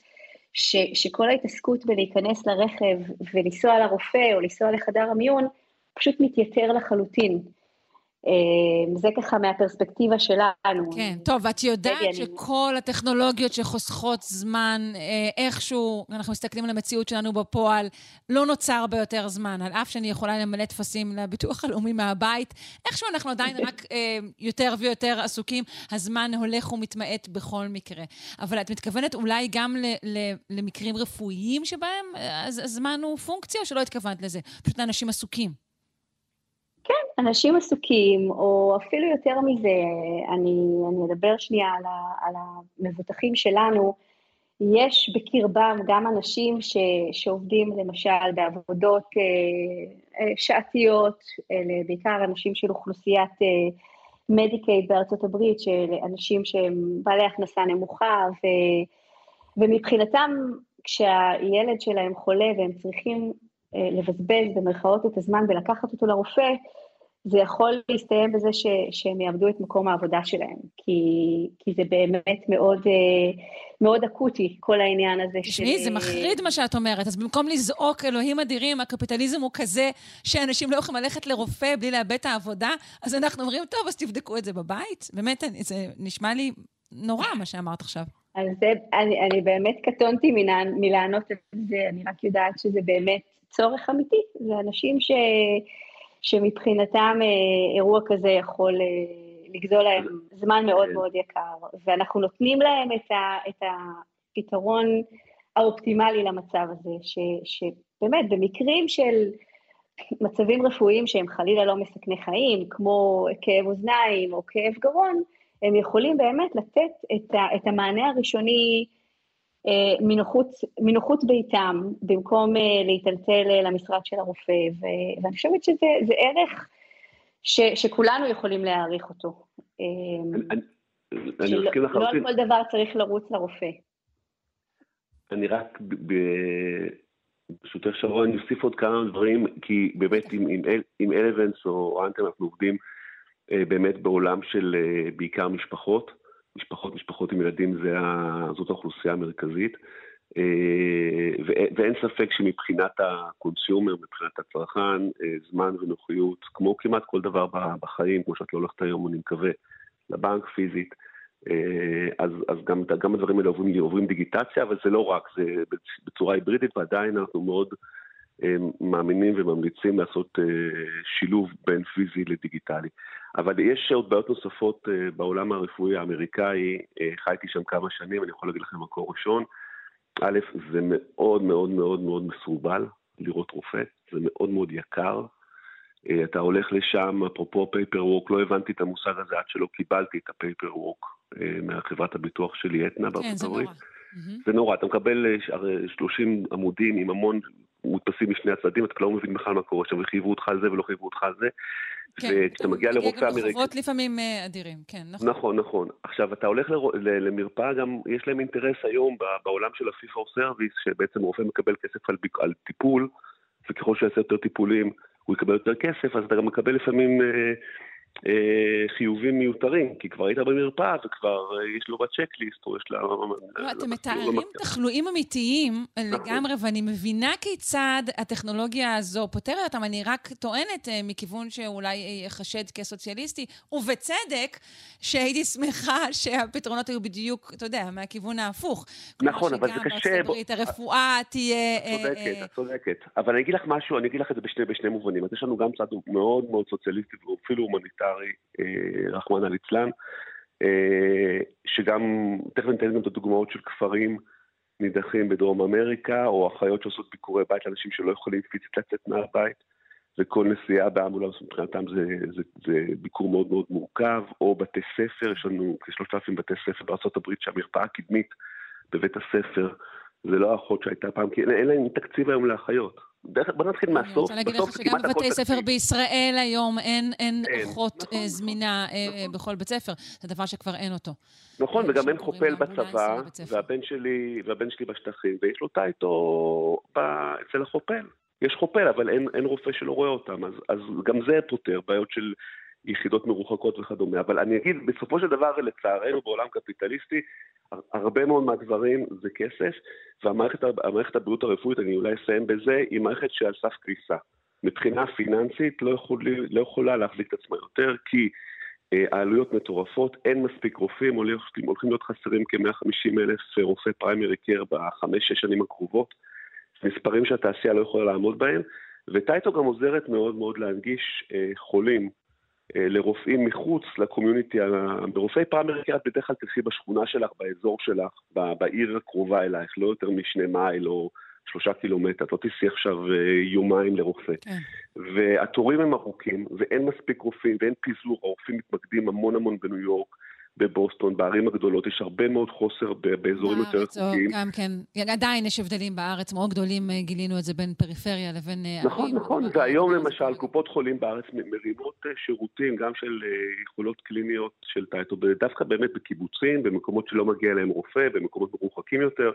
ש, שכל ההתעסקות בלהיכנס לרכב ולנסוע לרופא או לנסוע לחדר המיון, פשוט מתייתר לחלוטין. אה, זה ככה מהפרספקטיבה שלנו. כן, טוב, ואת יודעת שכל הטכנולוגיות שחוסכות זמן, אה, איכשהו, אנחנו מסתכלים על המציאות שלנו בפועל, לא נוצר הרבה יותר זמן, על אף שאני יכולה למלא טפסים לביטוח הלאומי מהבית, איכשהו אנחנו עדיין רק אה, יותר ויותר עסוקים, הזמן הולך ומתמעט בכל מקרה. אבל את מתכוונת אולי גם ל- ל- למקרים רפואיים שבהם אה, הז- הזמן הוא פונקציה, או שלא התכוונת לזה? פשוט לאנשים עסוקים. כן, אנשים עסוקים, או אפילו יותר מזה, אני, אני אדבר שנייה על, ה, על המבוטחים שלנו, יש בקרבם גם אנשים ש, שעובדים למשל בעבודות אה, אה, שעתיות, אלה בעיקר אנשים של אוכלוסיית אה, מדיקייד בארצות הברית, של אנשים שהם בעלי הכנסה נמוכה, ו, ומבחינתם כשהילד שלהם חולה והם צריכים לבזבז במרכאות את הזמן ולקחת אותו לרופא, זה יכול להסתיים בזה ש, שהם יאבדו את מקום העבודה שלהם, כי, כי זה באמת מאוד, אה, מאוד אקוטי, כל העניין הזה תשמעי, זה מחריד מה שאת אומרת. אז במקום לזעוק, אלוהים אדירים, הקפיטליזם הוא כזה שאנשים לא יכולים ללכת לרופא בלי לאבד את העבודה, אז אנחנו אומרים, טוב, אז תבדקו את זה בבית. באמת, זה נשמע לי נורא מה שאמרת עכשיו. אז זה, אני, אני באמת קטונתי מלענות על זה, אני רק יודעת שזה באמת צורך אמיתי. זה אנשים ש, שמבחינתם אה, אירוע כזה יכול אה, לגזול להם זמן מאוד מאוד יקר, ואנחנו נותנים להם את, ה, את הפתרון האופטימלי למצב הזה, ש, שבאמת במקרים של מצבים רפואיים שהם חלילה לא מסכני חיים, כמו כאב אוזניים או כאב גרון, הם יכולים באמת לתת את, ה, את המענה הראשוני מנוחות, מנוחות ביתם, במקום אה, להיטלטל אה, למשרד של הרופא, ו, ואני חושבת שזה ערך ש, שכולנו יכולים להעריך אותו. אני שלא, מסכים לא לחלוטין. על כל דבר צריך לרוץ לרופא. אני רק, ברשותך שרון, אני אוסיף עוד כמה דברים, כי באמת עם, עם, עם אלוונס או אנטם אנחנו עובדים אה, באמת בעולם של בעיקר משפחות. משפחות, משפחות עם ילדים זה ה, זאת האוכלוסייה המרכזית. אה, ואין, ואין ספק שמבחינת ה consumer, מבחינת הצרכן, אה, זמן ונוחיות, כמו כמעט כל דבר בחיים, כמו שאת לא הולכת היום, אני מקווה, לבנק פיזית, אה, אז, אז גם, גם הדברים האלה עוברים, עוברים דיגיטציה, אבל זה לא רק, זה בצורה היברידית, ועדיין אנחנו מאוד מאמינים וממליצים לעשות אה, שילוב בין פיזי לדיגיטלי. אבל יש עוד בעיות נוספות אה, בעולם הרפואי האמריקאי, אה, חייתי שם כמה שנים, אני יכול להגיד לכם מקור ראשון. א', זה מאוד מאוד מאוד מאוד מסורבל לראות רופא, זה מאוד מאוד יקר. אתה הולך לשם, אפרופו פייפר וורק, לא הבנתי את המושג הזה עד שלא קיבלתי את הפייפר וורק מחברת הביטוח שלי, אתנה כן, בארצות זה הברית. נורא. זה נורא, אתה מקבל אה, ש- הרי 30 עמודים עם המון מודפסים משני הצדדים, אתה לא מבין בכלל מה קורה שם, וחייבו אותך על זה ולא חייבו אותך על זה. כן, וכשאתה מגיע מגיע לרופא גם אמריקאי... בחובות לפעמים אה, אדירים, כן, נכון. נכון, נכון. עכשיו, אתה הולך לרו- ל- למרפאה, גם יש להם אינטרס היום בעולם של ה-fee for service, שבעצם רופא מקבל כסף על, על טיפול, וככל שהוא יעשה יותר טיפולים, הוא יקבל יותר כסף, אז אתה גם מקבל לפעמים אה, חיובים מיותרים, כי כבר היית במרפאה וכבר אה, יש לו בצ'קליסט, או יש לה... לא, אתם מתארים תחלואים אמיתיים נכון. לגמרי, ואני מבינה כיצד הטכנולוגיה הזו פותרת אותם. אני רק טוענת אה, מכיוון שאולי ייחשד כסוציאליסטי, ובצדק, שהייתי שמחה שהפתרונות היו בדיוק, אתה יודע, מהכיוון ההפוך. נכון, אבל זה שגם קשה. בארצות הברית הרפואה תהיה... את אה, צודקת, אה, את צודקת. אבל אני אגיד לך משהו, אני אגיד לך את זה בשני מובנים. אז יש לנו גם צד מאוד מאוד סוציאליסטי ואפילו הומניטרי, אה, רחמנא ליצלן, אה, שגם, תכף ניתן גם את הדוגמאות של כפרים נידחים בדרום אמריקה, או אחיות שעושות ביקורי בית לאנשים שלא יכולים פיזית לצאת מהבית, וכל נסיעה באמבולנס מבחינתם זה, זה, זה ביקור מאוד מאוד מורכב, או בתי ספר, יש לנו כשלושת אלפים בתי ספר בארה"ב שהמרפאה הקדמית בבית הספר זה לא האחות שהייתה פעם, כי אין להם תקציב היום לאחיות. בוא נתחיל אני מהסוף, רוצה להגיד לך שגם בבתי ספר. בישראל היום אין. אחות אה, זמינה אה, אה, בכל בית ספר. זה דבר שכבר אין אותו. נכון, אה, וגם אין חופל בצבא. והבן שלי, והבן שלי בשטחים, ויש לו טייטו. אצל החופל. יש חופל, אבל אין, רופא שלא רואה אותם, אז, אז גם זה פותר בעיות של יחידות מרוחקות וכדומה. אבל אני אגיד, בסופו של דבר, לצערנו, בעולם קפיטליסטי, הר- הרבה מאוד מהדברים זה כסף, והמערכת הבריאות הרפואית, אני אולי אסיים בזה, היא מערכת שעל סף קריסה. מבחינה פיננסית לא, יכולי, לא יכולה להחזיק את עצמה יותר, כי אה, העלויות מטורפות, אין מספיק רופאים, הולכים, הולכים להיות חסרים כ-150 אלף רופאי פריימרי קר בחמש-שש שנים הקרובות. מספרים שהתעשייה לא יכולה לעמוד בהם, וטייטו גם עוזרת מאוד מאוד להנגיש אה, חולים לרופאים מחוץ לקומיוניטי, ברופאי פריימרי קר את בדרך כלל תלכי בשכונה שלך, באזור שלך, בעיר הקרובה אלייך, לא יותר משני מייל או שלושה קילומטר, את לא תיסעי עכשיו אה, יומיים לרופא. כן. והתורים הם ארוכים, ואין מספיק רופאים, ואין פיזור, הרופאים מתמקדים המון המון בניו יורק, בבוסטון, בערים הגדולות, יש הרבה מאוד חוסר באזורים יותר רחוקים. גם כן, עדיין יש הבדלים בארץ מאוד גדולים, אה, גילינו את זה בין פריפריה לבין אה, ערים. נכון, נכון, והיום למשל קופות חולים בארץ מרימות אה, שירותים גם של יכולות קליניות של טייטו, דווקא באמת בקיבוצים, במקומות שלא מגיע אליהם רופא, במקומות מרוחקים יותר,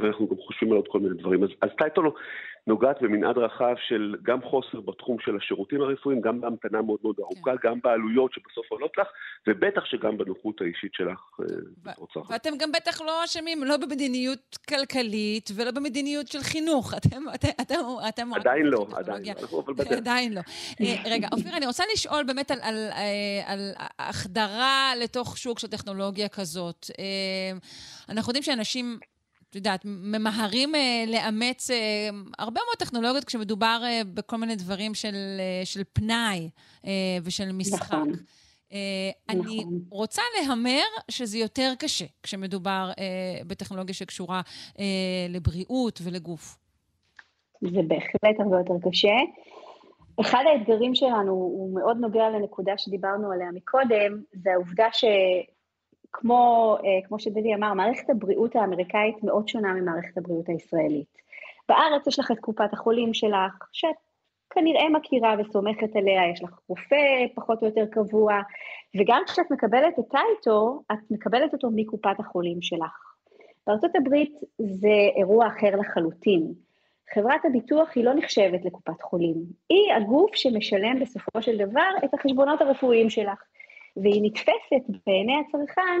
ואנחנו גם חושבים על עוד כל מיני דברים. אז, אז טייטל נוגעת במנעד רחב של גם חוסר בתחום של השירותים הרפואיים, גם בהמתנה מאוד מאוד ארוכה, כן. גם בעלויות שבסוף עולות לך, ובטח שגם בנוחות האישית שלך בתור צרכן. ואתם גם בטח לא אשמים, לא במדיניות כלכלית ולא במדיניות של חינוך. אתם... אתם, אתם, אתם עדיין לא, עדיין לא, אבל בדרך. עדיין לא. רגע, אופיר, אני רוצה לשאול באמת על, על, על החדרה לתוך שוק של טכנולוגיה כזאת. אנחנו יודעים שאנשים את יודעת, ממהרים אה, לאמץ אה, הרבה מאוד טכנולוגיות כשמדובר אה, בכל מיני דברים של, אה, של פנאי אה, ושל משחק. נכון. אני נכון. רוצה להמר שזה יותר קשה כשמדובר אה, בטכנולוגיה שקשורה אה, לבריאות ולגוף. זה בהחלט הרבה יותר קשה. אחד האתגרים שלנו הוא מאוד נוגע לנקודה שדיברנו עליה מקודם, זה העובדה ש... כמו, אה, כמו שדדי אמר, מערכת הבריאות האמריקאית מאוד שונה ממערכת הבריאות הישראלית. בארץ יש לך את קופת החולים שלך, שאת כנראה מכירה וסומכת עליה, יש לך רופא פחות או יותר קבוע, וגם כשאת מקבלת את טייטו, את מקבלת אותו מקופת החולים שלך. בארצות הברית זה אירוע אחר לחלוטין. חברת הביטוח היא לא נחשבת לקופת חולים, היא הגוף שמשלם בסופו של דבר את החשבונות הרפואיים שלך. והיא נתפסת בעיני הצרכן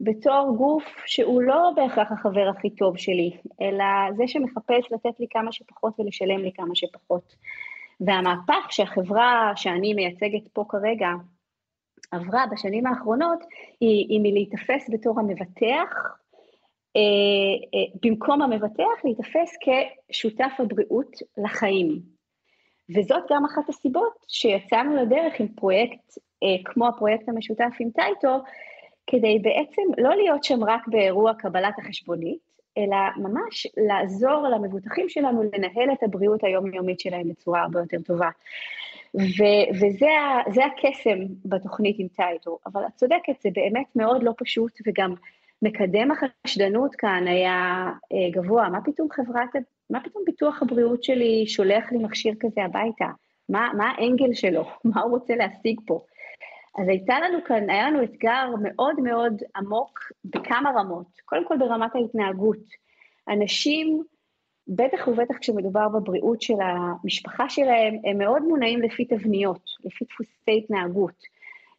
בתור גוף שהוא לא בהכרח החבר הכי טוב שלי, אלא זה שמחפש לתת לי כמה שפחות ולשלם לי כמה שפחות. והמהפך שהחברה שאני מייצגת פה כרגע עברה בשנים האחרונות, היא, היא מלהיתפס בתור המבטח, אה, אה, במקום המבטח להיתפס כשותף הבריאות לחיים. וזאת גם אחת הסיבות שיצאנו לדרך עם פרויקט כמו הפרויקט המשותף עם טייטו, כדי בעצם לא להיות שם רק באירוע קבלת החשבונית, אלא ממש לעזור למבוטחים שלנו לנהל את הבריאות היומיומית שלהם בצורה הרבה יותר טובה. ו- וזה הקסם בתוכנית עם טייטו, אבל את צודקת, זה באמת מאוד לא פשוט, וגם מקדם החשדנות כאן היה אה, גבוה, מה פתאום חברת, מה פתאום ביטוח הבריאות שלי שולח לי מכשיר כזה הביתה? מה, מה האנגל שלו? מה הוא רוצה להשיג פה? אז הייתה לנו כאן, היה לנו אתגר מאוד מאוד עמוק בכמה רמות. קודם כל ברמת ההתנהגות. אנשים, בטח ובטח כשמדובר בבריאות של המשפחה שלהם, הם מאוד מונעים לפי תבניות, לפי דפוסי התנהגות.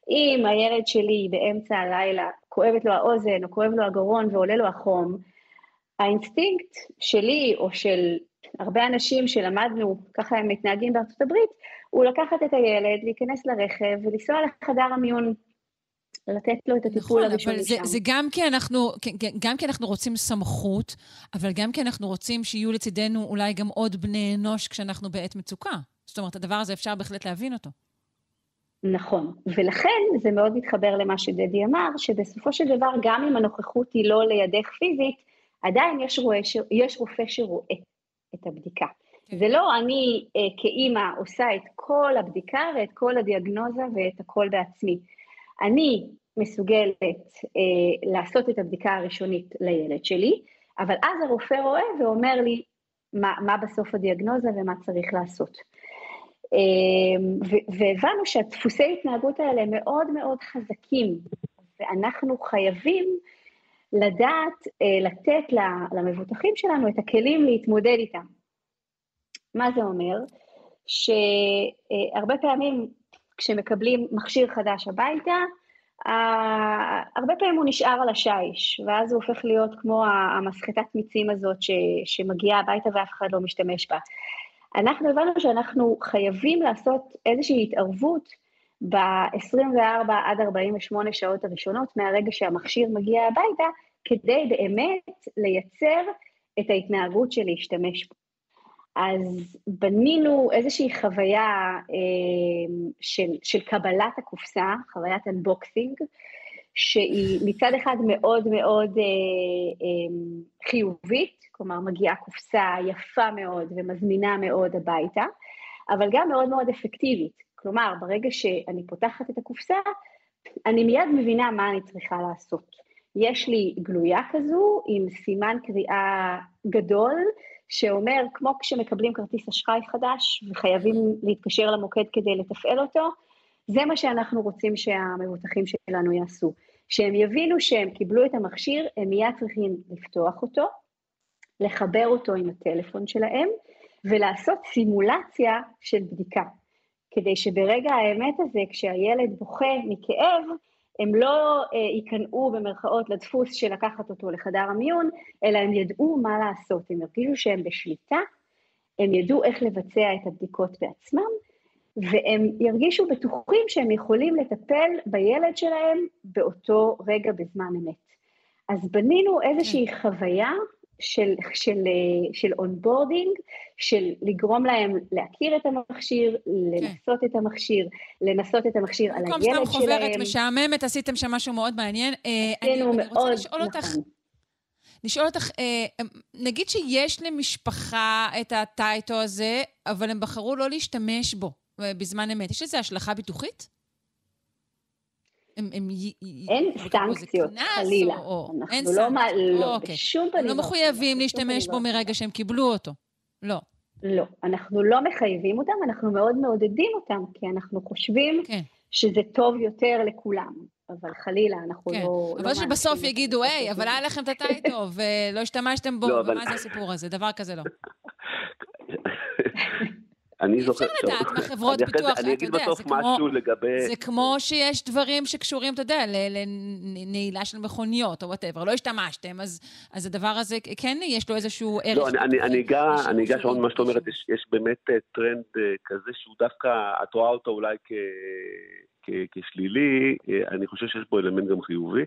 אם הילד שלי באמצע הלילה כואבת לו האוזן או כואב לו הגרון ועולה לו החום, האינסטינקט שלי או של הרבה אנשים שלמדנו, ככה הם מתנהגים בארצות הברית, הוא לקחת את הילד, להיכנס לרכב ולנסוע לחדר המיון, לתת לו את הטיפול נכון, הראשוני אבל זה, זה גם, כי אנחנו, גם כי אנחנו רוצים סמכות, אבל גם כי אנחנו רוצים שיהיו לצידנו אולי גם עוד בני אנוש כשאנחנו בעת מצוקה. זאת אומרת, הדבר הזה אפשר בהחלט להבין אותו. נכון, ולכן זה מאוד מתחבר למה שדדי אמר, שבסופו של דבר, גם אם הנוכחות היא לא לידך פיזית, עדיין יש, רואה, יש רופא שרואה את הבדיקה. כן. זה לא אני אה, כאימא עושה את כל הבדיקה ואת כל הדיאגנוזה ואת הכל בעצמי. אני מסוגלת אה, לעשות את הבדיקה הראשונית לילד שלי, אבל אז הרופא רואה ואומר לי מה, מה בסוף הדיאגנוזה ומה צריך לעשות. אה, והבנו שהדפוסי התנהגות האלה מאוד מאוד חזקים, ואנחנו חייבים לדעת אה, לתת למבוטחים שלנו את הכלים להתמודד איתם. מה זה אומר? שהרבה פעמים כשמקבלים מכשיר חדש הביתה, הרבה פעמים הוא נשאר על השיש, ואז הוא הופך להיות כמו המסחטת מיצים הזאת ש, שמגיעה הביתה ואף אחד לא משתמש בה. אנחנו הבנו שאנחנו חייבים לעשות איזושהי התערבות ב-24 עד 48 שעות הראשונות מהרגע שהמכשיר מגיע הביתה, כדי באמת לייצר את ההתנהגות של להשתמש בו. אז בנינו איזושהי חוויה אה, של, של קבלת הקופסה, חוויית אנבוקסינג, שהיא מצד אחד מאוד מאוד אה, אה, חיובית, כלומר מגיעה קופסה יפה מאוד ומזמינה מאוד הביתה, אבל גם מאוד מאוד אפקטיבית. כלומר, ברגע שאני פותחת את הקופסה, אני מיד מבינה מה אני צריכה לעשות. יש לי גלויה כזו עם סימן קריאה גדול, שאומר, כמו כשמקבלים כרטיס אשראי חדש וחייבים להתקשר למוקד כדי לתפעל אותו, זה מה שאנחנו רוצים שהמבוטחים שלנו יעשו. כשהם יבינו שהם קיבלו את המכשיר, הם מיד צריכים לפתוח אותו, לחבר אותו עם הטלפון שלהם, ולעשות סימולציה של בדיקה. כדי שברגע האמת הזה, כשהילד בוכה מכאב, הם לא אה, ייכנעו במרכאות לדפוס של לקחת אותו לחדר המיון, אלא הם ידעו מה לעשות, הם ירגישו שהם בשליטה, הם ידעו איך לבצע את הבדיקות בעצמם, והם ירגישו בטוחים שהם יכולים לטפל בילד שלהם באותו רגע בזמן אמת. אז בנינו איזושהי כן. חוויה של, של, של onboarding, של לגרום להם להכיר את המכשיר, לנסות כן. את המכשיר, לנסות את המכשיר על הילד שלהם. במקום סתם חוברת משעממת, עשיתם שם משהו מאוד מעניין. אה, עשינו מאוד, אני רוצה לשאול אותך... לשאול אותך, אה, נגיד שיש למשפחה את הטייטו הזה, אבל הם בחרו לא להשתמש בו אה, בזמן אמת, יש לזה השלכה ביטוחית? הם, הם אין סנקציות, חלילה. או, או, אנחנו אין לא, סנקציות. לא, אוקיי. בשום פנים. הם לא מחויבים להשתמש בו מרגע שהם קיבלו אותו. לא. לא, אנחנו לא מחייבים אותם, אנחנו מאוד מעודדים אותם, כי אנחנו חושבים כן. שזה טוב יותר לכולם. אבל חלילה, אנחנו כן. לא... אבל לא שבסוף יגידו, היי, אבל היה לכם את הטייטו, ולא השתמשתם בו, לא, ומה אבל... זה הסיפור הזה? דבר כזה לא. אני זוכר... אפשר לדעת מה חברות ביטוח, אתה יודע, אני אגיד בסוף משהו לגבי... זה כמו שיש דברים שקשורים, אתה יודע, לנעילה של מכוניות או whatever, לא השתמשתם, אז הדבר הזה, כן יש לו איזשהו ערך. לא, אני אגע עוד מה שאת אומרת, יש באמת אה, טרנד אה, כזה שהוא דווקא, את רואה אותו אולי כשלילי, אה, אני חושב שיש בו אלמנט גם חיובי.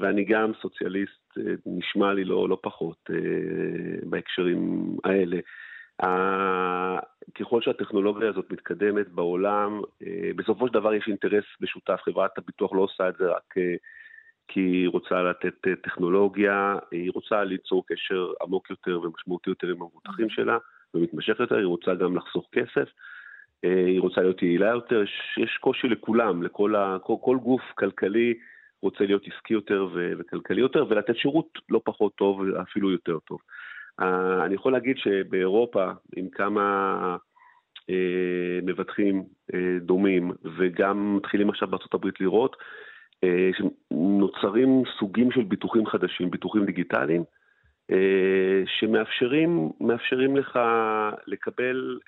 ואני גם סוציאליסט, נשמע לי לא, לא פחות בהקשרים האלה. ככל שהטכנולוגיה הזאת מתקדמת בעולם, אה, בסופו של דבר יש אינטרס משותף. חברת הביטוח לא עושה את זה רק אה, כי היא רוצה לתת אה, טכנולוגיה, היא רוצה ליצור קשר עמוק יותר ומשמעותי יותר עם המבוטחים אוקיי. שלה, ומתמשך יותר, היא רוצה גם לחסוך כסף, היא רוצה להיות יעילה יותר, יש, יש קושי לכולם, לכל ה, כל, כל גוף כלכלי רוצה להיות עסקי יותר וכלכלי יותר, ולתת שירות לא פחות טוב, אפילו יותר טוב. Uh, אני יכול להגיד שבאירופה, עם כמה uh, מבטחים uh, דומים, וגם מתחילים עכשיו הברית לראות, נוצרים סוגים של ביטוחים חדשים, ביטוחים דיגיטליים, שמאפשרים לך לקבל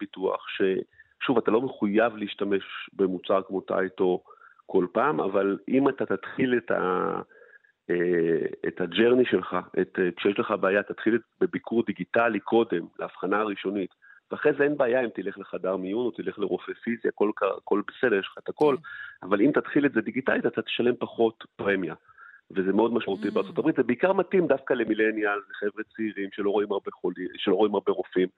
ביטוח, ששוב, אתה לא מחויב להשתמש במוצר כמו טייטו כל פעם, אבל אם אתה תתחיל את ה... אה, את הג'רני שלך, את, אה, כשיש לך בעיה, תתחיל בביקור דיגיטלי קודם, להבחנה הראשונית, ואחרי זה אין בעיה אם תלך לחדר מיון או תלך לרופא פיזי, הכל, הכל בסדר, יש לך את הכל. אבל אם תתחיל את זה דיגיטלית, אתה תשלם פחות פרמיה. וזה מאוד משמעותי mm. הברית, זה בעיקר מתאים דווקא למילניאל, לחבר'ה צעירים שלא רואים הרבה חולים, שלא רואים הרבה רופאים,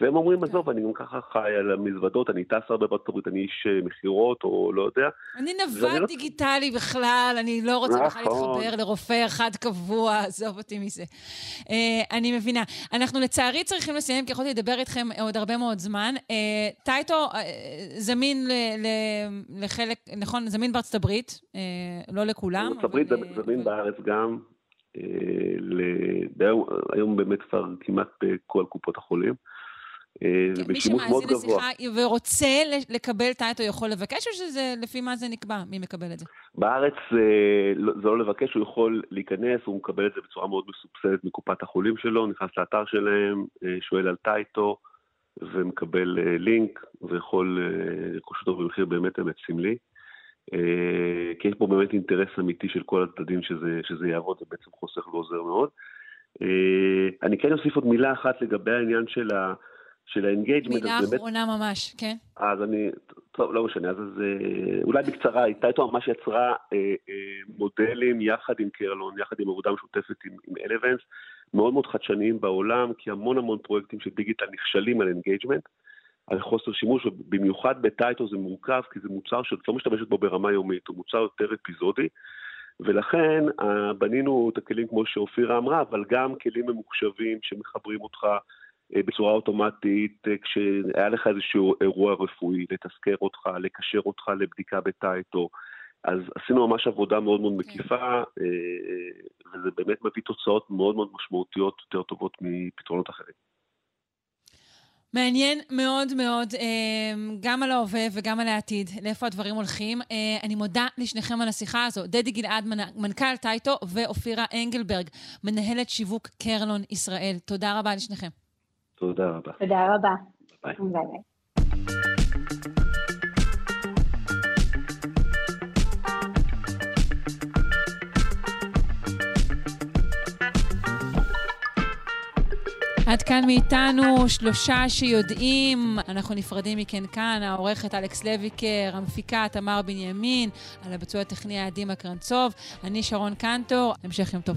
והם אומרים, כן. עזוב, אני גם ככה חי על המזוודות, אני טס הרבה בארצות הברית, אני איש אה, מכירות, או לא יודע. אני נווד לא... דיגיטלי בכלל, אני לא רוצה בכלל נכון. להתחבר לרופא אחד קבוע, עזוב אותי מזה. Uh, אני מבינה. אנחנו לצערי צריכים לסיים, כי יכולתי לדבר איתכם עוד הרבה מאוד זמן. Uh, טייטו uh, זמין ל, ל, לחלק, נכון, זמין בארצות הברית, uh, לא לכולם. בארצות הברית אבל... זמין בארץ גם. היום באמת כבר כמעט בכל קופות החולים. זה כן, בשימוש מאוד גבוה. מי שמאזין לשיחה ורוצה לקבל טייטו יכול לבקש, או שזה לפי מה זה נקבע? מי מקבל את זה? בארץ לא, זה לא לבקש, הוא יכול להיכנס, הוא מקבל את זה בצורה מאוד מסובסדת מקופת החולים שלו, נכנס לאתר שלהם, אה, שואל על Tyto, ומקבל אה, לינק, ויכול אה, לרכוש אותו במחיר באמת אמת סמלי. כי יש פה באמת אינטרס אמיתי של כל הצדדים שזה, שזה יעבוד, זה בעצם חוסך ועוזר מאוד. אני כן אוסיף עוד מילה אחת לגבי העניין של ה... של ה engagement. מילה אחרונה באמת... ממש, כן. אז אני, טוב, לא משנה, אז, אז אולי בקצרה, איתה איתו ממש יצרה אה, אה, מודלים יחד עם קרלון, יחד עם עבודה משותפת עם, עם אלוונס, מאוד מאוד חדשניים בעולם, כי המון המון פרויקטים של דיגיטל נכשלים על אינגייג'מנט, על חוסר שימוש, ובמיוחד בטייטו זה מורכב, כי זה מוצר שאת לא משתמשת בו ברמה יומית, הוא מוצר יותר אפיזודי. ולכן בנינו את הכלים כמו שאופירה אמרה, אבל גם כלים ממוחשבים שמחברים אותך אה, בצורה אוטומטית, אה, כשהיה לך איזשהו אירוע רפואי, לתזכר אותך, לקשר אותך לבדיקה בטייטו. אז עשינו ממש עבודה מאוד מאוד מקיפה, אה, וזה באמת מביא תוצאות מאוד מאוד משמעותיות, יותר טובות מפתרונות אחרים. מעניין מאוד מאוד, אה, גם על ההווה וגם על העתיד, לאיפה הדברים הולכים. אה, אני מודה לשניכם על השיחה הזו. דדי גלעד, מנכ"ל טייטו, ואופירה אנגלברג, מנהלת שיווק קרלון ישראל. תודה רבה לשניכם. תודה רבה. תודה רבה. ביי ביי. עד כאן מאיתנו שלושה שיודעים. אנחנו נפרדים מכן כאן, העורכת אלכס לויקר, המפיקה תמר בנימין, על הביצוע הטכני העדימה קרנצוב. אני שרון קנטור, המשך יום טוב.